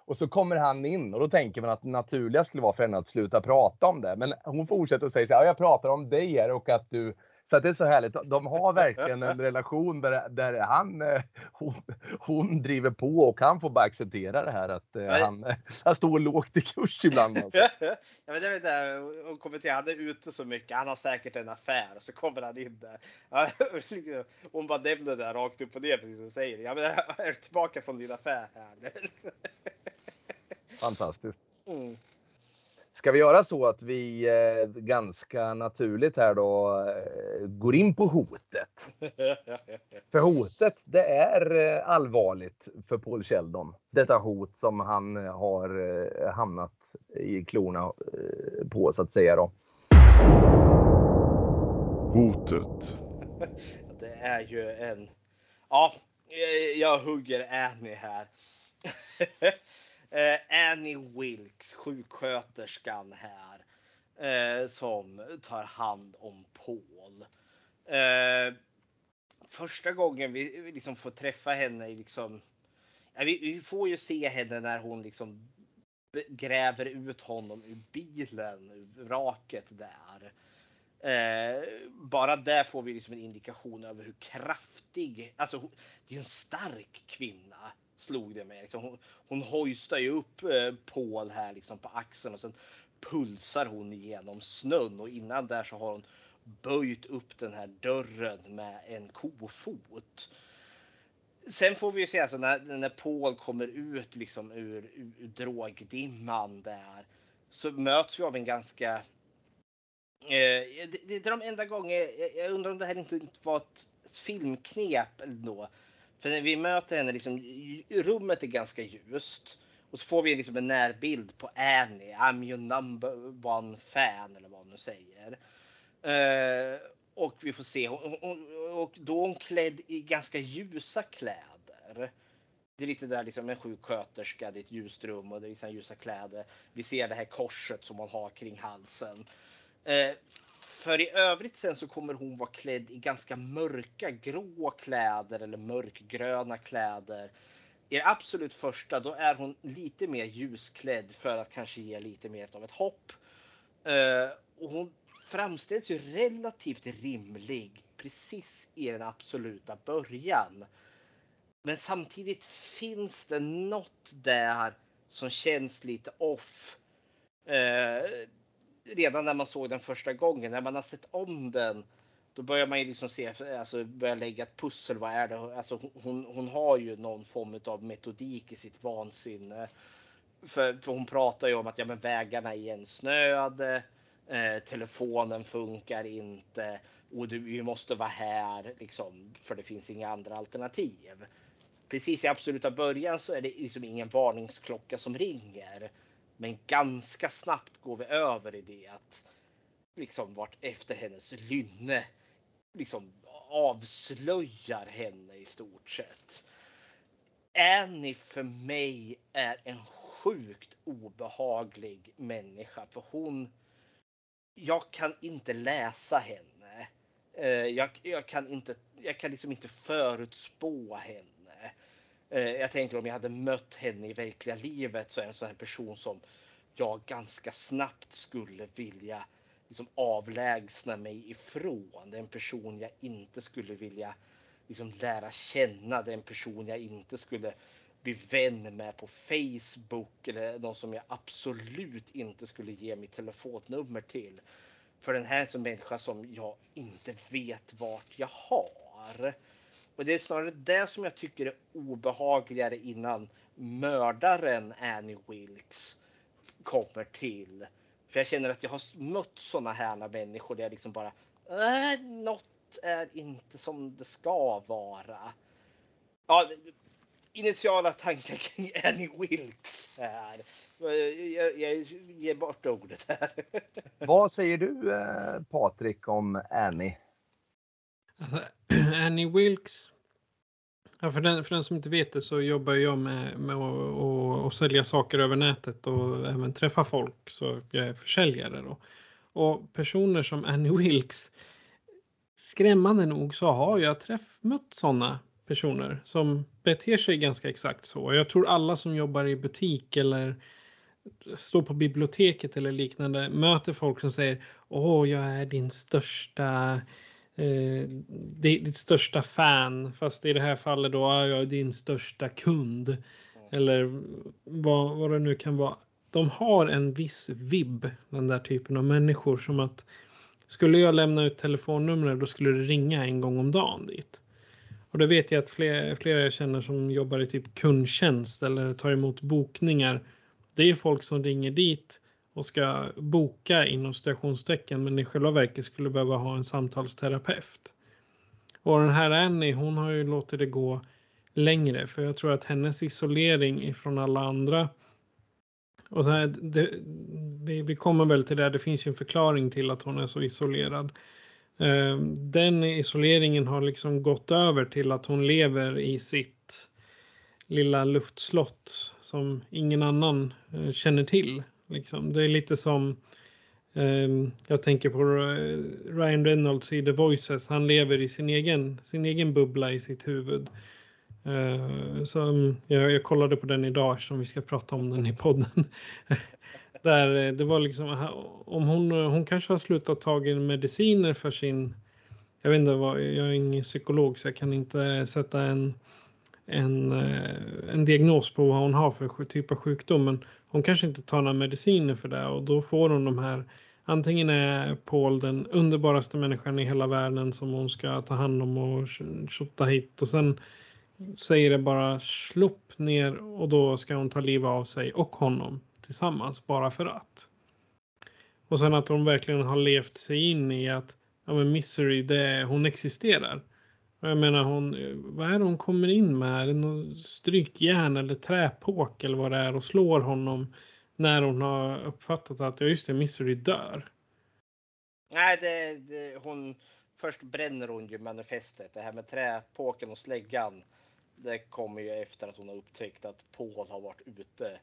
Speaker 2: Och så kommer han in och då tänker man att det naturliga skulle vara för henne att sluta prata om det. Men hon fortsätter och säger så här, jag pratar om dig här och att du så det är så härligt. De har verkligen en relation där, där han, eh, hon, hon driver på och han får bara acceptera det här att eh, han, han står lågt i kurs ibland. Alltså.
Speaker 3: ja, men det är det, hon kommenterar, han är ute så mycket, han har säkert en affär och så kommer han in där. hon bara nämner det rakt upp och ner precis som säger. Ja, men jag är tillbaka från din affär här.
Speaker 2: Fantastiskt. Mm. Ska vi göra så att vi eh, ganska naturligt här då eh, går in på hotet? för hotet, det är eh, allvarligt för Paul Sheldon. Detta hot som han har eh, hamnat i klorna eh, på så att säga då.
Speaker 5: Hotet.
Speaker 3: Det är ju en... Ja, jag hugger Annie här. Eh, Annie Wilkes, sjuksköterskan här, eh, som tar hand om Paul. Eh, första gången vi liksom får träffa henne, liksom, ja, vi, vi, får ju se henne när hon liksom gräver ut honom ur bilen, ur vraket där. Eh, bara där får vi liksom en indikation över hur kraftig, alltså det är en stark kvinna slog det mig. Liksom hon, hon hojstar ju upp eh, Paul här liksom på axeln och sen pulsar hon igenom snön och innan där så har hon böjt upp den här dörren med en kofot. Sen får vi ju se alltså när, när Paul kommer ut liksom ur, ur, ur drogdimman där så möts vi av en ganska eh, det, det, är de enda gånger, jag, undrar om det här inte var ett, ett filmknep ändå. För när vi möter henne, liksom, rummet är ganska ljust. Och så får vi liksom en närbild på Annie. I'm your number one fan eller vad hon nu säger. Uh, och vi får se, och, och då är hon klädd i ganska ljusa kläder. Det är lite där liksom en sjuksköterska, det är ett ljust rum och det är liksom ljusa kläder. Vi ser det här korset som hon har kring halsen. Uh, för i övrigt sen så kommer hon vara klädd i ganska mörka grå kläder eller mörkgröna kläder. i det absolut första, då är hon lite mer ljusklädd för att kanske ge lite mer av ett hopp. Uh, och hon framställs ju relativt rimlig precis i den absoluta början. Men samtidigt finns det något där som känns lite off. Eh, Redan när man såg den första gången, när man har sett om den då börjar man ju liksom se, alltså börja lägga ett pussel. Vad är det? Alltså hon, hon har ju någon form av metodik i sitt vansinne. För, för hon pratar ju om att ja, men vägarna är igensnöade, eh, telefonen funkar inte och du, vi måste vara här liksom, för det finns inga andra alternativ. Precis i absoluta början så är det liksom ingen varningsklocka som ringer. Men ganska snabbt går vi över i det att liksom vart efter hennes lynne liksom avslöjar henne i stort sett. Annie för mig är en sjukt obehaglig människa för hon. Jag kan inte läsa henne. Eh, jag, jag, kan inte. Jag kan liksom inte förutspå henne. Eh, jag tänker om jag hade mött henne i verkliga livet så är det en sån här person som jag ganska snabbt skulle vilja liksom avlägsna mig ifrån. Det är en person jag inte skulle vilja liksom lära känna. Det är en person jag inte skulle bli vän med på Facebook eller någon som jag absolut inte skulle ge mitt telefonnummer till. För den här är en människa som jag inte vet vart jag har. Och det är snarare det som jag tycker är obehagligare innan mördaren Annie Wilkes kommer till. För jag känner att jag har mött sådana här människor där jag liksom bara, äh, något är inte som det ska vara. Ja, initiala tankar kring Annie Wilkes här. Jag, jag ger bort ordet här.
Speaker 2: Vad säger du eh, Patrik om Annie?
Speaker 4: Alltså, Annie Wilkes Ja, för, den, för den som inte vet det så jobbar jag med, med att sälja saker över nätet och även träffa folk. Så jag är försäljare då. Och personer som Annie Wilkes, skrämmande nog så har jag träff, mött sådana personer som beter sig ganska exakt så. Jag tror alla som jobbar i butik eller står på biblioteket eller liknande möter folk som säger Åh, jag är din största eh, ditt största fan, fast i det här fallet då är jag din största kund. Eller vad, vad det nu kan vara. De har en viss vibb, den där typen av människor, som att skulle jag lämna ut telefonnumret då skulle det ringa en gång om dagen dit. Och det vet jag att flera, flera jag känner som jobbar i typ kundtjänst eller tar emot bokningar. Det är folk som ringer dit och ska boka inom stationstecken men i själva verket skulle behöva ha en samtalsterapeut. Och den här Annie hon har ju låtit det gå längre för jag tror att hennes isolering ifrån alla andra och så här, det, vi, vi, kommer väl till det, det finns ju en förklaring till att hon är så isolerad. Ehm, den isoleringen har liksom gått över till att hon lever i sitt lilla luftslott som ingen annan eh, känner till. Liksom. Det är lite som eh, jag tänker på Ryan Reynolds i The Voices. Han lever i sin egen, sin egen bubbla i sitt huvud. Eh, så, mm, jag, jag, kollade på den idag som vi ska prata om den i podden. Där eh, det var liksom om hon, hon kanske har slutat ta mediciner för sin jag vet inte vad, jag är ingen psykolog så jag kan inte sätta en, en, eh, en diagnos på vad hon har för typ av sjukdom. Men hon kanske inte tar några mediciner för det och då får hon de här Antingen är Paul den underbaraste människan i hela världen som hon ska ta hand om och tjotta hit och sen säger det bara slopp ner och då ska hon ta livet av sig och honom tillsammans bara för att. Och sen att hon verkligen har levt sig in i att ja, men Misery, det, hon existerar. Jag menar hon, vad är det hon kommer in med? Är det någon strykjärn eller träpåk eller vad det är och slår honom när hon har uppfattat att ja just det, Missouri dör.
Speaker 3: Nej, det, det, hon, först bränner hon ju manifestet. Det här med träpåken och släggan. Det kommer ju efter att hon har upptäckt att Paul har varit ute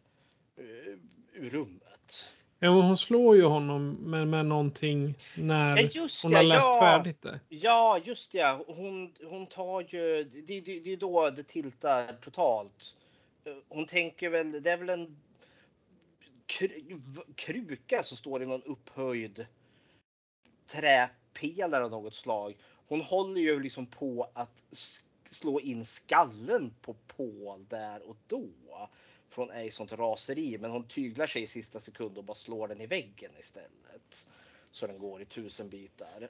Speaker 3: eh, ur rummet.
Speaker 4: Ja, hon slår ju honom med, med någonting när ja, hon har läst
Speaker 3: ja.
Speaker 4: färdigt det.
Speaker 3: Ja, just ja. Hon, hon tar ju... Det, det, det är då det tiltar totalt. hon tänker väl, det är väl en kruka som står i någon upphöjd träpelare av något slag. Hon håller ju liksom på att slå in skallen på Paul där och då från i sånt raseri. Men hon tyglar sig i sista sekund och bara slår den i väggen istället. Så den går i tusen bitar.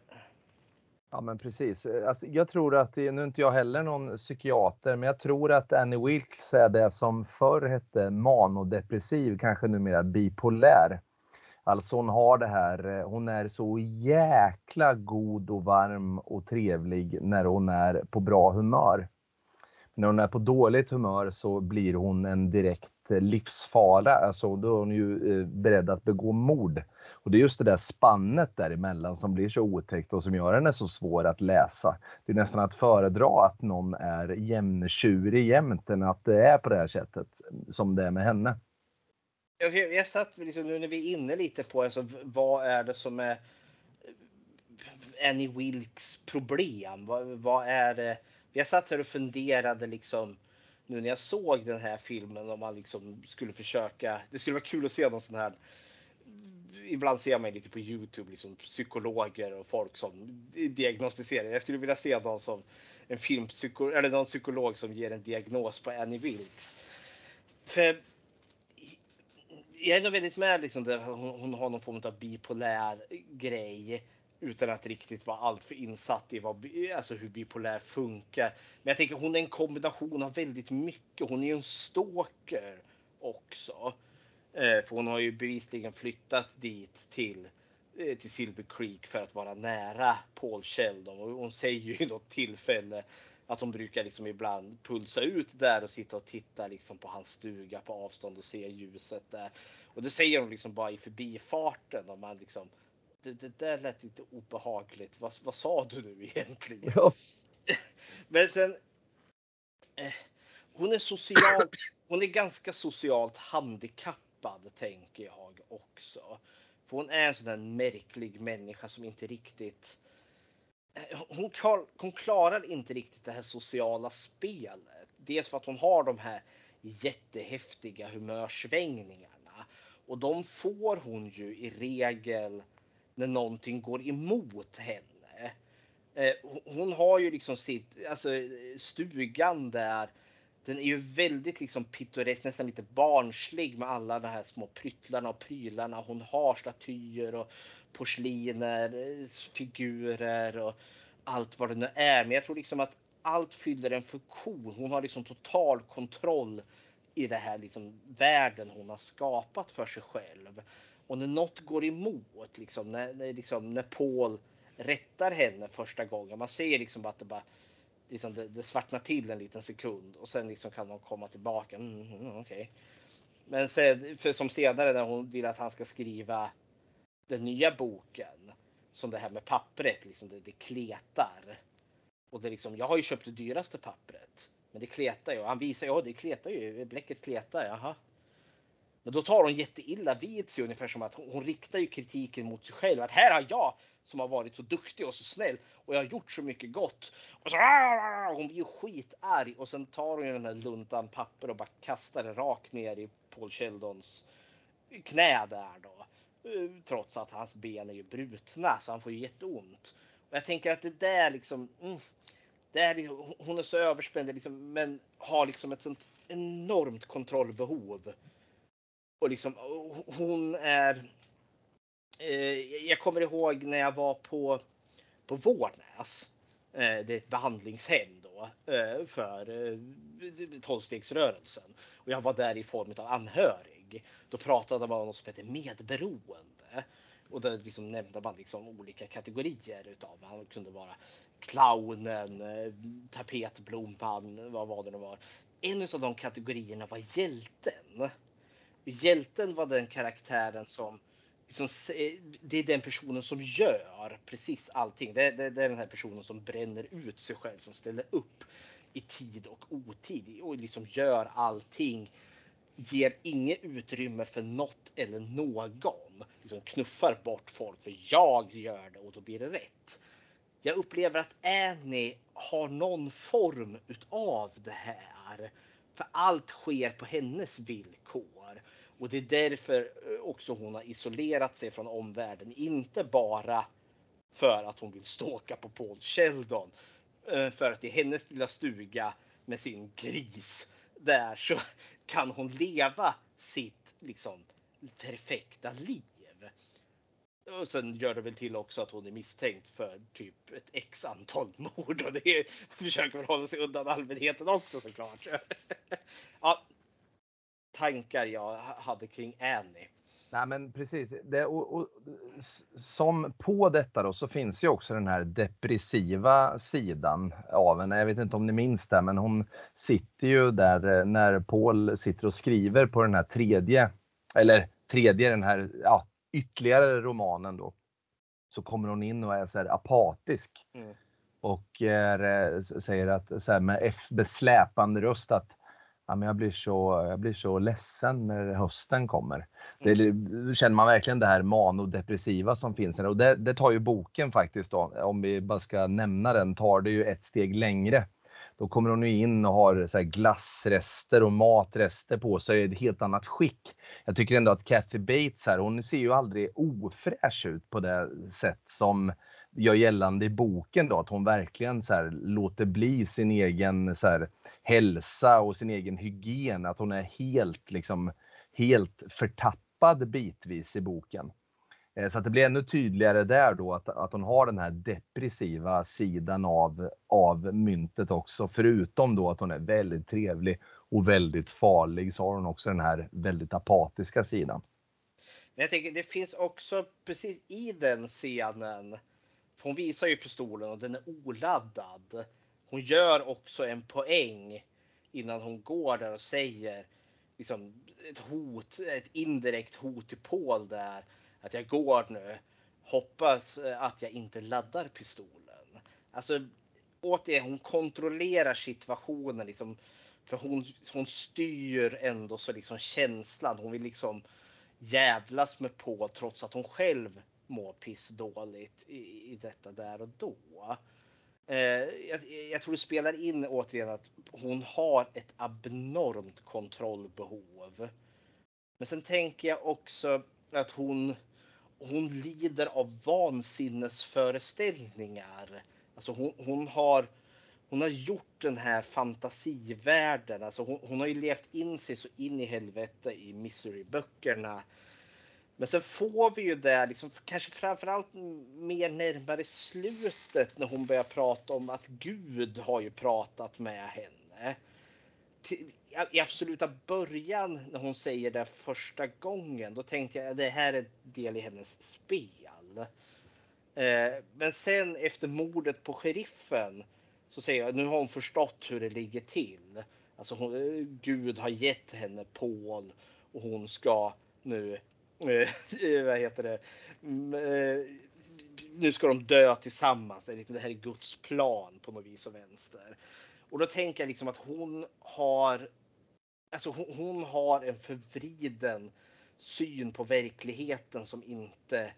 Speaker 2: Ja men precis. Alltså, jag tror att, nu är inte jag heller någon psykiater, men jag tror att Annie Wilkes är det som förr hette manodepressiv, kanske numera bipolär. Alltså hon har det här, hon är så jäkla god och varm och trevlig när hon är på bra humör. När hon är på dåligt humör så blir hon en direkt livsfara, alltså då är hon ju eh, beredd att begå mord. Och det är just det där spannet däremellan som blir så otäckt och som gör henne så svår att läsa. Det är nästan att föredra att någon är jämntjurig jämt än att det är på det här sättet som det är med henne.
Speaker 3: Jag, jag satt liksom, nu när vi är inne lite på alltså, vad är det som är eh, Annie Wilkes problem? Vad, vad är det? Jag satt här och funderade liksom nu när jag såg den här filmen om man liksom skulle försöka. Det skulle vara kul att se någon sån här ibland ser man lite på Youtube liksom psykologer och folk som diagnostiserar. Jag skulle vilja se någon som en filmpsykolog eller någon psykolog som ger en diagnos på Annie Wilkes. För jag är nog väldigt med liksom där hon, hon har någon form av bipolär grej utan att riktigt vara alltför insatt i vad, alltså hur bipolär funkar. Men jag tänker hon är en kombination av väldigt mycket. Hon är ju en stalker också. Eh, för hon har ju bevisligen flyttat dit till, eh, till Silver Creek för att vara nära Paul Sheldon. Och hon säger ju i något tillfälle att hon brukar liksom ibland pulsa ut där och sitta och titta liksom på hans stuga på avstånd och se ljuset där. Och det säger hon liksom bara i förbifarten. Om man liksom, det, det där lät lite obehagligt. Vad, vad sa du nu egentligen? Ja. Men sen. Eh, hon är socialt. Hon är ganska socialt handikappad tänker jag också. För hon är en sån där märklig människa som inte riktigt... Eh, hon, hon klarar inte riktigt det här sociala spelet. Dels för att hon har de här jättehäftiga humörsvängningarna. Och de får hon ju i regel när någonting går emot henne. Eh, hon har ju liksom sitt, alltså stugan där den är ju väldigt liksom pittoresk, nästan lite barnslig med alla de här små pryttlarna och prylarna. Hon har statyer och porsliner, eh, figurer och allt vad det nu är. Men jag tror liksom att allt fyller en funktion. Hon har liksom total kontroll i den här liksom världen hon har skapat för sig själv. Och när något går emot, liksom, när, när, liksom, när Paul rättar henne första gången, man ser liksom att det bara liksom det, det svartnar till en liten sekund och sen liksom kan hon komma tillbaka. Mm, mm, mm okay. Men sen, för som senare när hon vill att han ska skriva den nya boken som det här med pappret, liksom det, det kletar. Och det liksom, jag har ju köpt det dyraste pappret, men det kletar ju. Han visar, ja det kletar ju, bläcket kletar, jaha. Men då tar hon jätteilla vid sig ungefär som att hon, hon riktar ju kritiken mot sig själv. Att här har jag som har varit så duktig och så snäll och jag har gjort så mycket gott. Och så, ah, hon blir ju skitarg och sen tar hon ju den här luntan papper och bara kastar det rakt ner i Paul Sheldons knä där då. Eh, trots att hans ben är ju brutna så han får ju jätteont. Och jag tänker att det där liksom. Mm, det är, liksom, hon är så överspänd liksom, men har liksom ett sånt enormt kontrollbehov. Och liksom hon är eh, jag kommer ihåg när jag var på, på Vårnäs. Eh, det är ett behandlingshem då eh, för eh, tolvstegsrörelsen. Och jag var där i form av anhörig. Då pratade man om något som heter medberoende. Och då liksom nämnde man liksom olika kategorier utav Han kunde vara clownen, eh, tapetblompan, tapetblomman, vad var det nu var. En av de kategorierna var hjälten. Hjälten var den karaktären som liksom, det är den personen som gör precis allting. Det, det, det, är den här personen som bränner ut sig själv, som ställer upp i tid och otid och liksom gör allting. Ger inget utrymme för något eller någon. Liksom knuffar bort folk för jag gör det och då blir det rätt. Jag upplever att Annie har någon form utav det här För allt sker på hennes villkor. Och det är därför eh, också hon har isolerat sig från omvärlden. Inte bara för att hon vill ståka på Paul Sheldon. Eh, för att i hennes lilla stuga med sin gris där så kan hon leva sitt liksom perfekta liv. Och sen gör det väl till också att hon är misstänkt för typ ett x antal mord och det försöker väl hålla sig undan allmänheten också såklart. ja, tankar jag hade kring Annie.
Speaker 2: Nej men precis. Det, och, och, som på detta då så finns ju också den här depressiva sidan av henne. Jag vet inte om ni minns det, men hon sitter ju där eh, när Paul sitter och skriver på den här tredje, eller tredje den här, ja, ytterligare romanen då. Så kommer hon in och är så apatisk. Mm. Och är, eh, säger att så här, med besläpande röst att ja, men jag, blir så, jag blir så ledsen när hösten kommer. Det mm. känner man verkligen det här manodepressiva som finns. Och det, det tar ju boken faktiskt då, om vi bara ska nämna den, tar det ju ett steg längre. Då kommer hon in och har så glassrester och matrester på sig i ett helt annat skick. Jag tycker ändå att Kathy Bates här, hon ser ju aldrig ofräsch ut på det sätt som gör gällande i boken då, att hon verkligen så här, låter bli sin egen så här, hälsa och sin egen hygien, att hon är helt liksom helt förtappad bitvis i boken. Eh, så att det blir ännu tydligare där då att, att hon har den här depressiva sidan av, av myntet också. Förutom då att hon är väldigt trevlig och väldigt farlig så har hon också den här väldigt apatiska sidan.
Speaker 3: Men jag tänker det finns också precis i den scenen hon visar ju pistolen och den är oladdad. Hon gör också en poäng innan hon går där och säger liksom ett hot, ett indirekt hot till Paul där. Att jag går nu. Hoppas eh, att jag inte laddar pistolen. Alltså återigen, hon kontrollerar situationen liksom. För hon, hon styr ändå så liksom känslan. Hon vill liksom jävlas med Paul trots att hon själv må pissdåligt i, i detta där och då. Eh, jag, jag, tror det spelar in återigen att hon har ett abnormt kontrollbehov. Men sen tänker jag också att hon, hon lider av vansinnesföreställningar. Alltså hon, hon har hon har gjort den här fantasivärlden. Alltså hon, hon har ju levt in sig så in i helvete i Misery-böckerna men sen får vi ju det, liksom, kanske framförallt mer närmare slutet när hon börjar prata om att Gud har ju pratat med henne. I absoluta början när hon säger det första gången, då tänkte jag att det här är en del i hennes spel. Eh, men sen efter mordet på sheriffen så säger jag nu har hon förstått hur det ligger till. Alltså hon, eh, Gud har gett henne Paul och hon ska nu Eh, eh, vad heter det? Mm, eh, nu ska de dö tillsammans. Det, är liksom, det här är Guds plan på något vis och vänster. Och då tänker jag liksom att hon har Alltså hon, hon har en förvriden syn på verkligheten som inte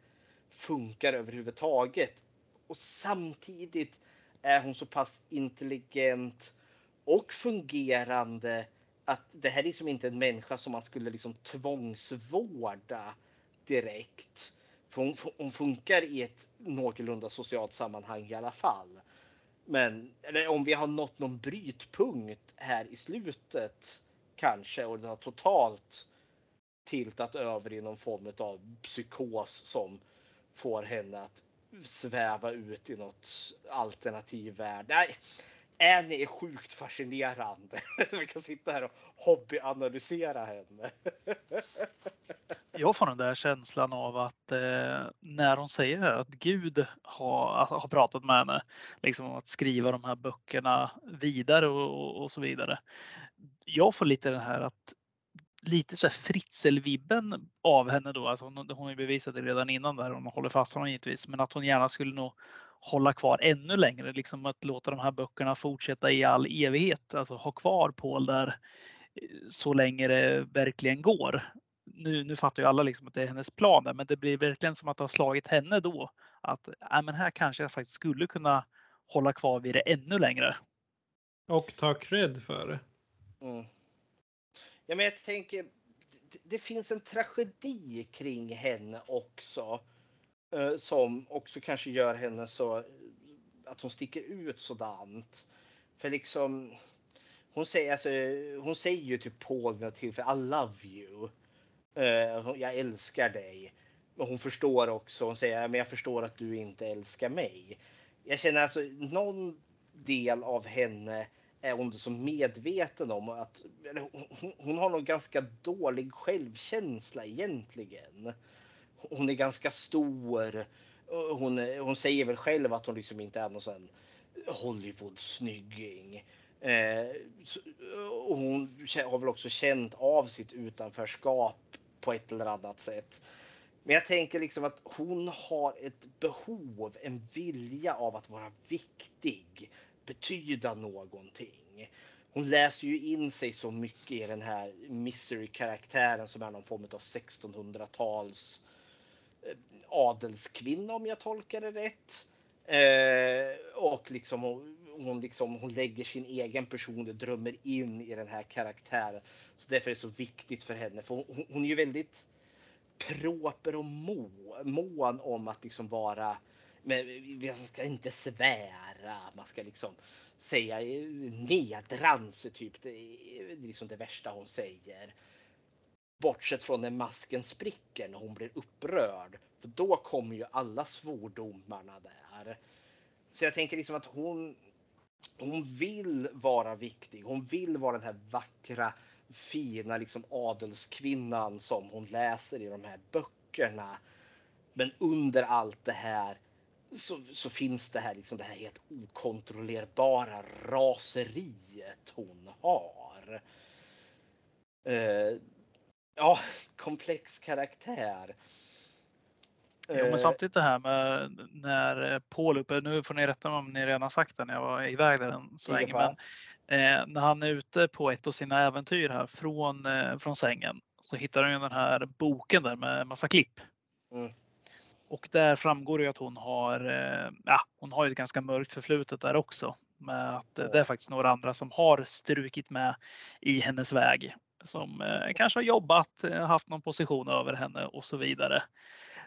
Speaker 3: funkar överhuvudtaget. Och samtidigt är hon så pass intelligent och fungerande att det här är liksom inte en människa som man skulle liksom tvångsvårda direkt. För hon, hon funkar i ett någorlunda socialt sammanhang i alla fall. Men eller om vi har nått någon brytpunkt här i slutet kanske och det har totalt tiltat över i någon form av psykos som får henne att sväva ut i något alternativ värld. Nej, Annie är sjukt fascinerande. Vi kan sitta här och hobbyanalysera henne.
Speaker 1: Jag får den där känslan av att eh, när hon säger att Gud har, har pratat med henne, liksom att skriva de här böckerna vidare och, och så vidare. Jag får lite den här att lite så här Fritzl-vibben av henne då. Alltså hon, hon är bevisat det redan innan där hon håller fast honom givetvis, men att hon gärna skulle nog hålla kvar ännu längre, liksom att låta de här böckerna fortsätta i all evighet, alltså ha kvar Paul där eh, så länge det verkligen går. Nu, nu fattar ju alla liksom att det är hennes plan, där, men det blir verkligen som att det har slagit henne då att äh, men här kanske jag faktiskt skulle kunna hålla kvar vid det ännu längre.
Speaker 4: Och ta cred för det.
Speaker 3: Mm. Ja, men jag tänker, det, det finns en tragedi kring henne också. Eh, som också kanske gör henne så att hon sticker ut sådant. För liksom, hon säger, alltså, hon säger ju till Paul till för I love you. Eh, jag älskar dig. Men hon förstår också, hon säger men jag förstår att du inte älskar mig. Jag känner alltså någon del av henne är hon så medveten om att hon, hon har nog ganska dålig självkänsla egentligen. Hon är ganska stor. Hon, hon säger väl själv att hon liksom inte är någon sån Hollywood-snygging. Eh, hon har väl också känt av sitt utanförskap på ett eller annat sätt. Men jag tänker liksom att hon har ett behov, en vilja av att vara viktig, betyda någonting. Hon läser ju in sig så mycket i den här mystery-karaktären som är någon form av 1600-tals Eh, adelskvinna om jag tolkar det rätt. Eh, och liksom hon, hon, liksom hon lägger sin egen person och drömmer in i den här karaktären. Så därför är det så viktigt för henne. För hon, hon är ju väldigt proper och må, mån om att liksom vara men man ska inte svära, man ska liksom säga eh, nedrans typ. Det är liksom det värsta hon säger. Bortsett från när masken spricker när hon blir upprörd. För då kommer ju alla svordomarna där. Så jag tänker liksom att hon, hon vill vara viktig. Hon vill vara den här vackra, fina liksom adelskvinnan som hon läser i de här böckerna. Men under allt det här så, så finns det här, liksom det här helt okontrollerbara raseriet hon har. Eh, ja, komplex karaktär.
Speaker 1: Jo, men
Speaker 3: Uh,
Speaker 1: samtidigt det här med när Paul uppe, nu får ni rätta mig om ni redan sagt det när jag var iväg där en sväng, men eh, när han är ute på ett av sina äventyr här från, eh, från sängen så hittar han ju den här boken där med massa klipp.
Speaker 3: Mm.
Speaker 1: Och där framgår det ju att hon har, eh, ja, hon har ett ganska mörkt förflutet där också. Med att eh, det är faktiskt några andra som har strukit med i hennes väg. Som eh, kanske har jobbat, eh, haft någon position över henne och så vidare.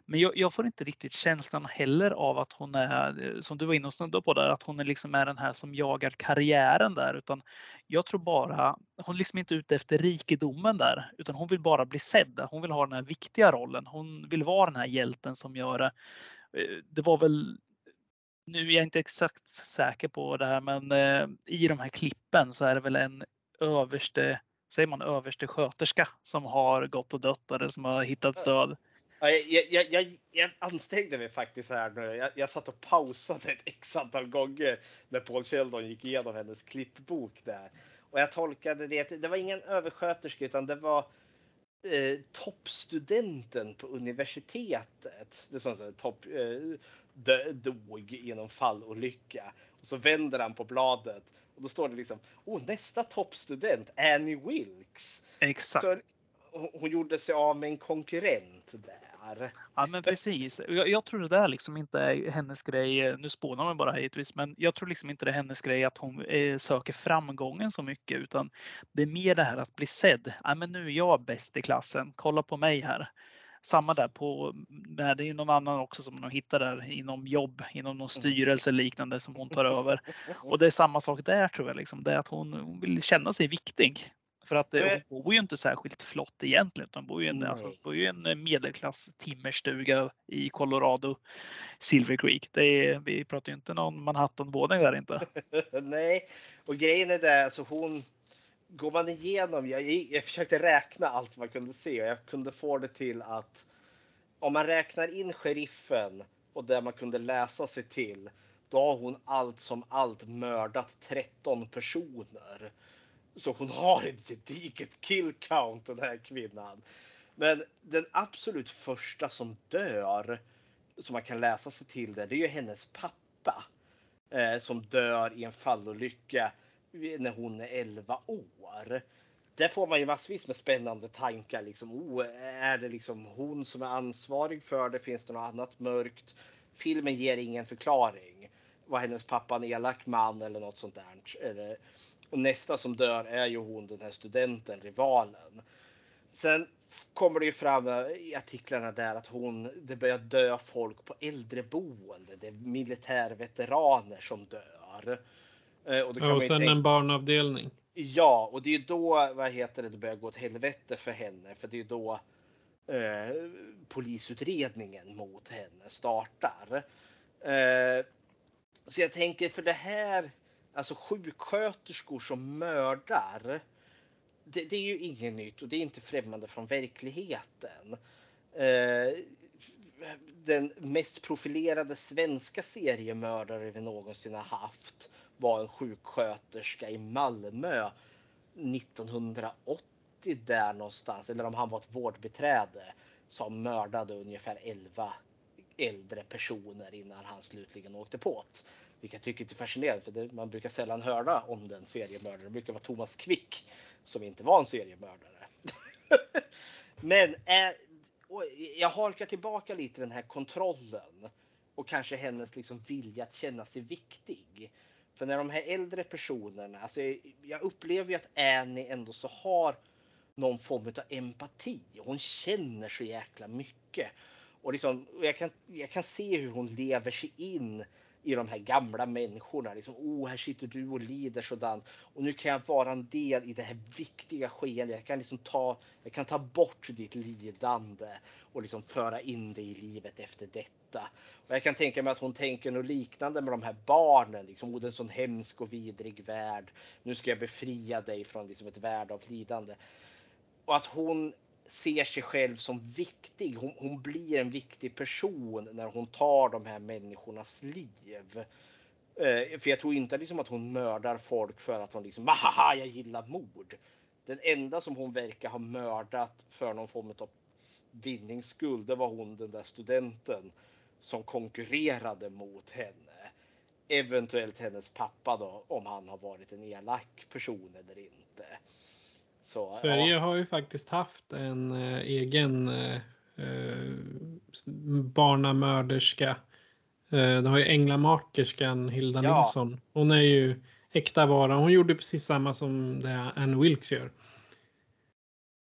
Speaker 1: Men jag, jag, får inte riktigt känslan heller av att hon är, eh, som du var inne och snuddade på där, att hon är liksom är den här som jagar karriären där. Utan jag tror bara, hon liksom är liksom inte ute efter rikedomen där, utan hon vill bara bli sedd. Hon vill ha den här viktiga rollen. Hon vill vara den här hjälten som gör det. Det var väl, nu är jag inte exakt säker på det här, men eh, i de här klippen så är det väl en överste säger man överste sköterska som har gått och dött eller som har hittat stöd.
Speaker 3: Jag, jag, jag, jag, ansträngde mig faktiskt här nu. Jag, jag satt och pausade ett x antal gånger när Paul Sheldon gick igenom hennes klippbok där. Och jag tolkade det. Det var ingen översköterska utan det var eh, toppstudenten på universitetet. Det som topp, eh, dog genom fallolycka. Och så vänder han på bladet och då står det liksom oh, nästa toppstudent Annie Wilkes.
Speaker 1: Exakt. Så,
Speaker 3: hon gjorde sig av med en konkurrent där.
Speaker 1: Ja men precis. Jag, jag tror det där liksom inte är hennes grej. Nu spånar man bara hittills, men jag tror liksom inte det är hennes grej att hon eh, söker framgången så mycket, utan det är mer det här att bli sedd. Ja, men nu är jag bäst i klassen. Kolla på mig här. Samma där på, det är ju någon annan också som de hittar där inom jobb, inom någon styrelse liknande som hon tar över. Och det är samma sak där tror jag, liksom. det är att hon, hon vill känna sig viktig. För att eh, hon bor ju inte särskilt flott egentligen. Hon bor ju en, alltså, bor ju en eh, medelklass timmerstuga i Colorado, Silver Creek. Det är, vi pratar ju inte någon Manhattan-våning där inte.
Speaker 3: Nej, och grejen är det, alltså hon går man igenom, jag, jag försökte räkna allt man kunde se och jag kunde få det till att om man räknar in sheriffen och det man kunde läsa sig till, då har hon allt som allt mördat 13 personer. Så hon har ett gediget kill count den här kvinnan. Men den absolut första som dör, som man kan läsa sig till det, det är ju hennes pappa. Eh, som dör i en fallolycka när hon är 11 år. Där får man ju massvis med spännande tankar. Liksom, oh, är det liksom hon som är ansvarig för det? Finns det något annat mörkt? Filmen ger ingen förklaring. Var hennes pappa en elak man eller något sånt där? Eller, Och nästa som dör är ju hon den här studenten, rivalen. Sen kommer det ju fram i artiklarna där att hon, det börjar dö folk på äldreboende. Det är militärveteraner som dör.
Speaker 4: Eh, och, ja, och sen tänka, en barnavdelning.
Speaker 3: Ja, och det är då vad heter det, det börjar gå åt helvete för henne. För det är då eh, polisutredningen mot henne startar. Eh, så jag tänker för det här, alltså sjuksköterskor som mördar. Det, det, är ju inget nytt och det är inte främmande från verkligheten. Eh, den mest profilerade svenska seriemördare vi någonsin har haft var en sjuksköterska i Malmö 1980 där någonstans, eller om han var ett vårdbiträde som mördade ungefär 11 äldre personer innan han slutligen åkte på det. Vilket jag tycker är fascinerande för det, man brukar sällan höra om den seriemördaren. Det brukar vara Thomas Quick som inte var en seriemördare. Men äh, jag harkar tillbaka lite den här kontrollen och kanske hennes liksom vilja att känna sig viktig. För när de här äldre personerna, alltså eh, jag upplever ju att Annie ändå så har någon form av empati. Hon känner så jäkla mycket. Och liksom, jag, kan, jag kan se hur hon lever sig in i de här gamla människorna. Liksom, oh, här sitter du och lider sådant. Och nu kan jag vara en del i det här viktiga skeendet. Jag kan, liksom ta, jag kan ta bort ditt lidande och liksom föra in det i livet efter detta. Och jag kan tänka mig att hon tänker något liknande med de här barnen. Liksom, oh, det är en sån hemsk och vidrig värld. Nu ska jag befria dig från liksom, ett värld av lidande. Och att hon ser sig själv som viktig. Hon, hon, blir en viktig person när hon tar de här människornas liv. Eh, för jag tror inte liksom att hon mördar folk för att hon liksom, haha, jag gillar mord. Den enda som hon verkar ha mördat för någon form av vinningsskuld det var hon den där studenten som konkurrerade mot henne. Eventuellt hennes pappa då, om han har varit en elak person eller inte.
Speaker 4: Så, Sverige ja. har ju faktiskt haft en eh, egen eh, eh barnamörderska. Eh, det har ju änglamakerskan Hilda ja. Nilsson. Hon är ju äkta vara. Hon gjorde precis samma som det Anne Wilkes gör.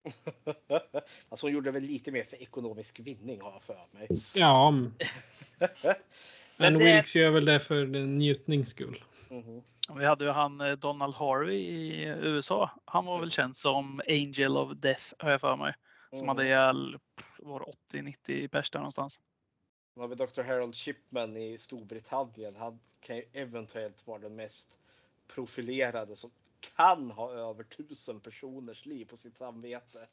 Speaker 3: alltså hon gjorde väl lite mer för ekonomisk vinning har jag för mig.
Speaker 4: Ja. Anne det... Wilkes gör väl det för njutnings skull. Mm
Speaker 1: -hmm. Vi hade ju han eh, Donald Harvey i USA. Han var väl känd som Angel of Death har jag för mig. Som mm. hade ihjäl 80-90 pers där någonstans.
Speaker 3: Då har vi Dr. Harold Shipman i Storbritannien. Han kan ju eventuellt vara den mest profilerade som kan ha över tusen personers liv på sitt samvete.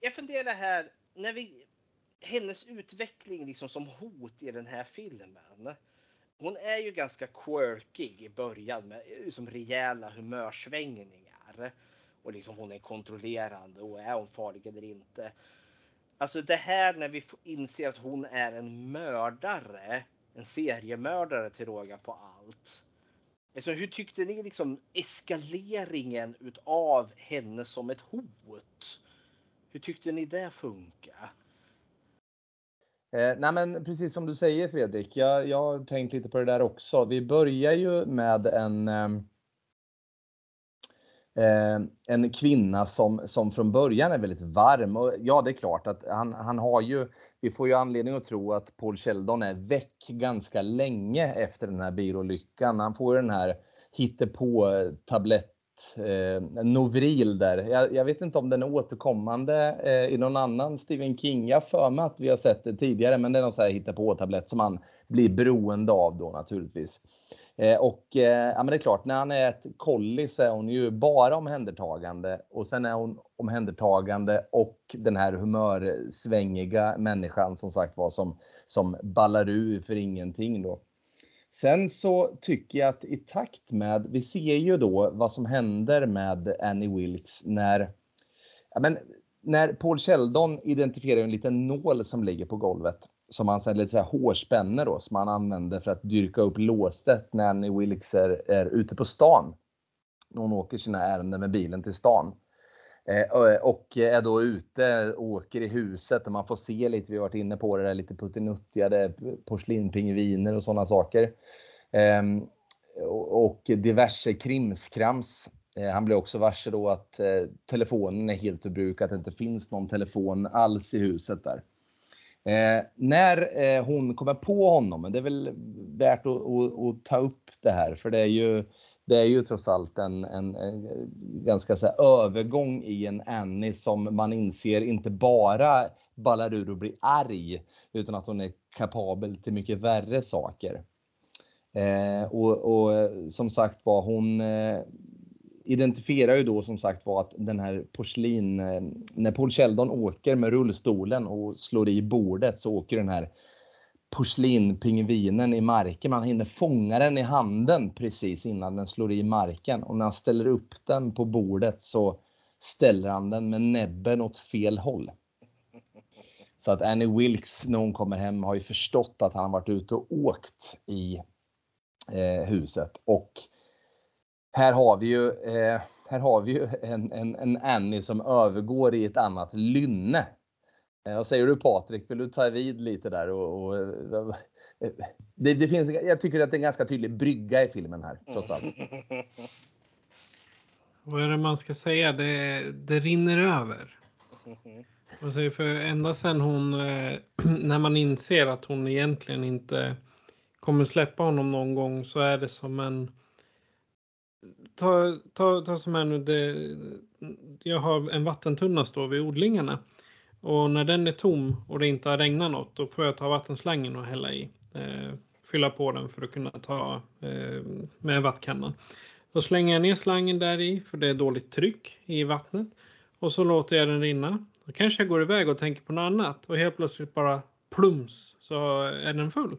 Speaker 3: Jag funderar här, när vi, hennes utveckling liksom som hot i den här filmen hon är ju ganska quirky i början med eh, liksom rejäla humörsvängningar. Och liksom hon är kontrollerande och är hon farlig eller inte. Alltså det här när vi inser att hon är en mördare, en seriemördare till råga på allt. Alltså, hur tyckte ni liksom eskaleringen utav henne som ett hot? Hur tyckte ni det funkar?
Speaker 2: Eh, nej men precis som du säger Fredrik, jag, jag har tänkt lite på det där också. Vi börjar ju med en ehm, eh, en kvinna som, som från början är väldigt varm. Och ja, det är klart att han, han har ju, vi får ju anledning att tro att Paul Sheldon är väck ganska länge efter den här bilolyckan. Han får ju den här hittepå tablett eh, Novril där. Jag, jag, vet inte om den är återkommande eh, i någon annan Stephen King. Jag för mig att vi har sett det tidigare, men det är någon sån här hitta på tablett som man blir beroende av då naturligtvis. Eh, och eh, ja, men det är klart, när han är ett kolli så är hon ju bara omhändertagande och sen är hon omhändertagande och den här humörsvängiga människan som sagt var som, som ballar ur för ingenting då. Sen så tycker jag att i takt med, vi ser ju då vad som händer med Annie Wilkes när, ja men, när Paul Sheldon identifierar en liten nål som ligger på golvet som han sen lite så här hårspänner då som han använder för att dyrka upp låset när Annie Wilkes är, är ute på stan. När hon åker sina ärenden med bilen till stan. Eh, eh, och är då ute åker i huset och man får se lite, vi har varit inne på det där, lite puttinuttjade porslinpingviner och sådana saker. Ehm, och diverse krimskrams. Eh, han blir också varse då att telefonen är helt ur bruk, att det inte finns någon telefon alls i huset där. Eh, när eh, hon kommer på honom, det är väl värt att, att, att, ta upp det här, för det är ju, det är ju trots allt en, en, en ganska så här, övergång i en Annie som man inser inte bara ballar ur och blir arg, utan att hon är kapabel till mycket värre saker. Eh, och, och, som sagt var, hon eh, identifierar ju då som sagt var att den här porslin, eh, när Paul Sheldon åker med rullstolen och slår i bordet så åker den här porslinpingvinen i marken. Man hinner fånga den i handen precis innan den slår i marken och när han ställer upp den på bordet så ställer han den med näbben åt fel håll. Så att Annie Wilkes när hon kommer hem har ju förstått att han varit ute och åkt i eh, huset och här har vi ju, eh, här har vi ju en, en, en Annie som övergår i ett annat lynne. Eh, vad säger du Patrik? Vill du ta vid lite där? Och, och eh, det, det, finns, jag tycker att det är en ganska tydlig brygga i filmen här, trots allt.
Speaker 4: Vad är det man ska säga? Det, det rinner över. För ända sen hon, eh, när man inser att hon egentligen inte kommer släppa honom någon gång så är det som en ta, ta, ta som här nu, det, jag har en vattentunna står vid odlingarna. Och när den är tom och det inte har regnat något, då får jag ta vattenslangen och hälla i. Eh, fylla på den för att kunna ta eh, med vattkannan. Då slänger jag ner slangen där i, för det är dåligt tryck i vattnet. Och så låter jag den rinna. Då kanske jag går iväg och tänker på något annat och helt plötsligt bara plums så är den full.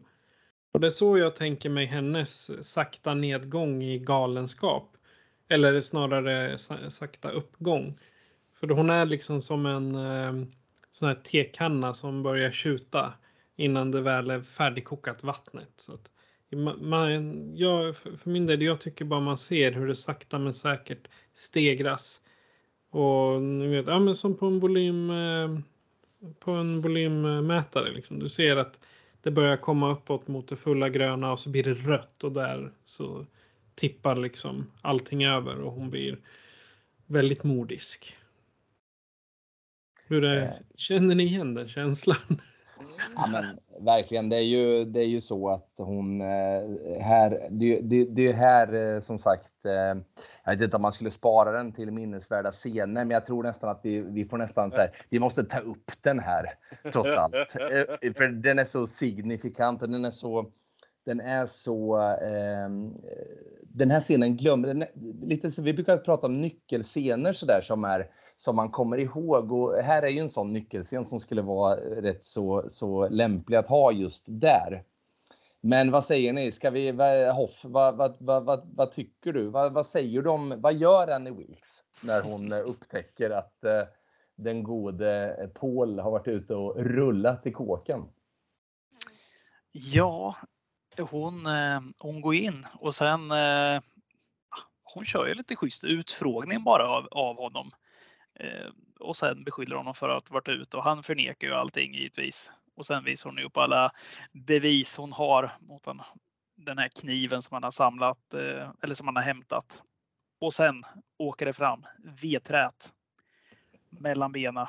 Speaker 4: Och det är så jag tänker mig hennes sakta nedgång i galenskap. Eller snarare sakta uppgång. För hon är liksom som en eh, sån här tekanna som börjar tjuta innan det väl är färdigkokat vattnet. Så att man, jag, för min del, jag tycker bara man ser hur det sakta men säkert stegras. Och ni vet, ja, men som på en volym eh, på en volymmätare. Liksom. Du ser att det börjar komma uppåt mot det fulla gröna och så blir det rött och där så tippar liksom allting över och hon blir väldigt modisk. Hur är, eh. känner ni igen den känslan?
Speaker 2: Ja, men, verkligen, det är, ju, det är ju så att hon eh, här, det, det, det är här eh, som sagt, jag vet inte om man skulle spara den till minnesvärda scener, men jag tror nästan att vi, vi får nästan så här, vi måste ta upp den här trots allt. För den är så signifikant och den är så, den är så, eh, den här scenen glömmer, den är, lite vi brukar prata om nyckelscener sådär som är som man kommer ihåg och här är ju en sån nyckelscen som skulle vara rätt så, så lämplig att ha just där. Men vad säger ni? Ska vi, Hoff, vad, vad, vad, vad, vad tycker du? Vad, vad säger du om, vad gör Annie Wilkes när hon upptäcker att eh, den gode Paul har varit ute och rullat i kåken?
Speaker 1: Ja, hon, eh, hon går in och sen eh, hon kör ju lite schysst utfrågning bara av, av honom. Eh, och sen beskyller honom för att varit ute och han förnekar ju allting givetvis. Och sen visar hon upp alla bevis hon har mot den, den här kniven som han har samlat eller som han har hämtat. Och sen åker det fram vedträt mellan benen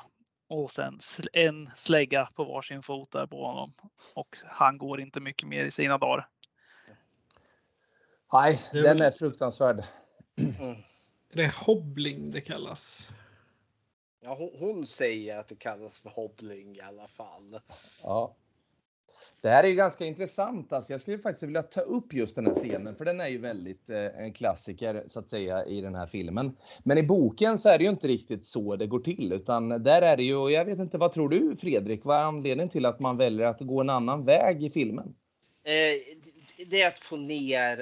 Speaker 1: och sen en slägga på varsin fot där på honom. Och han går inte mycket mer i sina dagar.
Speaker 2: Nej, den är fruktansvärd.
Speaker 4: Mm. Det är hobbling det kallas.
Speaker 3: Ja, hon, hon, säger att det kallas för hobbling i alla fall.
Speaker 2: Ja. Det här är ju ganska intressant. Alltså jag skulle faktiskt vilja ta upp just den här scenen, för den är ju väldigt eh, en klassiker så att säga i den här filmen. Men i boken så är det ju inte riktigt så det går till, utan där är det ju, jag vet inte, vad tror du Fredrik? Vad är anledningen till att man väljer att gå en annan väg i filmen?
Speaker 3: Eh, det är att få ner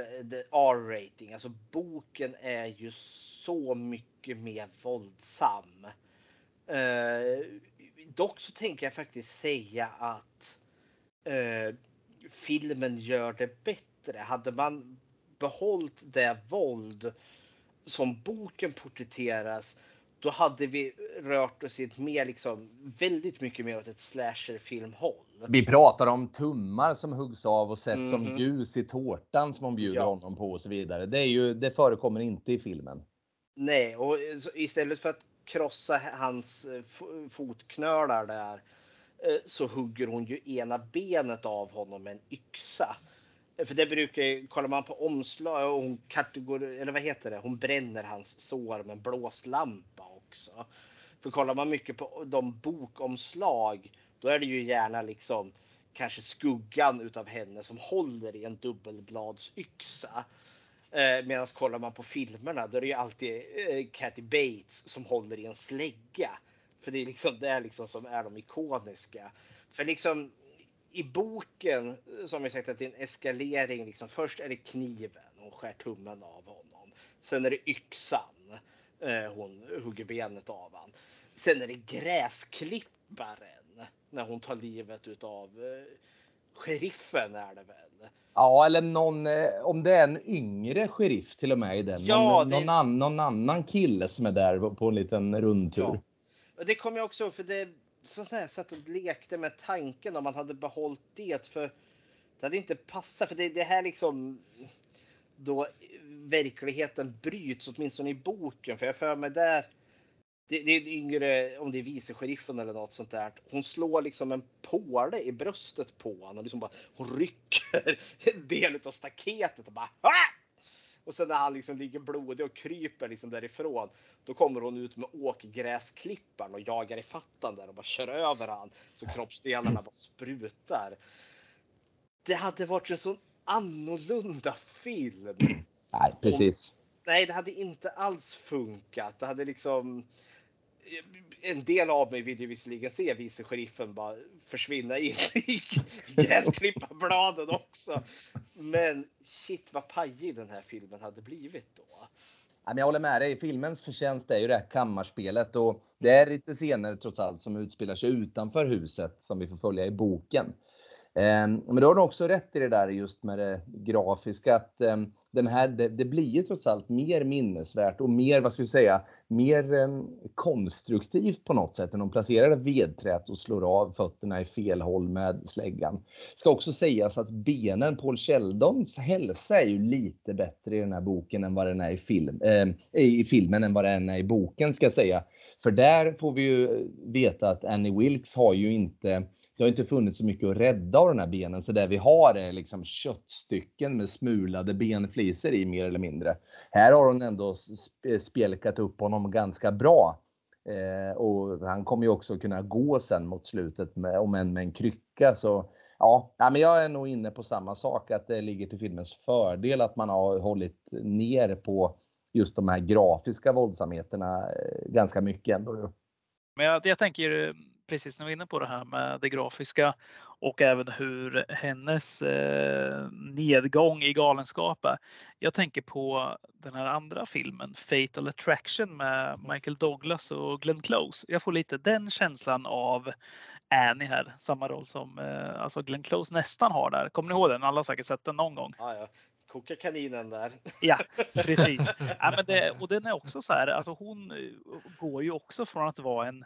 Speaker 3: R-rating. Alltså boken är ju så mycket mer våldsam. Eh, dock så tänker jag faktiskt säga att eh, filmen gör det bättre. Hade man behållit det våld som boken porträtteras då hade vi rört oss i ett mer liksom väldigt mycket mer åt ett slasherfilmhåll.
Speaker 2: Vi pratar om tummar som huggs av och sätts mm. som mhm. ljus i tårtan som hon bjuder ja. honom på och så vidare. Det är ju, det förekommer inte i filmen.
Speaker 3: Nej, och istället för att krossa hans eh, fotknölar där eh, så hugger hon ju ena benet av honom med en yxa. Eh, för det brukar, kollar man på omslag, hon kategori, eller vad heter det, hon bränner hans sår med en blåslampa också. För kollar man mycket på de bokomslag, då är det ju gärna liksom kanske skuggan utav henne som håller i en dubbelbladsyxa. Eh, Medan kollar man på filmerna då är det ju alltid eh, Kathy Bates som håller i en slägga. För det är liksom det är liksom som är de ikoniska. För liksom i boken eh, som vi sagt att det är en eskalering. Liksom, först är det kniven, hon skär tummen av honom. Sen är det yxan, eh, hon hugger benet av honom. Sen är det gräsklipparen när hon tar livet utav eh, sheriffen är det väl?
Speaker 2: Ja, eller någon, eh, om det är en yngre sheriff till och med i den. Ja, någon, det... någon, an, någon annan kille som är där på en liten rundtur.
Speaker 3: Ja. Det kommer jag också ihåg, för det så här, satt och lekte med tanken om man hade behållit det. För det hade inte passat, för det, det här liksom då verkligheten bryts, åtminstone i boken. För jag för mig där det, det är yngre, om det är vice sheriffen eller något sånt där. Hon slår liksom en påle i bröstet på honom och liksom bara, hon rycker en del av staketet och bara Aah! Och sen när han liksom ligger blodig och kryper liksom därifrån, då kommer hon ut med åkgräsklipparen och jagar i fattan där och bara kör över han så kroppsdelarna bara sprutar. Det hade varit en sån annorlunda film.
Speaker 2: Nej, precis. Och,
Speaker 3: nej, det hade inte alls funkat. Det hade liksom en del av mig vill ju visserligen se vice sheriffen bara försvinna in i gräsklipparbladen också. Men shit vad pajig den här filmen hade blivit då.
Speaker 2: Jag håller med dig. Filmens förtjänst är ju det här kammarspelet och det är lite scener trots allt som utspelar sig utanför huset som vi får följa i boken. Ehm, men då har du också rätt i det där just med det grafiska att ehm, den här, det, det blir ju trots allt mer minnesvärt och mer, vad ska vi säga, mer ehm, konstruktivt på något sätt än de placerar vedträt och slår av fötterna i fel håll med släggan. Ska också sägas att benen, Paul Sheldons hälsa är ju lite bättre i den här boken än vad den är i, film, äh, i filmen än vad den är i boken ska jag säga. För där får vi ju veta att Annie Wilkes har ju inte det har inte funnits så mycket att rädda av de här benen, så det vi har är liksom köttstycken med smulade benflisor i mer eller mindre. Här har hon ändå spjälkat upp honom ganska bra. Eh, och han kommer ju också kunna gå sen mot slutet, med, om än med en krycka. Så ja, men jag är nog inne på samma sak, att det ligger till filmens fördel att man har hållit ner på just de här grafiska våldsamheterna eh, ganska mycket ändå.
Speaker 1: Men jag, jag tänker eh, precis när vi är inne på det här med det grafiska och även hur hennes eh, nedgång i galenskap är. Jag tänker på den här andra filmen Fatal Attraction med Michael Douglas och Glenn Close. Jag får lite den känslan av Annie här, samma roll som eh, alltså Glenn Close nästan har där. Kommer ni ihåg den? Alla har säkert sett den någon gång.
Speaker 3: Ja, ja. Koka kaninen där.
Speaker 1: Ja, precis. ja, men det, och den är också så här, alltså hon eh, går ju också från att vara en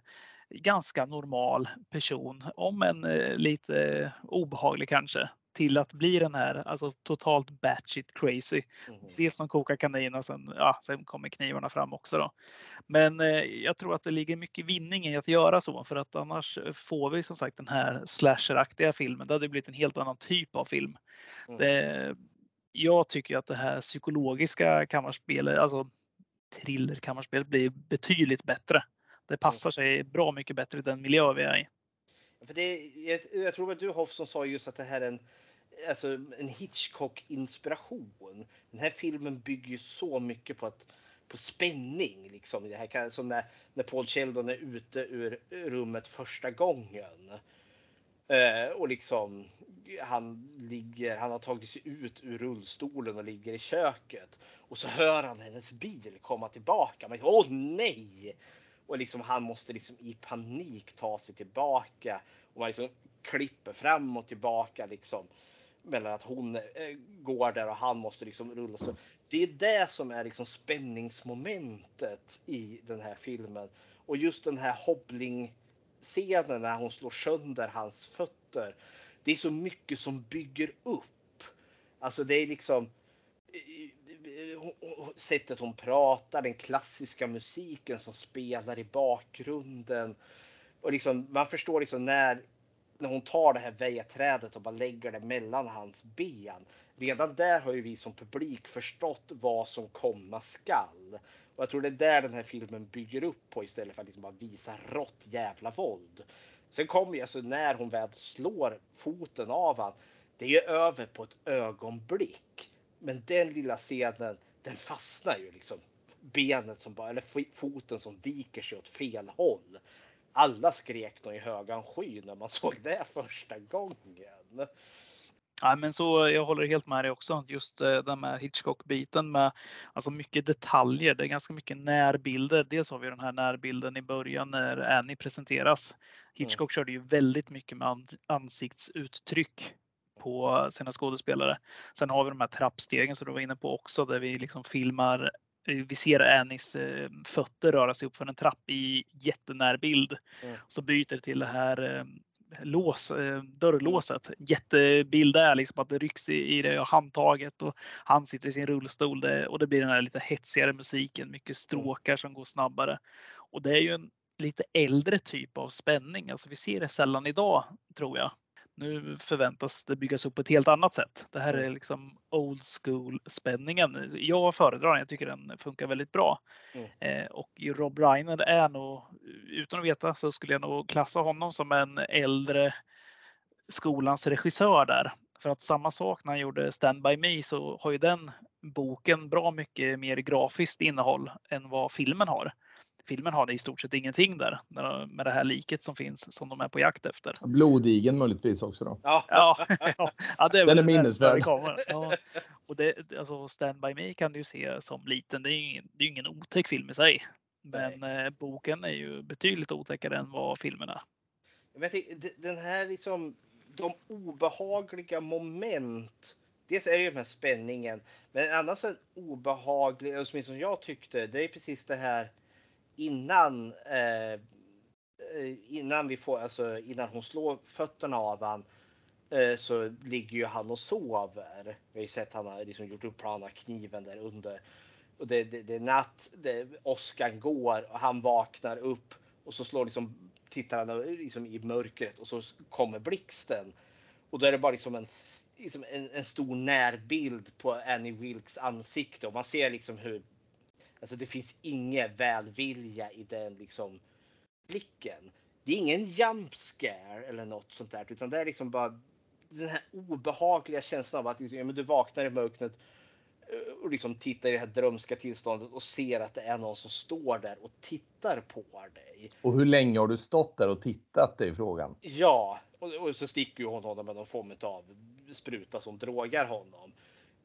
Speaker 1: ganska normal person, om en eh, lite obehaglig kanske, till att bli den här alltså totalt batshit crazy. Mm. Dels som kokar kanin och sen, ja, sen kommer knivarna fram också. Då. Men eh, jag tror att det ligger mycket vinning i att göra så för att annars får vi som sagt den här slasheraktiga filmen. Det hade blivit en helt annan typ av film. Mm. Det, jag tycker att det här psykologiska kammarspelet, alltså thrillerkammarspelet blir betydligt bättre. Det passar sig bra mycket bättre i den miljö vi är i.
Speaker 3: För det, jag, jag tror att du Hoff som sa just att det här är en, alltså en Hitchcock-inspiration. Den här filmen bygger ju så mycket på, att, på spänning. Liksom. Det här, som när, när Paul Sheldon är ute ur rummet första gången. Eh, och liksom han ligger, han har tagit sig ut ur rullstolen och ligger i köket. Och så hör han hennes bil komma tillbaka. Men åh nej! Och liksom han måste liksom i panik ta sig tillbaka. Och man liksom klipper fram och tillbaka liksom. Mellan att hon eh, går där och han måste liksom rulla. Så det är det som är liksom spänningsmomentet i den här filmen. Och just den här hobbling scenen när hon slår sönder hans fötter. Det är så mycket som bygger upp. Alltså det är liksom Eh, sättet hon pratar, den klassiska musiken som spelar i bakgrunden. Och liksom, man förstår liksom när, när hon tar det här vedträdet och bara lägger det mellan hans ben. Redan där har ju vi som publik förstått vad som komma skall. Och jag tror det är där den här filmen bygger upp på istället för att liksom bara visa rått jävla våld. Sen kommer ju alltså när hon väl slår foten av han. Det är ju över på ett ögonblick. Men den lilla scenen, den fastnar ju liksom. Benet som bara, eller foten som viker sig åt fel håll. Alla skrek nog i högan sky när man såg det första gången.
Speaker 1: Ja, men så jag håller helt med dig också. Just eh, den här Hitchcock-biten med alltså mycket detaljer. Det är ganska mycket närbilder. Dels har vi den här närbilden i början när Annie presenteras. Hitchcock mm. körde ju väldigt mycket med ansiktsuttryck på sina skådespelare. Sen har vi de här trappstegen som du var inne på också där vi liksom filmar vi ser Annies eh, fötter röra sig upp för en trapp i jättenärbild. Mm. Så byter det till det här eh, lås, eh, dörrlåset. Jättebild där, liksom att det rycks i, det handtaget och han sitter i sin rullstol det, och det blir den här lite hetsigare musiken, mycket stråkar som går snabbare. Och det är ju en lite äldre typ av spänning. Alltså vi ser det sällan idag, tror jag. Nu förväntas det byggas upp på ett helt annat sätt. Det här är liksom old school spänningen. Jag föredrar den. Jag tycker den funkar väldigt bra. Mm. Eh, och Rob Reiner är nog, utan att veta så skulle jag nog klassa honom som en äldre skolans regissör där. För att samma sak när han gjorde Stand By Me så har ju den boken bra mycket mer grafiskt innehåll än vad filmen har filmen har det i stort sett ingenting där med det här liket som finns som de är på jakt efter.
Speaker 2: Blodigen möjligtvis också då.
Speaker 1: Ja, ja, ja det är
Speaker 2: Den är minnesvärd.
Speaker 1: Ja. Och det, alltså Stand By Me kan du se som liten. Det är ju ingen, det är ingen otäck film i sig. Men eh, boken är ju betydligt otäckare än vad filmen är.
Speaker 3: Jag vet, den här liksom, de obehagliga moment. Dels är det ju den här spänningen, men annars en obehaglig, åtminstone som jag tyckte, det är precis det här innan eh, innan vi får, alltså innan hon slår fötterna av han eh, så ligger ju han och sover. Vi har ju sett han har liksom gjort upp planen, kniven där under. Och det, det, det är natt, det, Oskar går och han vaknar upp och så slår liksom, tittar han liksom i mörkret och så kommer blixten. Och då är det bara liksom en, liksom en, en stor närbild på Annie Wilkes ansikte och man ser liksom hur Alltså det finns ingen välvilja i den liksom blicken. Det är ingen jump scare eller något sånt där, utan det är liksom bara den här obehagliga känslan av att liksom, ja, men du vaknar i mörkret eh, och liksom tittar i det här drömska tillståndet och ser att det är någon som står där och tittar på dig.
Speaker 2: Och hur länge har du stått där och tittat? Det är frågan.
Speaker 3: Ja, och, och så sticker ju hon honom med någon form av spruta som drogar honom.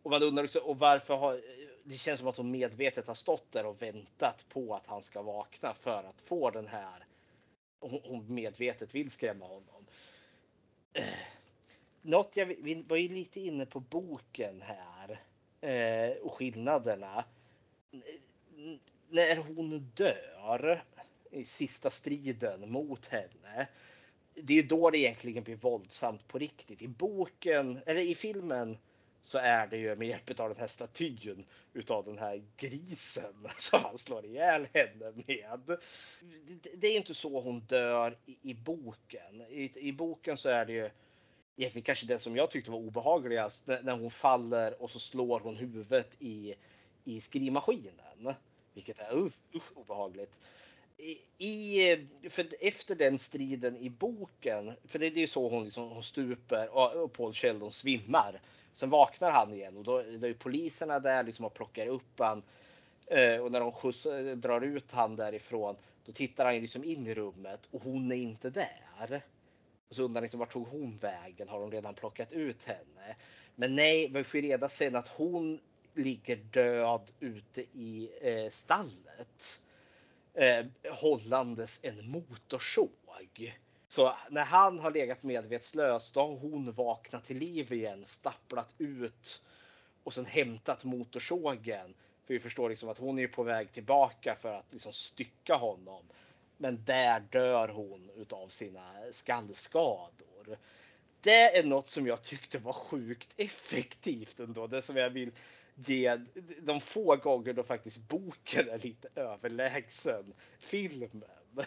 Speaker 3: Och man undrar också, och varför har det känns som att hon medvetet har stått där och väntat på att han ska vakna för att få den här. Hon medvetet vill skrämma honom. Eh, något jag, vi var ju lite inne på boken här eh, och skillnaderna. När hon dör i sista striden mot henne. Det är då det egentligen blir våldsamt på riktigt. I boken eller i filmen så är det ju med hjälp av den här statyn utav den här grisen som han slår ihjäl henne med. Det är inte så hon dör i, i boken. I, I, boken så är det ju egentligen kanske det som jag tyckte var obehagligast när hon faller och så slår hon huvudet i, i skrivmaskinen. Vilket är uh, uh, obehagligt. I, för efter den striden i boken, för det, det är ju så hon, liksom, hon stuper och, och Paul Sheldon svimmar Sen vaknar han igen och då, då är poliserna där liksom och plockar upp han. Eh, och när de skjuts, eh, drar ut han därifrån, då tittar han liksom in i rummet och hon är inte där. Och så undrar liksom vart tog hon vägen? Har de redan plockat ut henne? Men nej, vi får reda sen att hon ligger död ute i eh, stallet. Eh, hållandes en motorsåg. Så när han har legat medvetslös, då har hon vaknat till liv igen, stapplat ut och sen hämtat motorsågen. För vi förstår liksom att hon är på väg tillbaka för att liksom stycka honom. Men där dör hon utav sina skallskador. det är något som jag tyckte var sjukt effektivt ändå. Det som jag vill ge de få gånger då faktiskt boken är lite överlägsen filmen.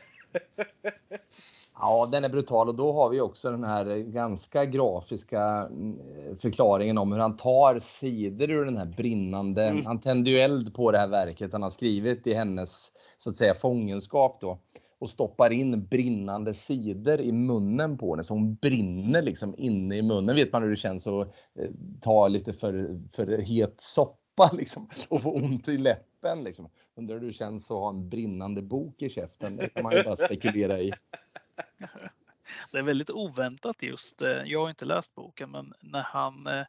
Speaker 2: Ja, den är brutal och då har vi också den här ganska grafiska mm, förklaringen om hur han tar sidor ur den här brinnande. Mm. Han tänder ju eld på det här verket han har skrivit i hennes så att säga fångenskap då och stoppar in brinnande sidor i munnen på henne så hon brinner liksom inne i munnen. Vet man hur det känns att eh, ta lite för, för het soppa liksom och få ont i läppen liksom. Undrar hur det känns att ha en brinnande bok i käften. Det kan man ju bara spekulera i.
Speaker 1: Det är väldigt oväntat just, eh, jag har inte läst boken, men när han eh,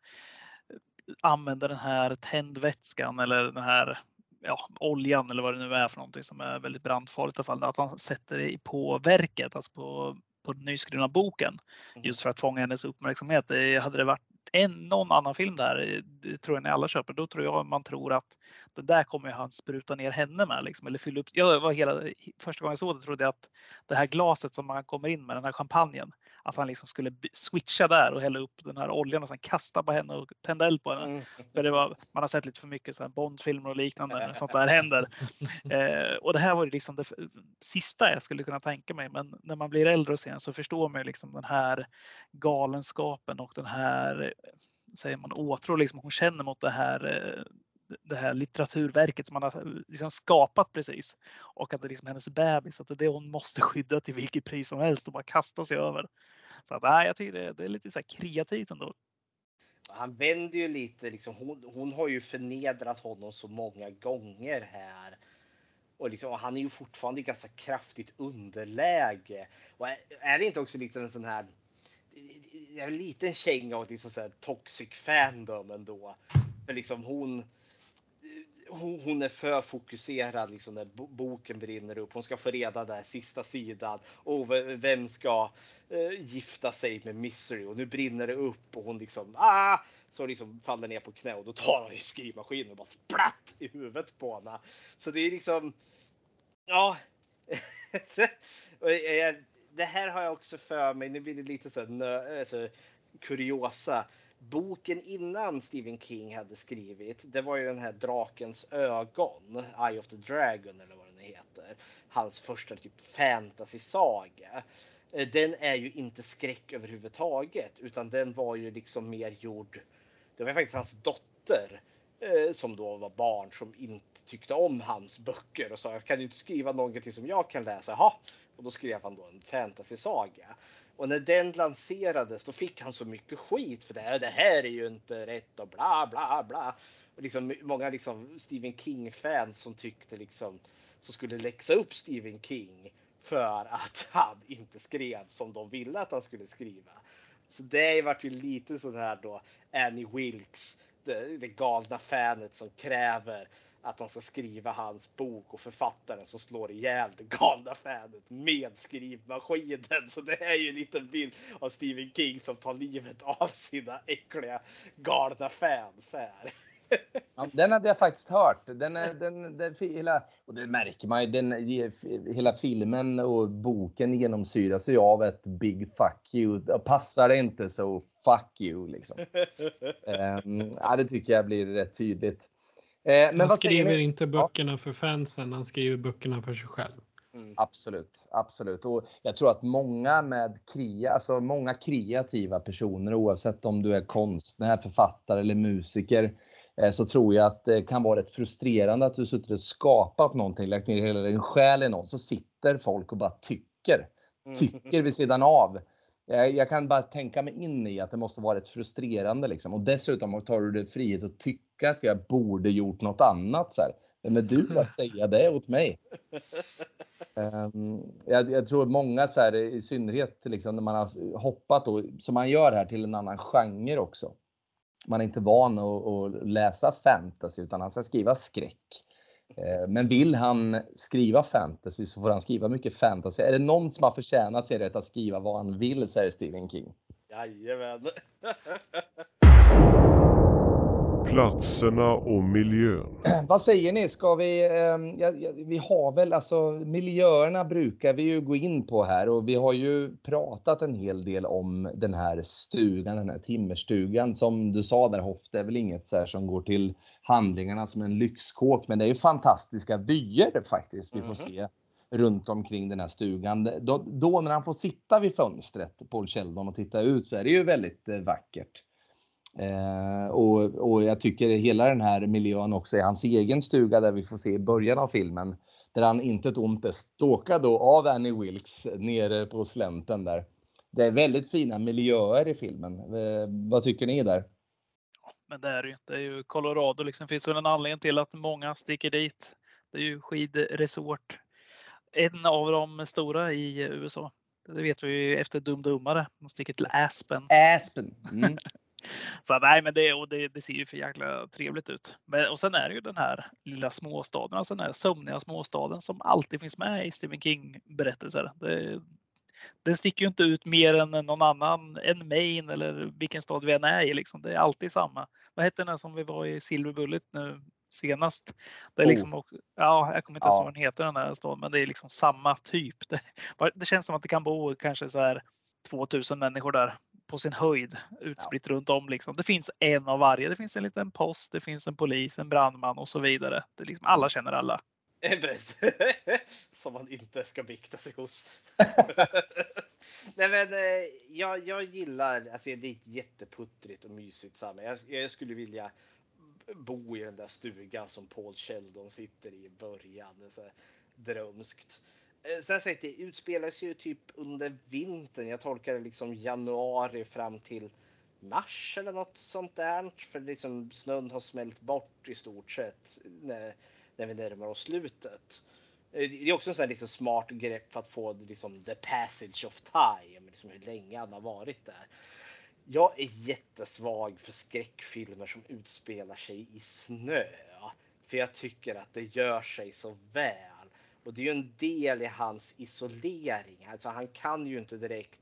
Speaker 1: använder den här tändvätskan eller den här ja, oljan eller vad det nu är för någonting som är väldigt brandfarligt i alla fall. Att han sätter det på verket, alltså på, på den nyskrivna boken. Mm. Just för att fånga hennes uppmärksamhet. Det hade det varit en, någon annan film där, det tror jag ni alla köper, då tror jag man tror att det där kommer han spruta ner henne med. Liksom, eller fylla upp. Jag var hela, första gången jag såg det trodde jag att det här glaset som man kommer in med, den här champagnen, att han liksom skulle switcha där och hälla upp den här oljan och sen kasta på henne och tända eld på henne. Mm. För det var, man har sett lite för mycket Bondfilmer och liknande sånt där händer. Eh, och det här var ju liksom det sista jag skulle kunna tänka mig. Men när man blir äldre och sen så förstår man ju liksom den här galenskapen och den här säger man åtrå liksom hon känner mot det här eh, det här litteraturverket som man har liksom skapat precis. Och att det är liksom hennes bebis, att det är det hon måste skydda till vilket pris som helst och bara kasta sig över. Så att, nej, jag tycker det, det är lite så kreativt ändå.
Speaker 3: Han vänder ju lite, liksom, hon, hon har ju förnedrat honom så många gånger här. Och liksom, han är ju fortfarande i ganska kraftigt underläge. Och är, är det inte också lite en sån här en liten känga av liksom så här toxic fandom ändå. För liksom hon, hon är för fokuserad liksom när boken brinner upp. Hon ska få reda där sista sidan. Och vem ska eh, gifta sig med Misery? Och nu brinner det upp och hon liksom ah! Så liksom faller ner på knä och då tar hon ju skrivmaskinen och bara splatt i huvudet på henne. Så det är liksom. Ja. Eh, eh, det här har jag också för mig. Nu blir det lite så här, alltså, kuriosa boken innan Stephen King hade skrivit, det var ju den här Drakens ögon, Eye of the Dragon eller vad den heter. Hans första typ fantasy-saga. Eh, den är ju inte skräck överhuvudtaget, utan den var ju liksom mer gjord. Det var faktiskt hans dotter eh, som då var barn som inte tyckte om hans böcker och sa jag kan du inte skriva någonting som jag kan läsa. Jaha, och då skrev han då en fantasy-saga. Och när den lanserades då fick han så mycket skit för det här. Det här är ju inte rätt och bla bla bla. Och liksom många liksom Stephen King-fans som tyckte liksom som skulle läxa upp Stephen King för att han inte skrev som de ville att han skulle skriva. Så det vart ju lite sån här då Annie Wilkes, det, det galna fanet som kräver att de ska skriva hans bok och författaren som slår ihjäl det galna fanet med skrivmaskinen. Så det är ju en liten bild av Stephen King som tar livet av sina äckliga galna fans här.
Speaker 2: Ja, den hade jag faktiskt hört. Den, den, den, hela, och det märker man ju. Den, hela filmen och boken genomsyras ju av ett big fuck you. Passar det inte så fuck you liksom. um, ja, det tycker jag blir rätt tydligt.
Speaker 4: Eh, men han skriver inte böckerna ja. för fansen, han skriver böckerna för sig själv.
Speaker 2: Mm. Absolut, absolut. Och jag tror att många med krea, alltså många kreativa personer oavsett om du är konstnär, författare eller musiker eh, så tror jag att det kan vara rätt frustrerande att du suttit och skapat någonting, lagt ner hela din själ i något, så sitter folk och bara tycker. Mm. Tycker vid sidan av. Jag kan bara tänka mig in i att det måste vara rätt frustrerande liksom. Och dessutom tar du dig frihet att tycka att jag borde gjort något annat. Så här. Vem är du att säga det åt mig? Um, jag, jag, tror många så här, i synnerhet liksom, när man har hoppat då, som man gör här till en annan genre också. Man är inte van att, att läsa fantasy utan han ska skriva skräck. Ehm, men vill han skriva fantasy så får han skriva mycket fantasy. Är det någon som har förtjänat sig rätt att skriva vad han vill så är det Stephen King.
Speaker 3: Jajamän.
Speaker 5: platserna och miljön.
Speaker 2: Vad säger ni? Ska vi? Eh, ja, ja, vi har väl alltså miljöerna brukar vi ju gå in på här och vi har ju pratat en hel del om den här stugan, den här timmerstugan som du sa där Hoff. Det är väl inget så här som går till handlingarna som en lyxkåk, men det är ju fantastiska vyer faktiskt vi får mm -hmm. se runt omkring den här stugan. Då, då, när han får sitta vid fönstret, Paul Sheldon, och titta ut så är det ju väldigt eh, vackert. Eh, och, och jag tycker hela den här miljön också är hans egen stuga där vi får se i början av filmen. Där han inte ett ont är stalkad då av Annie Wilkes nere på slänten där. Det är väldigt fina miljöer i filmen. Eh, vad tycker ni där?
Speaker 1: Men det är ju. Det är ju Colorado liksom. Finns väl en anledning till att många sticker dit. Det är ju skidresort. En av de stora i USA. Det vet vi ju efter Dum Dummare. De sticker till Aspen.
Speaker 2: Aspen. Mm.
Speaker 1: Så nej, men det, och det, det, ser ju för jäkla trevligt ut. Men, och sen är det ju den här lilla småstaden, alltså den här sömniga småstaden som alltid finns med i Stephen King berättelser. Det, den sticker ju inte ut mer än någon annan än Maine eller vilken stad vi än är i. Liksom. Det är alltid samma. Vad hette den som vi var i Silver Bullet nu senast? Det är oh. liksom, ja, jag kommer inte ja. ihåg vad den heter den här staden, men det är liksom samma typ. Det, det känns som att det kan bo kanske så här 2000 människor där på sin höjd utspritt ja. runt om. Liksom. Det finns en av varje. Det finns en liten post, det finns en polis, en brandman och så vidare. Det liksom, alla känner alla.
Speaker 3: Som man inte ska bikta sig hos. Nej men eh, jag, jag gillar, alltså det är jätteputtrigt och mysigt. Jag, jag, skulle vilja bo i den där stugan som Paul Sheldon sitter i i början. Det är så drömskt. Eh, Sen sagt, det utspelar sig ju typ under vintern. Jag tolkar det liksom januari fram till mars eller något sånt där. För liksom snön har smält bort i stort sett när, när vi närmar oss slutet. Eh, det är också en sån här liksom smart grepp för att få liksom the passage of time, liksom hur länge han har varit där. Jag är jättesvag för skräckfilmer som utspelar sig i snö. För jag tycker att det gör sig så väl och det är ju en del i hans isolering. Alltså han kan ju inte direkt,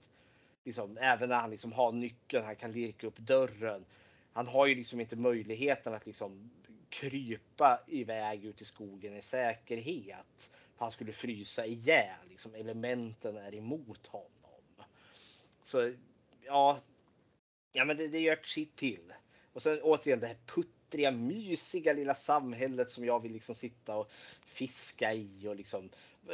Speaker 3: liksom, även när han liksom har nyckeln, han kan lirka upp dörren. Han har ju liksom inte möjligheten att liksom krypa iväg ut i skogen i säkerhet. För han skulle frysa ihjäl. Liksom, elementen är emot honom. Så ja, ja men det, det gör sitt till. Och sen återigen det här putt glittriga, mysiga lilla samhället som jag vill liksom sitta och fiska i och liksom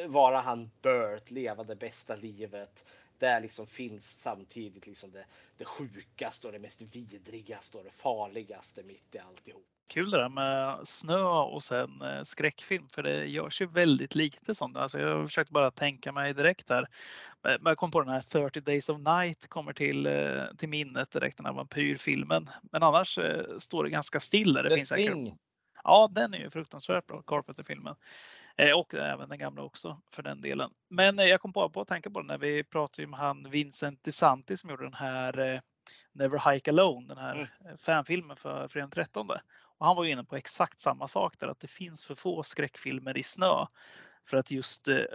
Speaker 3: vara han Bert, leva det bästa livet. Där liksom finns samtidigt liksom det, det sjukaste och det mest vidrigaste och det farligaste mitt i alltihop.
Speaker 1: Kul det där med snö och sen eh, skräckfilm, för det görs ju väldigt lite sånt. Alltså jag försökte bara tänka mig direkt här. Men jag kom på den här 30 Days of Night kommer till, eh, till minnet direkt, den här vampyrfilmen. Men annars eh, står det ganska still. Det
Speaker 2: The finns Thing.
Speaker 1: Ja, den är ju fruktansvärt bra, Carpenter-filmen. Och även den gamla också för den delen. Men jag kom på, på att tänka på det när vi pratade om han Vincent DeSanti som gjorde den här Never Hike Alone, den här mm. fanfilmen för fredag 13. Och han var inne på exakt samma sak där, att det finns för få skräckfilmer i snö. För att just, det,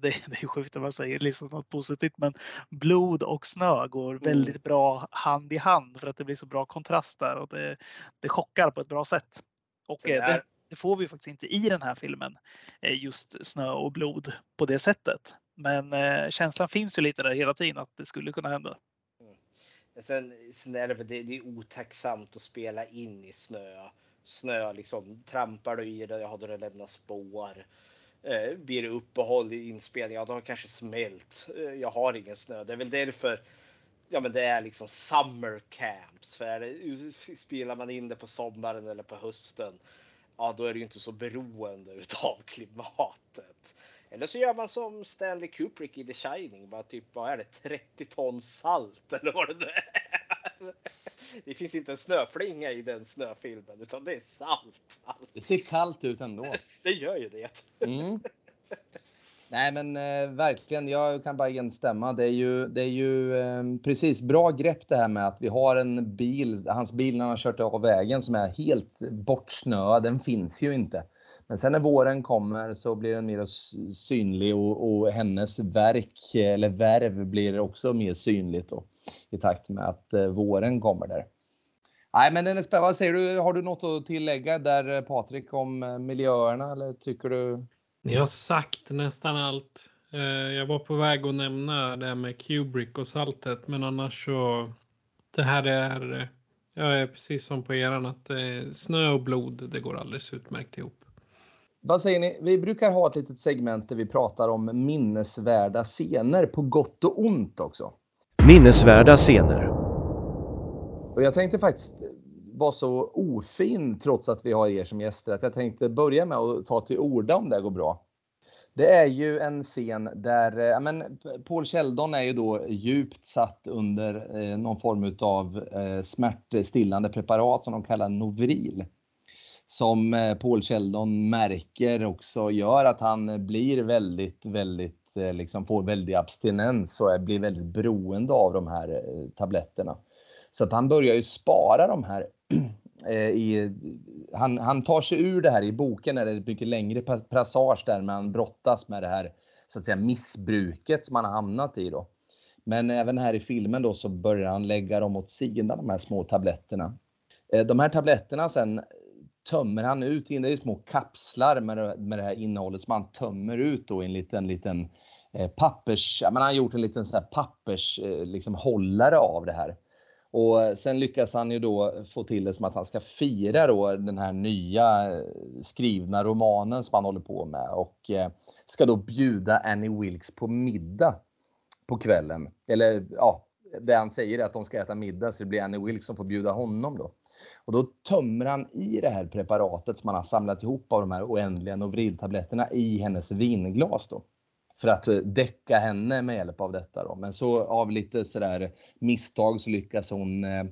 Speaker 1: det är sjukt att man säger liksom något positivt, men blod och snö går mm. väldigt bra hand i hand för att det blir så bra kontrast där och det, det chockar på ett bra sätt. Och det, det, får vi faktiskt inte i den här filmen, just snö och blod på det sättet. Men eh, känslan finns ju lite där hela tiden att det skulle kunna hända.
Speaker 3: Sen, sen är det, det, det är otacksamt att spela in i snö. Snö liksom, trampar du i det, har du lämnat spår. Eh, blir det uppehåll i inspelningen, ja då har det kanske smält. Eh, jag har ingen snö. Det är väl därför ja, men det är liksom summer camps. För det, spelar man in det på sommaren eller på hösten, ja då är det ju inte så beroende utav klimatet. Eller så gör man som Stanley Kubrick i The Shining, bara typ, vad är det, 30 ton salt eller vad det är. Det finns inte en snöflinga i den snöfilmen utan det är salt.
Speaker 2: Det ser kallt ut ändå.
Speaker 3: Det gör ju det. Mm.
Speaker 2: Nej men eh, verkligen, jag kan bara instämma. Det är ju, det är ju eh, precis bra grepp det här med att vi har en bil, hans bil när han har kört av vägen som är helt bortsnöad, den finns ju inte. Men sen när våren kommer så blir den mer synlig och, och hennes verk eller värv blir också mer synligt då, i takt med att eh, våren kommer där. Nej, men den är spännande. Vad säger du? Har du något att tillägga där eh, Patrik om eh, miljöerna eller tycker du?
Speaker 4: Ni har sagt nästan allt. Jag var på väg att nämna det här med Kubrick och saltet, men annars så. Det här är. Jag är precis som på eran att snö och blod, det går alldeles utmärkt ihop.
Speaker 2: Vad säger ni? Vi brukar ha ett litet segment där vi pratar om minnesvärda scener på gott och ont också.
Speaker 6: Minnesvärda scener.
Speaker 2: Och jag tänkte faktiskt vara så ofin trots att vi har er som gäster att jag tänkte börja med att ta till orda om det går bra. Det är ju en scen där, eh, ja men Paul Sheldon är ju då djupt satt under eh, någon form av eh, smärtstillande preparat som de kallar Novril. Som eh, Paul Sheldon märker också gör att han blir väldigt, väldigt, eh, liksom får väldig abstinens och blir väldigt beroende av de här eh, tabletterna. Så att han börjar ju spara de här i, han, han tar sig ur det här i boken är det ett mycket längre passage där man brottas med det här så att säga missbruket som han har hamnat i då. Men även här i filmen då så börjar han lägga dem åt sidan de här små tabletterna. De här tabletterna sen tömmer han ut in, det är små kapslar med det, med det här innehållet som han tömmer ut då i en liten, liten eh, pappers, ja, men han har gjort en liten sån här pappers eh, liksom hållare av det här. Och eh, sen lyckas han ju då få till det som att han ska fira då den här nya eh, skrivna romanen som han håller på med och eh, ska då bjuda Annie Wilkes på middag på kvällen. Eller ja, det han säger är att de ska äta middag så det blir Annie Wilkes som får bjuda honom då. Och då tömmer han i det här preparatet som han har samlat ihop av de här oändliga Novrid-tabletterna i hennes vinglas då. För att eh, däcka henne med hjälp av detta då. Men så av lite sådär misstag så lyckas hon eh,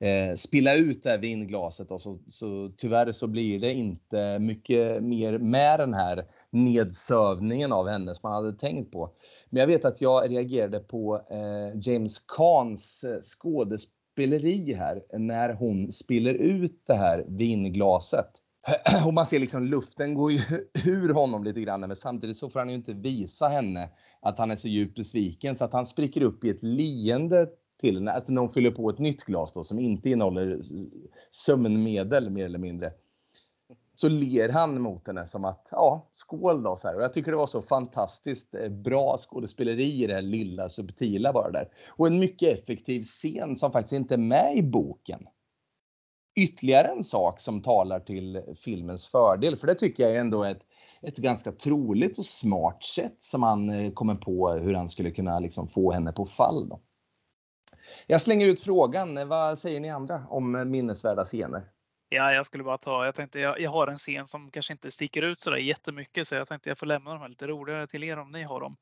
Speaker 2: eh spilla ut det här vinglaset och så, så tyvärr så blir det inte mycket mer med den här nedsövningen av henne som man hade tänkt på. Men jag vet att jag reagerade på eh, James Cans eh, skådespel skådespeleri här när hon spiller ut det här vinglaset. Och man ser liksom luften går ju ur honom lite grann men samtidigt så får han ju inte visa henne att han är så djupt besviken så att han spricker upp i ett leende till henne. Alltså när hon fyller på ett nytt glas då som inte innehåller sömnmedel mer eller mindre. Så ler han mot henne som att ja, skål då så här. Och jag tycker det var så fantastiskt eh, bra skådespeleri i det här lilla subtila bara där. Och en mycket effektiv scen som faktiskt inte är med i boken ytterligare en sak som talar till filmens fördel. För det tycker jag är ändå ett, ett ganska troligt och smart sätt som han eh, kommer på hur han skulle kunna liksom få henne på fall. Då. Jag slänger ut frågan. Vad säger ni andra om minnesvärda scener?
Speaker 1: Ja, jag skulle bara ta, jag tänkte jag, jag har en scen som kanske inte sticker ut sådär jättemycket så jag tänkte jag får lämna de här lite roligare till er om ni har dem.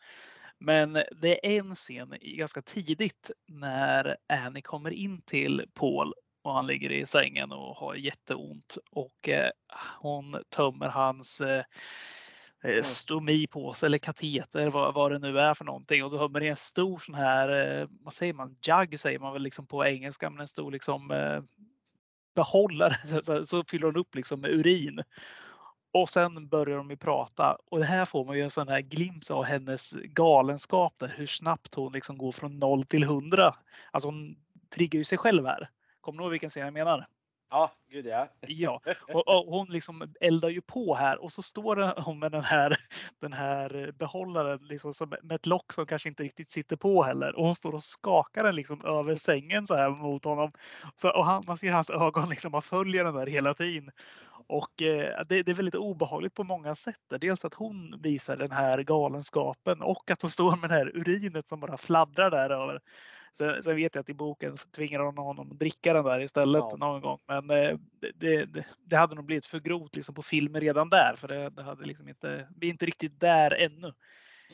Speaker 1: Men det är en scen ganska tidigt när Annie kommer in till Paul och han ligger i sängen och har jätteont och eh, hon tömmer hans eh, eh, stomipåse eller kateter, vad, vad det nu är för någonting. Och då tömmer i en stor sån här, eh, vad säger man, jug säger man väl liksom på engelska, men en stor liksom eh, behållare så, så, fyller hon upp liksom med urin. Och sen börjar de ju prata och det här får man ju en sån här glimt av hennes galenskap där, hur snabbt hon liksom går från noll till hundra. Alltså hon triggar ju sig själv här. Kommer du ihåg vilken scen jag menar?
Speaker 3: Ja, gud ja.
Speaker 1: Ja, och, och hon liksom eldar ju på här och så står hon med den här, den här behållaren liksom som, med ett lock som kanske inte riktigt sitter på heller. Och hon står och skakar den liksom över sängen så här mot honom. Så, och han, man ser hans ögon liksom, man följer den där hela tiden. Och eh, det, det är väldigt obehagligt på många sätt. Dels att hon visar den här galenskapen och att hon står med det här urinet som bara fladdrar där över. Sen, sen vet jag att i boken tvingar hon honom att dricka den där istället
Speaker 3: Ja.
Speaker 1: någon gång. Men eh, det, det, det hade nog blivit för grovt liksom, på filmen redan där. För det, det hade liksom inte, vi är inte riktigt där ännu.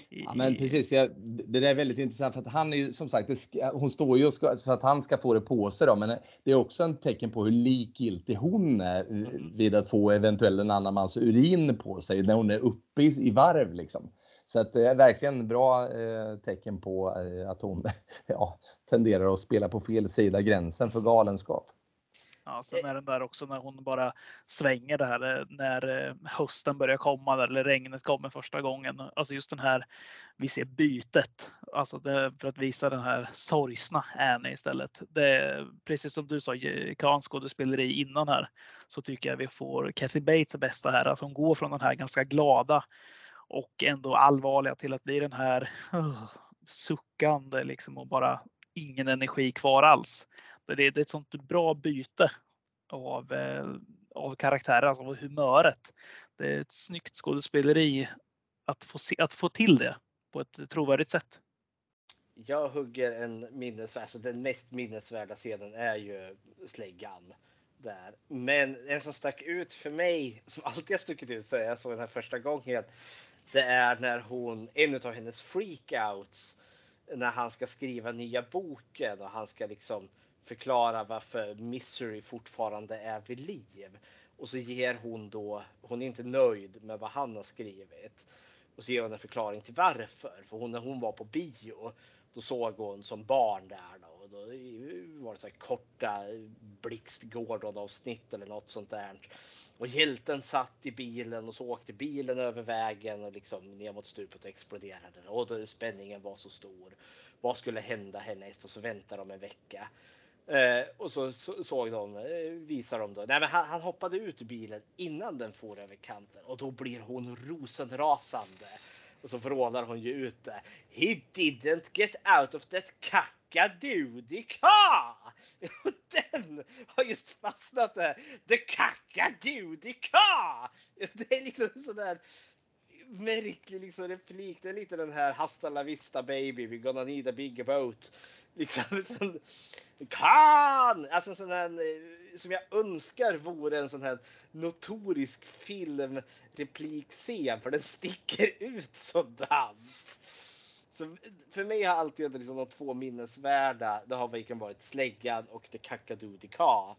Speaker 2: Ja, men precis, jag, det där är väldigt intressant för att han är ju som sagt, det ska, hon står ju ska, så att han ska få det på sig då, men det är också en tecken på hur likgiltig hon är eh, vid att få eventuellt en annan mans urin på sig när hon är uppe i, i varv liksom. Så att det är verkligen bra eh, tecken på eh, att hon ja, tenderar att spela på fel sida gränsen för galenskap.
Speaker 1: Ja, sen är den där också när hon bara svänger det här när hösten börjar komma eller regnet kommer första gången. Alltså just den här, vi ser bytet, alltså det, för att visa den här sorgsna Annie istället. Det, är precis som du sa, Kans skådespeleri innan här, så tycker jag vi får Kathy Bates bästa här, att hon går från den här ganska glada och ändå allvarliga till att bli den här uh, suckande liksom och bara ingen energi kvar alls. Det är, det är ett sånt bra byte av, eh, av karaktärer, alltså av humöret. Det är ett snyggt skådespeleri att få, se, att få till det på ett trovärdigt sätt.
Speaker 3: Jag hugger en minnesvärd, så den mest minnesvärda scenen är ju släggan där. Men en som stack ut för mig, som alltid har stuckit ut så jag såg den här första gången, det är när hon, en av hennes freakouts, när han ska skriva nya boken och han ska liksom förklara varför Misery fortfarande är vid liv. Och så ger hon då, hon är inte nöjd med vad han har skrivit. Och så ger hon en förklaring till varför. För hon, när hon var på bio, då såg hon som barn där då. Och då var det så här korta Blixt Gordon avsnitt eller något sånt där. Och hjälten satt i bilen och så åkte bilen över vägen och liksom ner mot stupet och exploderade. Och då spänningen var så stor. Vad skulle hända härnäst? Och så väntar de en vecka. Eh, och så, så såg de, eh, visar de då, nej men han, han, hoppade ut ur bilen innan den for över kanten och då blir hon rosenrasande. Och så vrålar hon ju ut det. He didn't get out of that kackadoodie car! Och den har just fastnat där. The kackadoodie car! Det är liksom sådär märklig liksom replik. Det är lite den här Hasta la vista baby, we gonna need a big boat. Liksom sån, kan! Alltså sån här eh, som jag önskar vore en sån här notorisk filmreplikscen för den sticker ut sådant. Så för mig har alltid liksom de två minnesvärda, det har verkligen varit Släggan och The Kakadudi Ka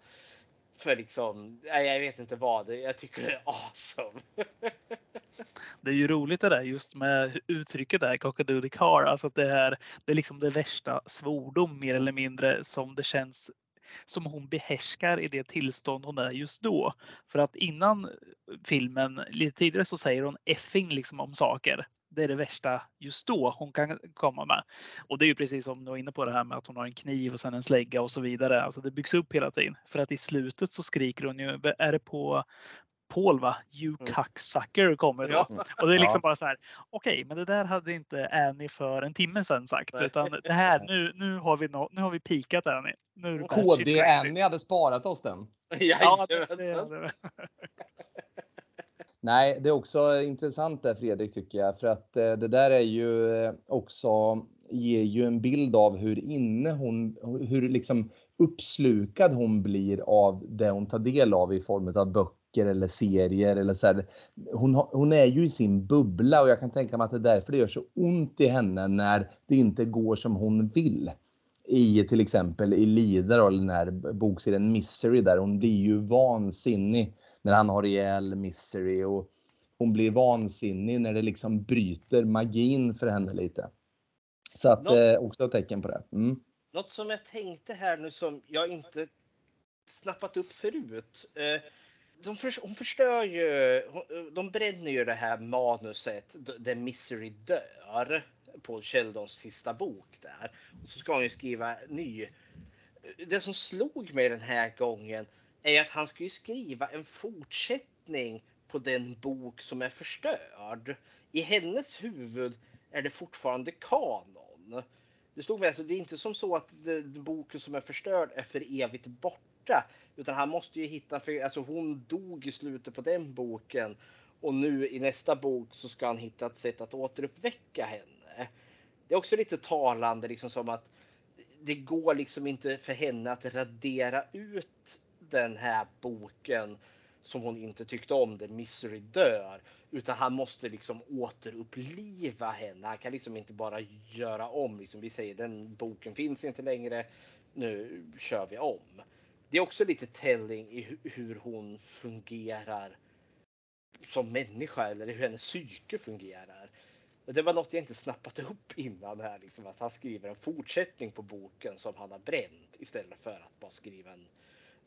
Speaker 3: för liksom, jag vet inte vad, jag tycker det är awesome.
Speaker 1: Det är ju roligt det där just med uttrycket där, cockadoodle car, alltså att det är, det är liksom det värsta svordom mer eller mindre som det känns som hon behärskar i det tillstånd hon är just då. För att innan eh, filmen, lite tidigare så säger hon effing liksom om saker det är det värsta just då hon kan komma med. Och det är ju precis som du var inne på det här med att hon har en kniv och sen en slägga och så vidare. Alltså det byggs upp hela tiden. För att i slutet så skriker hon ju, är det på Paul va? You mm. cocksucker kommer då. Ja. Och det är liksom ja. bara så här. Okej, okay, men det där hade inte Annie för en timme sedan sagt. Nej. Utan det här, nu, nu har vi no, nu har vi pikat Annie. Nu
Speaker 2: KD Annie hade sparat oss den.
Speaker 3: ja, det, det, det.
Speaker 2: Nej, det är också intressant där Fredrik tycker jag, för att eh, det där är ju eh, också ger ju en bild av hur inne hon, hur liksom uppslukad hon blir av det hon tar del av i form av böcker eller serier eller så här. Hon, hon är ju i sin bubbla och jag kan tänka mig att det är därför det gör så ont i henne när det inte går som hon vill. I till exempel i Lida eller den här bokserien Misery där hon blir ju vansinnig när han har ihjäl Misery och hon blir vansinnig när det liksom bryter magin för henne lite. Så att Något, eh, också ett tecken på det. Mm.
Speaker 3: Något som jag tänkte här nu som jag inte snappat upp förut. Eh, de för, hon förstör ju, eh, de bränner ju det här manuset där Misery dör på Sheldons sista bok där. Och så ska hon ju skriva ny. Det som slog mig den här gången är att han ska ju skriva en fortsättning på den bok som är förstörd. I hennes huvud är det fortfarande kanon. Det stod mig alltså, det är inte som så att det, boken som är förstörd är för evigt borta. Utan han måste ju hitta, för alltså hon dog i slutet på den boken. Och nu i nästa bok så ska han hitta ett sätt att återuppväcka henne. Det är också lite talande liksom som att det går liksom inte för henne att radera ut den här boken som hon inte tyckte om, där Misery dör. Utan han måste liksom återuppliva henne. Han kan liksom inte bara göra om. Liksom vi säger den boken finns inte längre. Nu kör vi om. Det är också lite telling i hur hon fungerar som människa eller hur hennes psyke fungerar. Det var något jag inte snappat upp innan här, liksom att han skriver en fortsättning på boken som han har bränt istället för att bara skriva en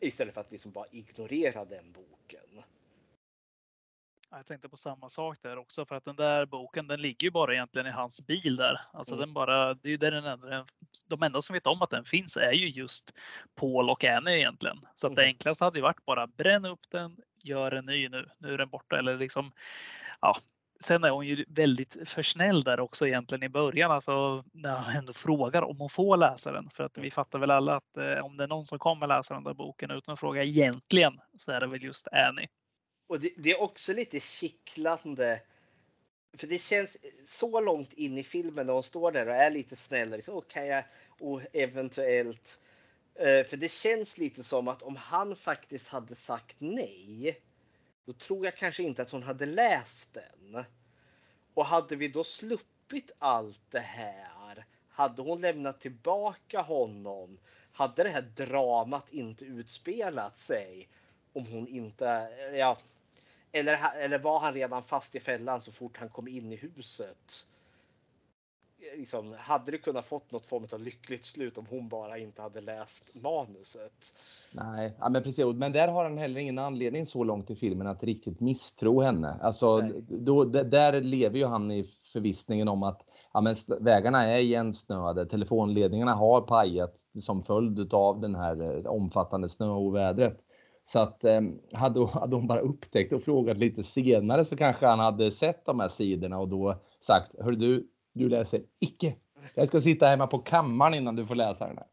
Speaker 3: Istället för att liksom bara ignorera den boken.
Speaker 1: Jag tänkte på samma sak där också för att den där boken den ligger ju bara egentligen i hans bil där. Alltså
Speaker 3: Mm.
Speaker 1: den bara, det är ju där den enda, de enda som vet om att den finns är ju just Paul och Annie egentligen. Så att det
Speaker 3: Mm.
Speaker 1: enklaste hade ju varit bara bränn upp den, gör en ny nu, nu är den borta eller liksom ja. Sen är hon ju väldigt för snäll där också egentligen i början, alltså när han ändå frågar om hon får läsa den. För att vi fattar väl alla att eh, om det är någon som kommer läsa den där boken utan att fråga egentligen så är det väl just Annie.
Speaker 3: Och det, det är också lite kittlande. För det känns eh, så långt in i filmen när hon står där och är lite snäll. Liksom, och kan jag och eventuellt. Eh, för det känns lite som att om han faktiskt hade sagt nej. Då tror jag kanske inte att hon hade läst den. Och hade vi då sluppit allt det här. Hade hon lämnat tillbaka honom. Hade det här dramat inte utspelat sig. Om hon inte, eh, ja, eller, eller var han redan fast i fällan så fort han kom in i huset? Liksom, hade det kunnat fått något form av lyckligt slut om hon bara inte hade läst manuset?
Speaker 2: Nej, ja, men precis. Men där har han heller ingen anledning så långt i filmen att riktigt misstro henne. Alltså,
Speaker 3: Nej.
Speaker 2: då, där lever ju han i förvissningen om att ja, men vägarna är igensnöade, telefonledningarna har pajat som följd av den här eh, omfattande snöovädret. Så att eh, hade, hade hon bara upptäckt och frågat lite senare så kanske han hade sett de här sidorna och då sagt, hör du, du läser icke. Jag ska sitta hemma på kammaren innan du får läsa den här.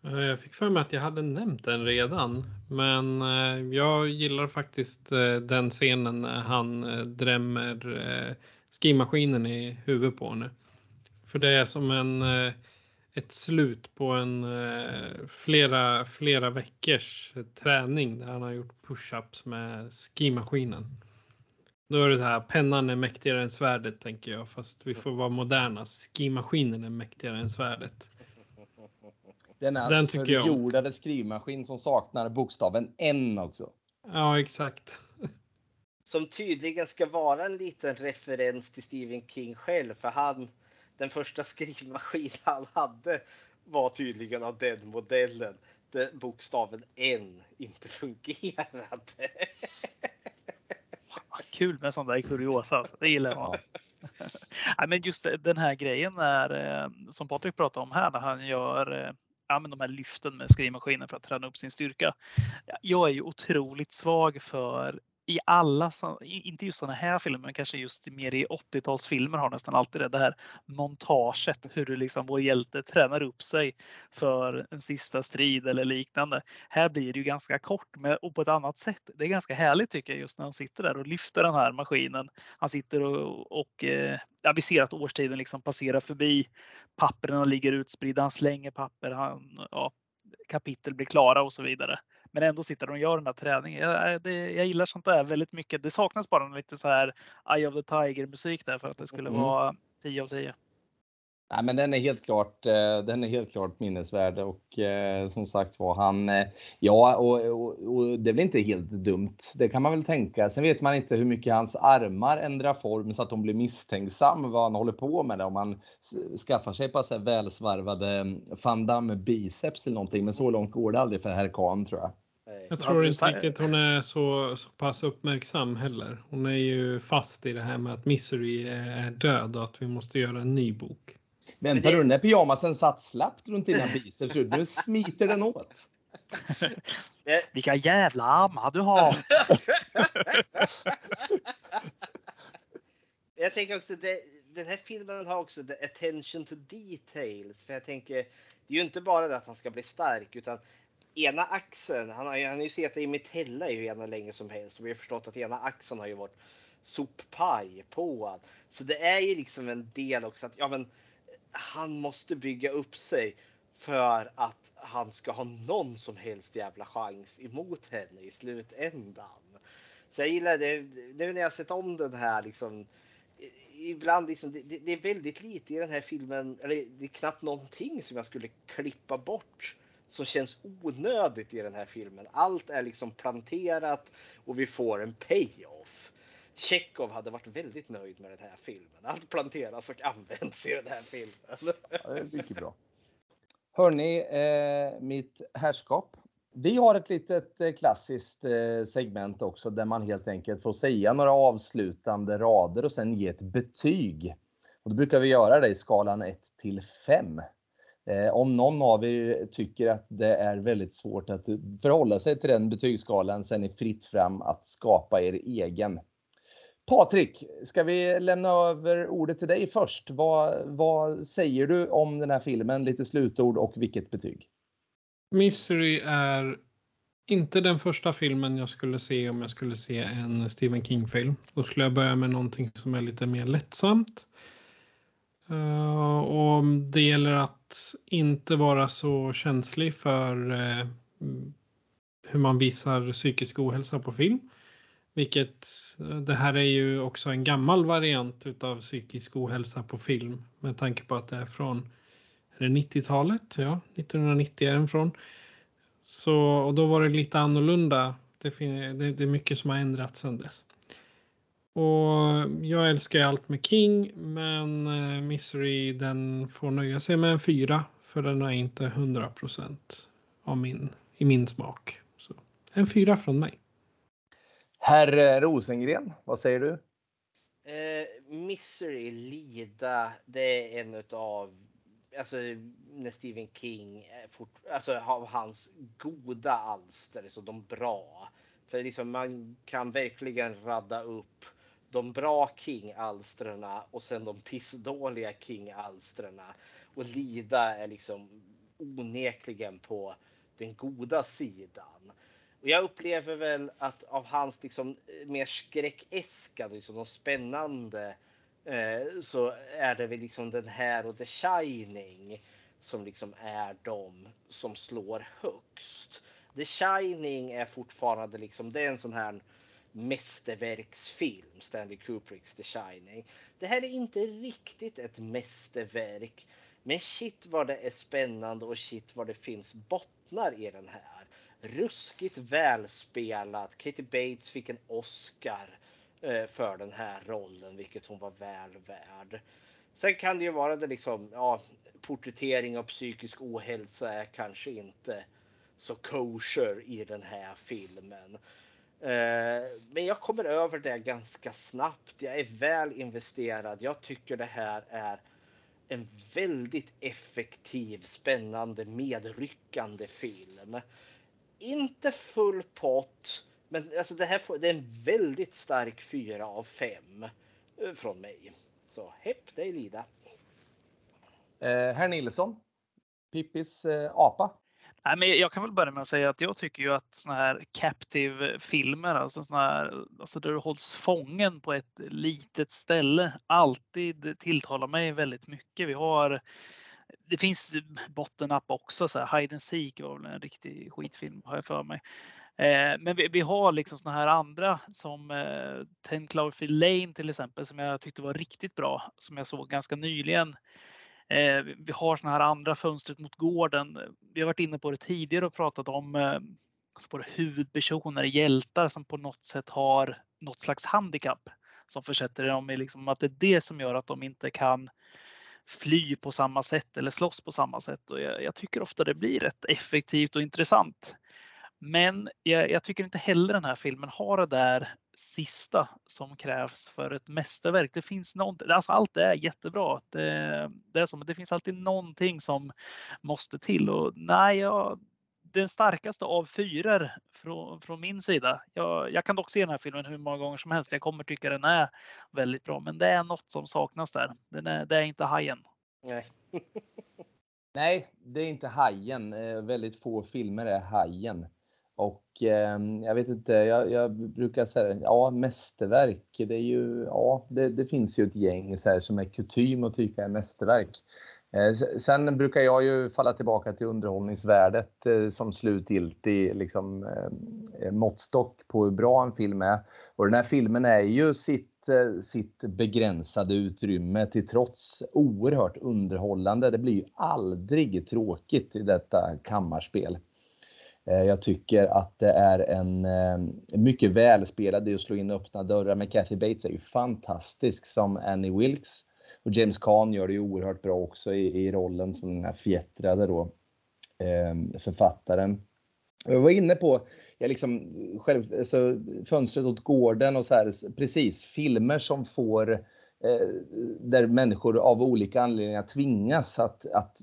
Speaker 4: Jag fick för mig att jag hade nämnt den redan, men eh, jag gillar faktiskt eh, den scenen när han eh, drämmer skrivmaskinen i huvudet på henne. För det är som en, eh, ett slut på en eh, flera, flera veckors träning där han har gjort push-ups med skrivmaskinen. Då är det så här, pennan är mäktigare än svärdet tänker jag, fast vi får vara moderna. Skrivmaskinen är mäktigare än svärdet.
Speaker 2: Denna
Speaker 4: Den tycker jag
Speaker 2: förjordade skrivmaskin som saknar bokstaven N också.
Speaker 4: Ja, exakt.
Speaker 3: Som tydligen ska vara en liten referens till Stephen King själv. För han, den första skrivmaskin han hade var tydligen av den modellen. Där bokstaven N inte fungerade.
Speaker 1: Kul med sån där kuriosa. Alltså. Det gillar jag. Nej, men just den här grejen är, eh, som Patrik pratade om här när han gör eh, ja, men de här lyften med skrivmaskinen för att träna upp sin styrka. Jag är ju otroligt svag för i alla, inte just sådana här filmer, men kanske just mer i 80-talsfilmer har nästan alltid det, det här montaget, hur du liksom vår hjälte tränar upp sig för en sista strid eller liknande. Här blir det ju ganska kort men, och på ett annat sätt. Det är ganska härligt tycker jag just när han sitter där och lyfter den här maskinen. Han sitter och, och eh, ja, vi ser att årstiden liksom passerar förbi. Papperna ligger utspridda, han slänger papper, han, ja, kapitel blir klara och så vidare. Men ändå sitter de och gör den här träningen. Jag, det, jag gillar sånt där väldigt mycket. Det saknas bara lite så här Eye of the Tiger musik där för att det skulle
Speaker 2: Mm.
Speaker 1: vara 10 av 10.
Speaker 2: Nej, men den är helt klart, eh, den är helt klart minnesvärd och eh, som sagt var han, eh, ja och, och, och det är väl inte helt dumt. Det kan man väl tänka. Sen vet man inte hur mycket hans armar ändrar form så att de blir misstänksam vad han håller på med. Det. Om han skaffar sig på så välsvarvade mm, van Damme biceps eller någonting. Men så långt går det aldrig för herr Kahn tror jag.
Speaker 4: Jag
Speaker 1: Ja,
Speaker 4: tror inte riktigt hon är så, så pass uppmärksam heller. Hon är ju fast i det här med att Misery är död och att vi måste göra en ny bok.
Speaker 2: Vänta
Speaker 3: det-
Speaker 2: du, när pyjamasen satt slappt runt dina biceps, nu smiter den åt.
Speaker 3: Det-
Speaker 1: Vilka jävla armar du har!
Speaker 3: Jag tänker också det, den här filmen har också the attention to details. För jag tänker, det är ju inte bara det att han ska bli stark utan ena axeln, han har ju, han har ju sett i Mitella ju ena länge som helst och vi har förstått att ena axeln har ju varit soppaj på han. Så det är ju liksom en del också att ja men han måste bygga upp sig för att han ska ha någon som helst jävla chans emot henne i slutändan. Så jag gillar det, nu när jag sett om den här liksom ibland liksom, det, det det är väldigt lite i den här filmen, eller det är knappt någonting som jag skulle klippa bort som känns onödigt i den här filmen. Allt är liksom planterat och vi får en payoff. Tjechov hade varit väldigt nöjd med den här filmen. Allt planteras och används i den här filmen.
Speaker 2: Ja, det är mycket bra. Hörni, eh, mitt herrskap. Vi har ett litet eh, klassiskt eh, segment också där man helt enkelt får säga några avslutande rader och sen ge ett betyg. Och då brukar vi göra det i skalan 1 till 5. Eh, om någon av er tycker att det är väldigt svårt att förhålla sig till den betygsskalan så är ni fritt fram att skapa er egen. Patrik, ska vi lämna över ordet till dig först? Vad, vad säger du om den här filmen? Lite slutord och vilket betyg?
Speaker 4: Misery är inte den första filmen jag skulle se om jag skulle se en Stephen King-film. Då skulle jag börja med någonting som är lite mer lättsamt. Uh, och det gäller att inte vara så känslig för uh, hur man visar psykisk ohälsa på film. Vilket eh, det här är ju också en gammal variant utav psykisk ohälsa på film med tanke på att det är från är det 90-talet. Ja, 1990 är den från. Så, och då var det lite annorlunda. Det, det, det är mycket som har ändrats sedan dess. Och jag älskar ju allt med King, men eh, Misery den får nöja sig med en fyra för den är inte 100 procent min, i min smak. Så en fyra från mig.
Speaker 2: Herr Rosengren, vad säger du?
Speaker 3: Eh, Misery, Lida, det är en av alltså när Stephen King, eh, fort, alltså av hans goda alster, så de bra. För liksom man kan verkligen radda upp de bra King-alstren och sen de pissdåliga King-alstren. Och Lida är liksom onekligen på den goda sidan. Och jag upplever väl att av hans liksom eh, mer skräckäska, liksom de spännande Eh, så är det väl liksom den här och The Shining som liksom är de som slår högst. The Shining är fortfarande liksom, det är en sån här mästerverksfilm, Stanley Kubricks The Shining. Det här är inte riktigt ett mästerverk, men shit vad det är spännande och shit vad det finns bottnar i den här. Ruskigt välspelat. Katie Bates fick en Oscar. Eh, för den här rollen, vilket hon var väl värd. Sen kan det ju vara det liksom, ja, porträttering av psykisk ohälsa är kanske inte så kosher i den här filmen. Eh, men jag kommer över det ganska snabbt. Jag är väl investerad. Jag tycker det här är en väldigt effektiv, spännande, medryckande film. Inte full pott, men alltså det här får, det är en väldigt stark fyra av fem eh, från mig. Så hepp dig Lida.
Speaker 2: Eh, herr Nilsson, Pippis eh, apa.
Speaker 1: Nej, men jag kan väl börja med att säga att jag tycker ju att såna här captive filmer, alltså såna här, alltså där du hålls fången på ett litet ställe, alltid tilltalar mig väldigt mycket. Vi har det finns bottennapp också, så här, Hide and Seek var väl en riktig skitfilm har jag för mig. Eh, men vi, vi, har liksom såna här andra som eh, Ten Cloverfield Lane till exempel som jag tyckte var riktigt bra som jag såg ganska nyligen. Eh, vi har såna här andra fönstret mot gården. Vi har varit inne på det tidigare och pratat om eh, alltså huvudpersoner, hjältar som på något sätt har något slags handikapp som försätter dem i liksom att det är det som gör att de inte kan fly på samma sätt eller slåss på samma sätt. Och jag, jag tycker ofta det blir rätt effektivt och intressant. Men jag, jag, tycker inte heller den här filmen har det där sista som krävs för ett mästerverk. Det finns någonting, alltså allt är jättebra. Det, det är så, men det finns alltid någonting som måste till och nej, jag, den starkaste av fyror från, från min sida. Jag, jag, kan dock se den här filmen hur många gånger som helst. Jag kommer tycka den är väldigt bra, men det är något som saknas där. Den är, det är inte hajen.
Speaker 3: Nej.
Speaker 2: Nej, det är inte hajen. Eh, väldigt få filmer är hajen. Och eh, jag vet inte, jag, jag, brukar säga, ja mästerverk, det är ju, ja det, det finns ju ett gäng så här, som är kutym att tycka är mästerverk. Eh, sen brukar jag ju falla tillbaka till underhållningsvärdet eh, som slutgiltig liksom, eh, måttstock på hur bra en film är. Och den här filmen är ju sitt, sitt begränsade utrymme till trots oerhört underhållande. Det blir ju aldrig tråkigt i detta kammarspel. Jag tycker att det är en mycket välspelad, det är att slå in öppna dörrar, men Kathy Bates är ju fantastisk som Annie Wilkes. Och James Caan gör det ju oerhört bra också i, i rollen som den här fjättrade då eh, författaren. Jag var inne på, jag liksom själv, alltså, Fönstret åt gården och så här, precis, filmer som får eh, där människor av olika anledningar tvingas att, att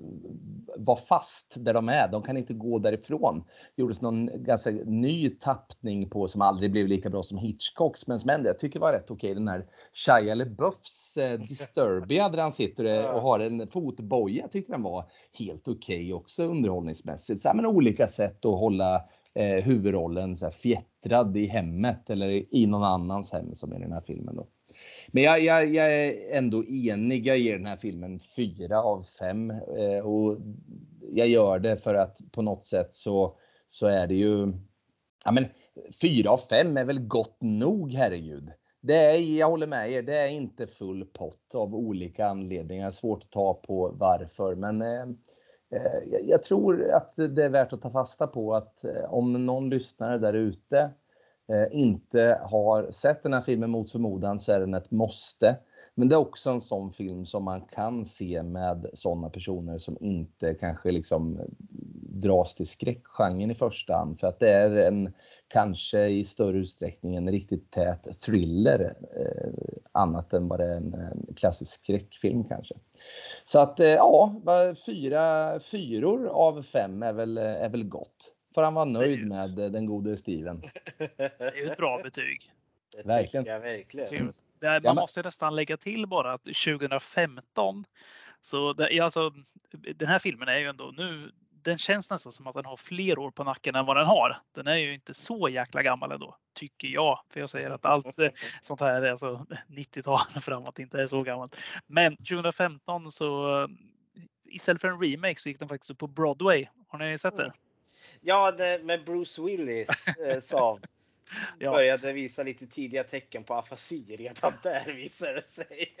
Speaker 2: vara fast där de är. De kan inte gå därifrån. Det gjordes någon ganska ny tappning på som aldrig blev lika bra som Hitchcocks, men som ändå jag tycker var rätt okej. Den här Shia LaBeoufs eh, Disturbia där han sitter eh, och har en fotboja. Jag tyckte den var helt okej också underhållningsmässigt. Så här, men olika sätt att hålla eh, huvudrollen så här, fjättrad i hemmet eller i någon annans hem som i den här filmen. Då. Men jag, jag, jag är ändå enig. Jag ger den här filmen fyra av fem eh, och jag gör det för att på något sätt så, så är det ju. Ja, men fyra av fem är väl gott nog, herregud. Det är, jag håller med er, det är inte full pott av olika anledningar. Svårt att ta på varför, men eh, eh jag tror att det är värt att ta fasta på att eh, om någon lyssnare där ute Eh, inte har sett den här filmen mot förmodan så är den ett måste. Men det är också en sån film som man kan se med sådana personer som inte kanske liksom dras till skräckgenren i första hand. För att det är en, kanske i större utsträckning en riktigt tät thriller. Eh, annat än bara en, en, klassisk skräckfilm kanske. Så att eh, ja, fyra fyror av fem är väl, är väl gott får han vara nöjd med den gode Steven.
Speaker 1: Det är ju ett bra betyg.
Speaker 2: verkligen.
Speaker 3: Jag, verkligen.
Speaker 1: man ja, måste nästan lägga till bara att 2015 så det, alltså, den här filmen är ju ändå nu. Den känns nästan som att den har fler år på nacken än vad den har. Den är ju inte så jäkla gammal ändå, tycker jag. För jag säger att allt eh, sånt här, alltså 90-tal framåt, inte är så gammalt. Men 2015 så eh, istället för en remake så gick den faktiskt upp på Broadway. Har ni sett det?
Speaker 3: Ja, det, med Bruce Willis eh, som ja. började visa lite tidiga tecken på afasi redan där visar det sig.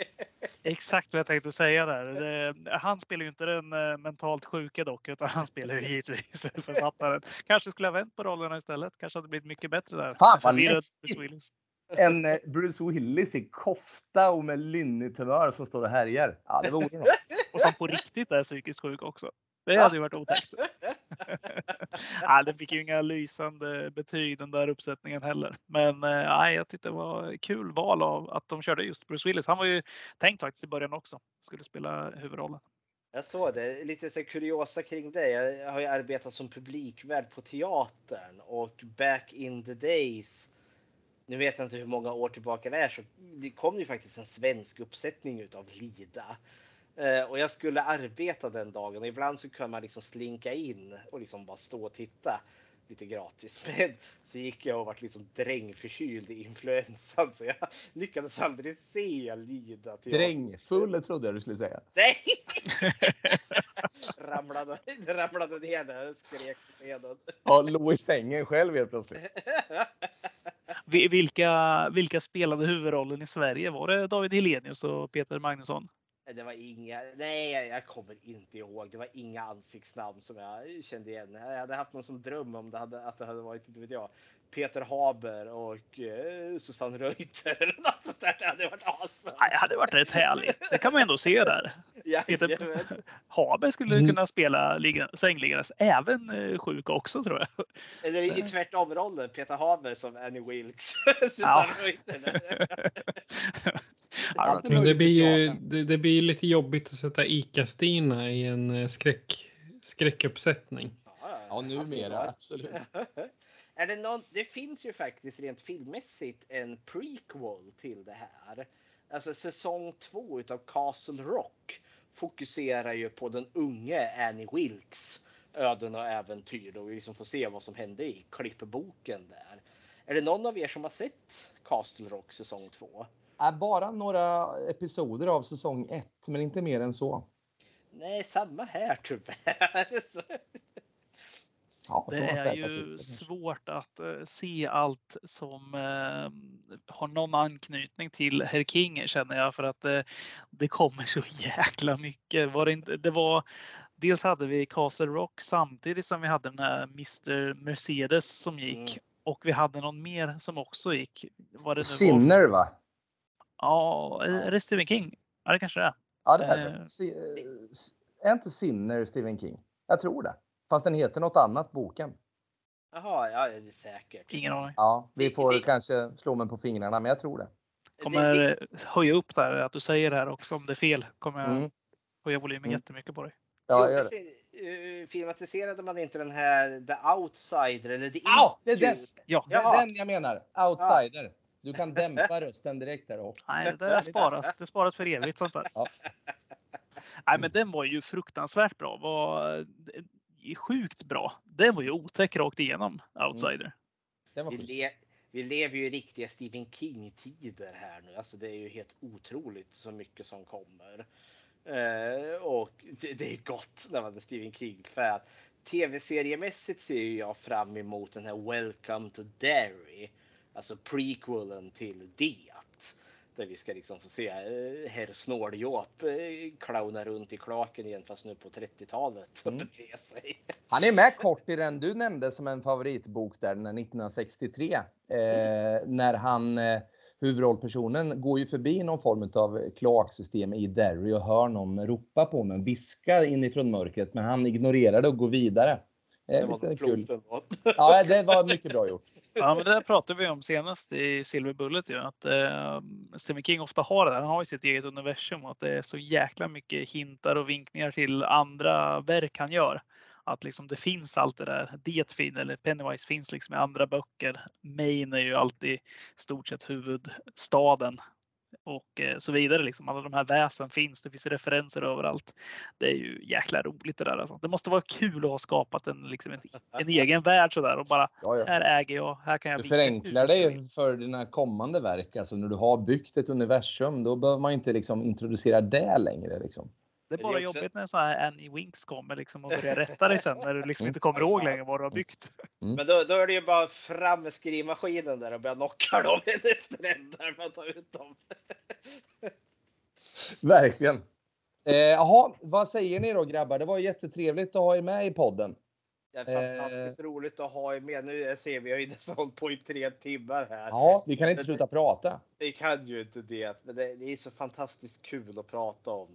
Speaker 1: Exakt vad jag tänkte säga där. Det, han spelar ju inte den eh, mentalt sjuke dock, utan han spelar ju givetvis författaren. Kanske skulle ha vänt på rollerna istället. Kanske hade blivit mycket bättre där.
Speaker 2: Fan vad Bruce Willis. En eh, Bruce Willis i kofta och med lynnigt humör som står och härjar. Ja, det vore något.
Speaker 1: Och som på riktigt är psykiskt sjuk också. Det hade ju varit otäckt. nej, den fick ju inga lysande betyg den där uppsättningen heller. Men eh, jag tyckte det var kul val av att de körde just Bruce Willis. Han var ju tänkt faktiskt i början också. Skulle spela huvudrollen.
Speaker 3: Jag såg det. Lite så kuriosa kring det. Jag har ju arbetat som publikvärd på teatern och back in the days. Nu vet jag inte hur många år tillbaka det är så det kom ju faktiskt en svensk uppsättning utav Lida. Eh, och jag skulle arbeta den dagen och ibland så kunde man liksom slinka in och liksom bara stå och titta lite gratis. Men så gick jag och vart liksom drängförkyld i influensan så jag lyckades aldrig se Lida.
Speaker 2: Drängfull trodde jag du skulle säga.
Speaker 3: Nej! ramlade, ramlade ner där och skrek på scenen.
Speaker 2: Ja, låg i sängen själv helt plötsligt.
Speaker 1: Vilka, vilka spelade huvudrollen i Sverige? Var det David Helenius och Peter Magnusson?
Speaker 3: Det var inga, nej jag kommer inte ihåg. Det var inga ansiktsnamn som jag kände igen. Jag hade haft någon som dröm om det hade, att det hade varit, inte vet jag, Peter Haber och eh, Susanne Reuter eller något sånt där. Det hade varit awesome.
Speaker 1: Det hade varit rätt härligt. Det kan man ändå se där. Peter Haber skulle mm. kunna spela sängliggandes, även eh, sjuk också tror jag.
Speaker 3: Eller i tvärtom rollen, Peter Haber som Annie Wilkes. Susanne ja. Reuter.
Speaker 4: Men det blir ju det, det blir lite jobbigt att sätta ICA-Stina i en eh, skräck, skräckuppsättning.
Speaker 2: Ja, numera absolut.
Speaker 3: Är det, någon, det finns ju faktiskt rent filmmässigt en prequel till det här. Alltså säsong två utav Castle Rock fokuserar ju på den unge Annie Wilkes öden och äventyr och vi liksom får se vad som hände i klippboken där. Är det någon av er som har sett Castle Rock säsong två?
Speaker 2: Är bara några episoder av säsong 1, men inte mer än så.
Speaker 3: Nej, samma här tyvärr.
Speaker 1: Ja, det är ju svårt att uh, se allt som uh, har någon anknytning till Herr King känner jag för att uh, det kommer så jäkla mycket. Var det, inte, det var, dels hade vi Castle Rock samtidigt som vi hade den här Mr Mercedes som gick mm. och vi hade någon mer som också gick.
Speaker 2: Var det nu Sinner var? va?
Speaker 1: Ja, är det Stephen King? Ja, det kanske det är.
Speaker 2: Ja, det är det. Eh. Är inte Sinner Stephen King? Jag tror det. Fast den heter något annat, boken.
Speaker 3: Jaha, ja det är säkert.
Speaker 1: Ingen aning.
Speaker 2: Ja, vi
Speaker 3: Det-
Speaker 2: får
Speaker 3: det-
Speaker 2: kanske slå mig på fingrarna, men jag tror det.
Speaker 1: Kommer
Speaker 3: Det-
Speaker 1: eh, höja upp där att du säger det här också om det är fel. Kommer jag
Speaker 2: Mm.
Speaker 1: höja volymen
Speaker 2: Mm.
Speaker 1: jättemycket på dig.
Speaker 2: Ja, gör det.
Speaker 3: Eh, filmatiserade man inte den här The Outsider eller The
Speaker 2: Ja, det är den.
Speaker 3: Institute?
Speaker 1: Ja,
Speaker 2: Det är
Speaker 3: Jaha.
Speaker 2: den jag menar. Outsider. Du kan dämpa rösten direkt där. Och.
Speaker 1: nej, det där sparas. Det sparas för evigt sånt där.
Speaker 2: Ja.
Speaker 1: Nej, men den var ju fruktansvärt bra. Var eh, sjukt bra. Den var ju otäck rakt igenom, Outsider.
Speaker 2: Den var
Speaker 3: Vi, le vi lever ju i riktiga Stephen King-tider här nu. Alltså det är ju helt otroligt så mycket som kommer. Eh, och det, det är gott när man är Stephen King-fan. Tv-seriemässigt ser ju jag fram emot den här Welcome to Derry. Alltså prequelen till Det. Där vi ska liksom få se eh, herr Snåljåp eh, clowna runt i klaken igen fast nu på 30-talet och
Speaker 2: Mm.
Speaker 3: bete sig.
Speaker 2: Han är med kort i den du nämnde som en favoritbok där, den här 1963. Eh, när han, eh, huvudrollpersonen, går ju förbi någon form av kloaksystem i Derry och hör någon ropa på honom, viska inifrån mörkret, men han ignorerar det och går vidare. Eh,
Speaker 3: Det var
Speaker 2: kul. Ja, det var mycket bra gjort.
Speaker 1: Ja, men det där pratade vi om senast i Silver Bullet ju, att eh, Stephen King ofta har det där. Han har ju sitt eget universum och att det är så jäkla mycket hintar och vinkningar till andra verk han gör. Att liksom det finns allt det där. Det fin eller Pennywise finns liksom i andra böcker. Maine är ju alltid stort sett huvudstaden och eh, så vidare. Liksom. Alla de här väsen finns. Det finns referenser överallt. Det är ju jäkla roligt det där. Alltså. Det måste vara kul att ha skapat en, liksom en, en egen värld sådär och bara
Speaker 2: Ja, ja.
Speaker 1: här äger jag, här kan jag
Speaker 2: Du förenklar det för dina kommande verk. Alltså när du har byggt ett universum, då behöver man inte liksom introducera det längre. Liksom.
Speaker 1: Det är
Speaker 3: Det är
Speaker 1: bara
Speaker 3: också-
Speaker 1: jobbigt när så här Annie Winks kommer liksom och börjar rätta dig sen när du liksom
Speaker 2: Mm.
Speaker 1: inte kommer ihåg längre vad du har byggt.
Speaker 3: Men då, då är det ju bara fram med skrivmaskinen där och börja knocka dem en efter en där man tar ut dem.
Speaker 2: Verkligen. Eh, Jaha, vad säger ni då grabbar? Det var jättetrevligt att ha er med i podden.
Speaker 3: Det är fantastiskt roligt att ha er med. Nu ser vi, jag har ju nästan hållit på i tre timmar här.
Speaker 2: Ja, vi kan inte sluta prata.
Speaker 3: Vi kan ju inte det, men det, det är så fantastiskt kul att prata om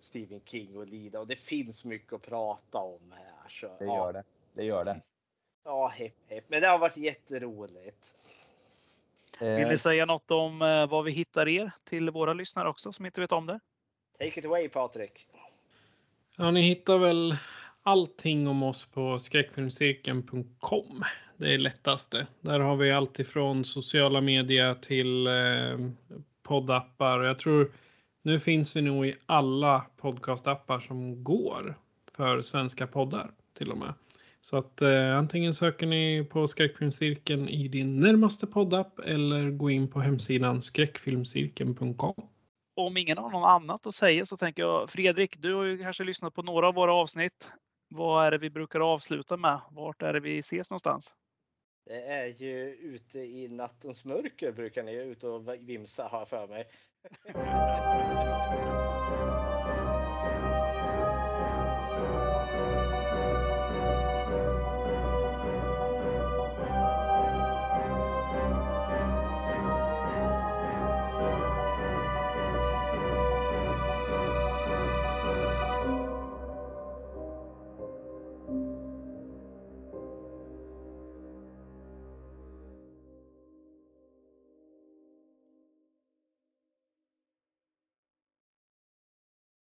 Speaker 3: Stephen King och Lida och det finns mycket att prata om här. Så,
Speaker 2: Det
Speaker 3: ja,
Speaker 2: gör det. Det gör det.
Speaker 3: Ja, hepp, hepp. Men det har varit jätteroligt.
Speaker 1: Vill
Speaker 2: Eh,
Speaker 1: ni säga något om eh, var vi hittar er till våra lyssnare också som inte vet om det?
Speaker 3: Take it away Patrik.
Speaker 4: Ja, ni hittar väl allting om oss på skräckfilmscirkeln.com. Det är lättaste. Där har vi allt ifrån sociala medier till eh, poddappar. Jag tror nu finns vi nog i alla podcastappar som går för svenska poddar till och med. Så att eh, antingen söker ni på skräckfilmscirkeln i din närmaste poddapp eller gå in på hemsidan skräckfilmscirkeln.com.
Speaker 1: Om ingen har något annat att säga så tänker jag Fredrik, du har ju kanske lyssnat på några av våra avsnitt. Vad är det vi brukar avsluta med? Vart är det vi ses någonstans?
Speaker 3: Det är ju ute i nattens mörker brukar ni ut och vimsa har för mig. Yeah.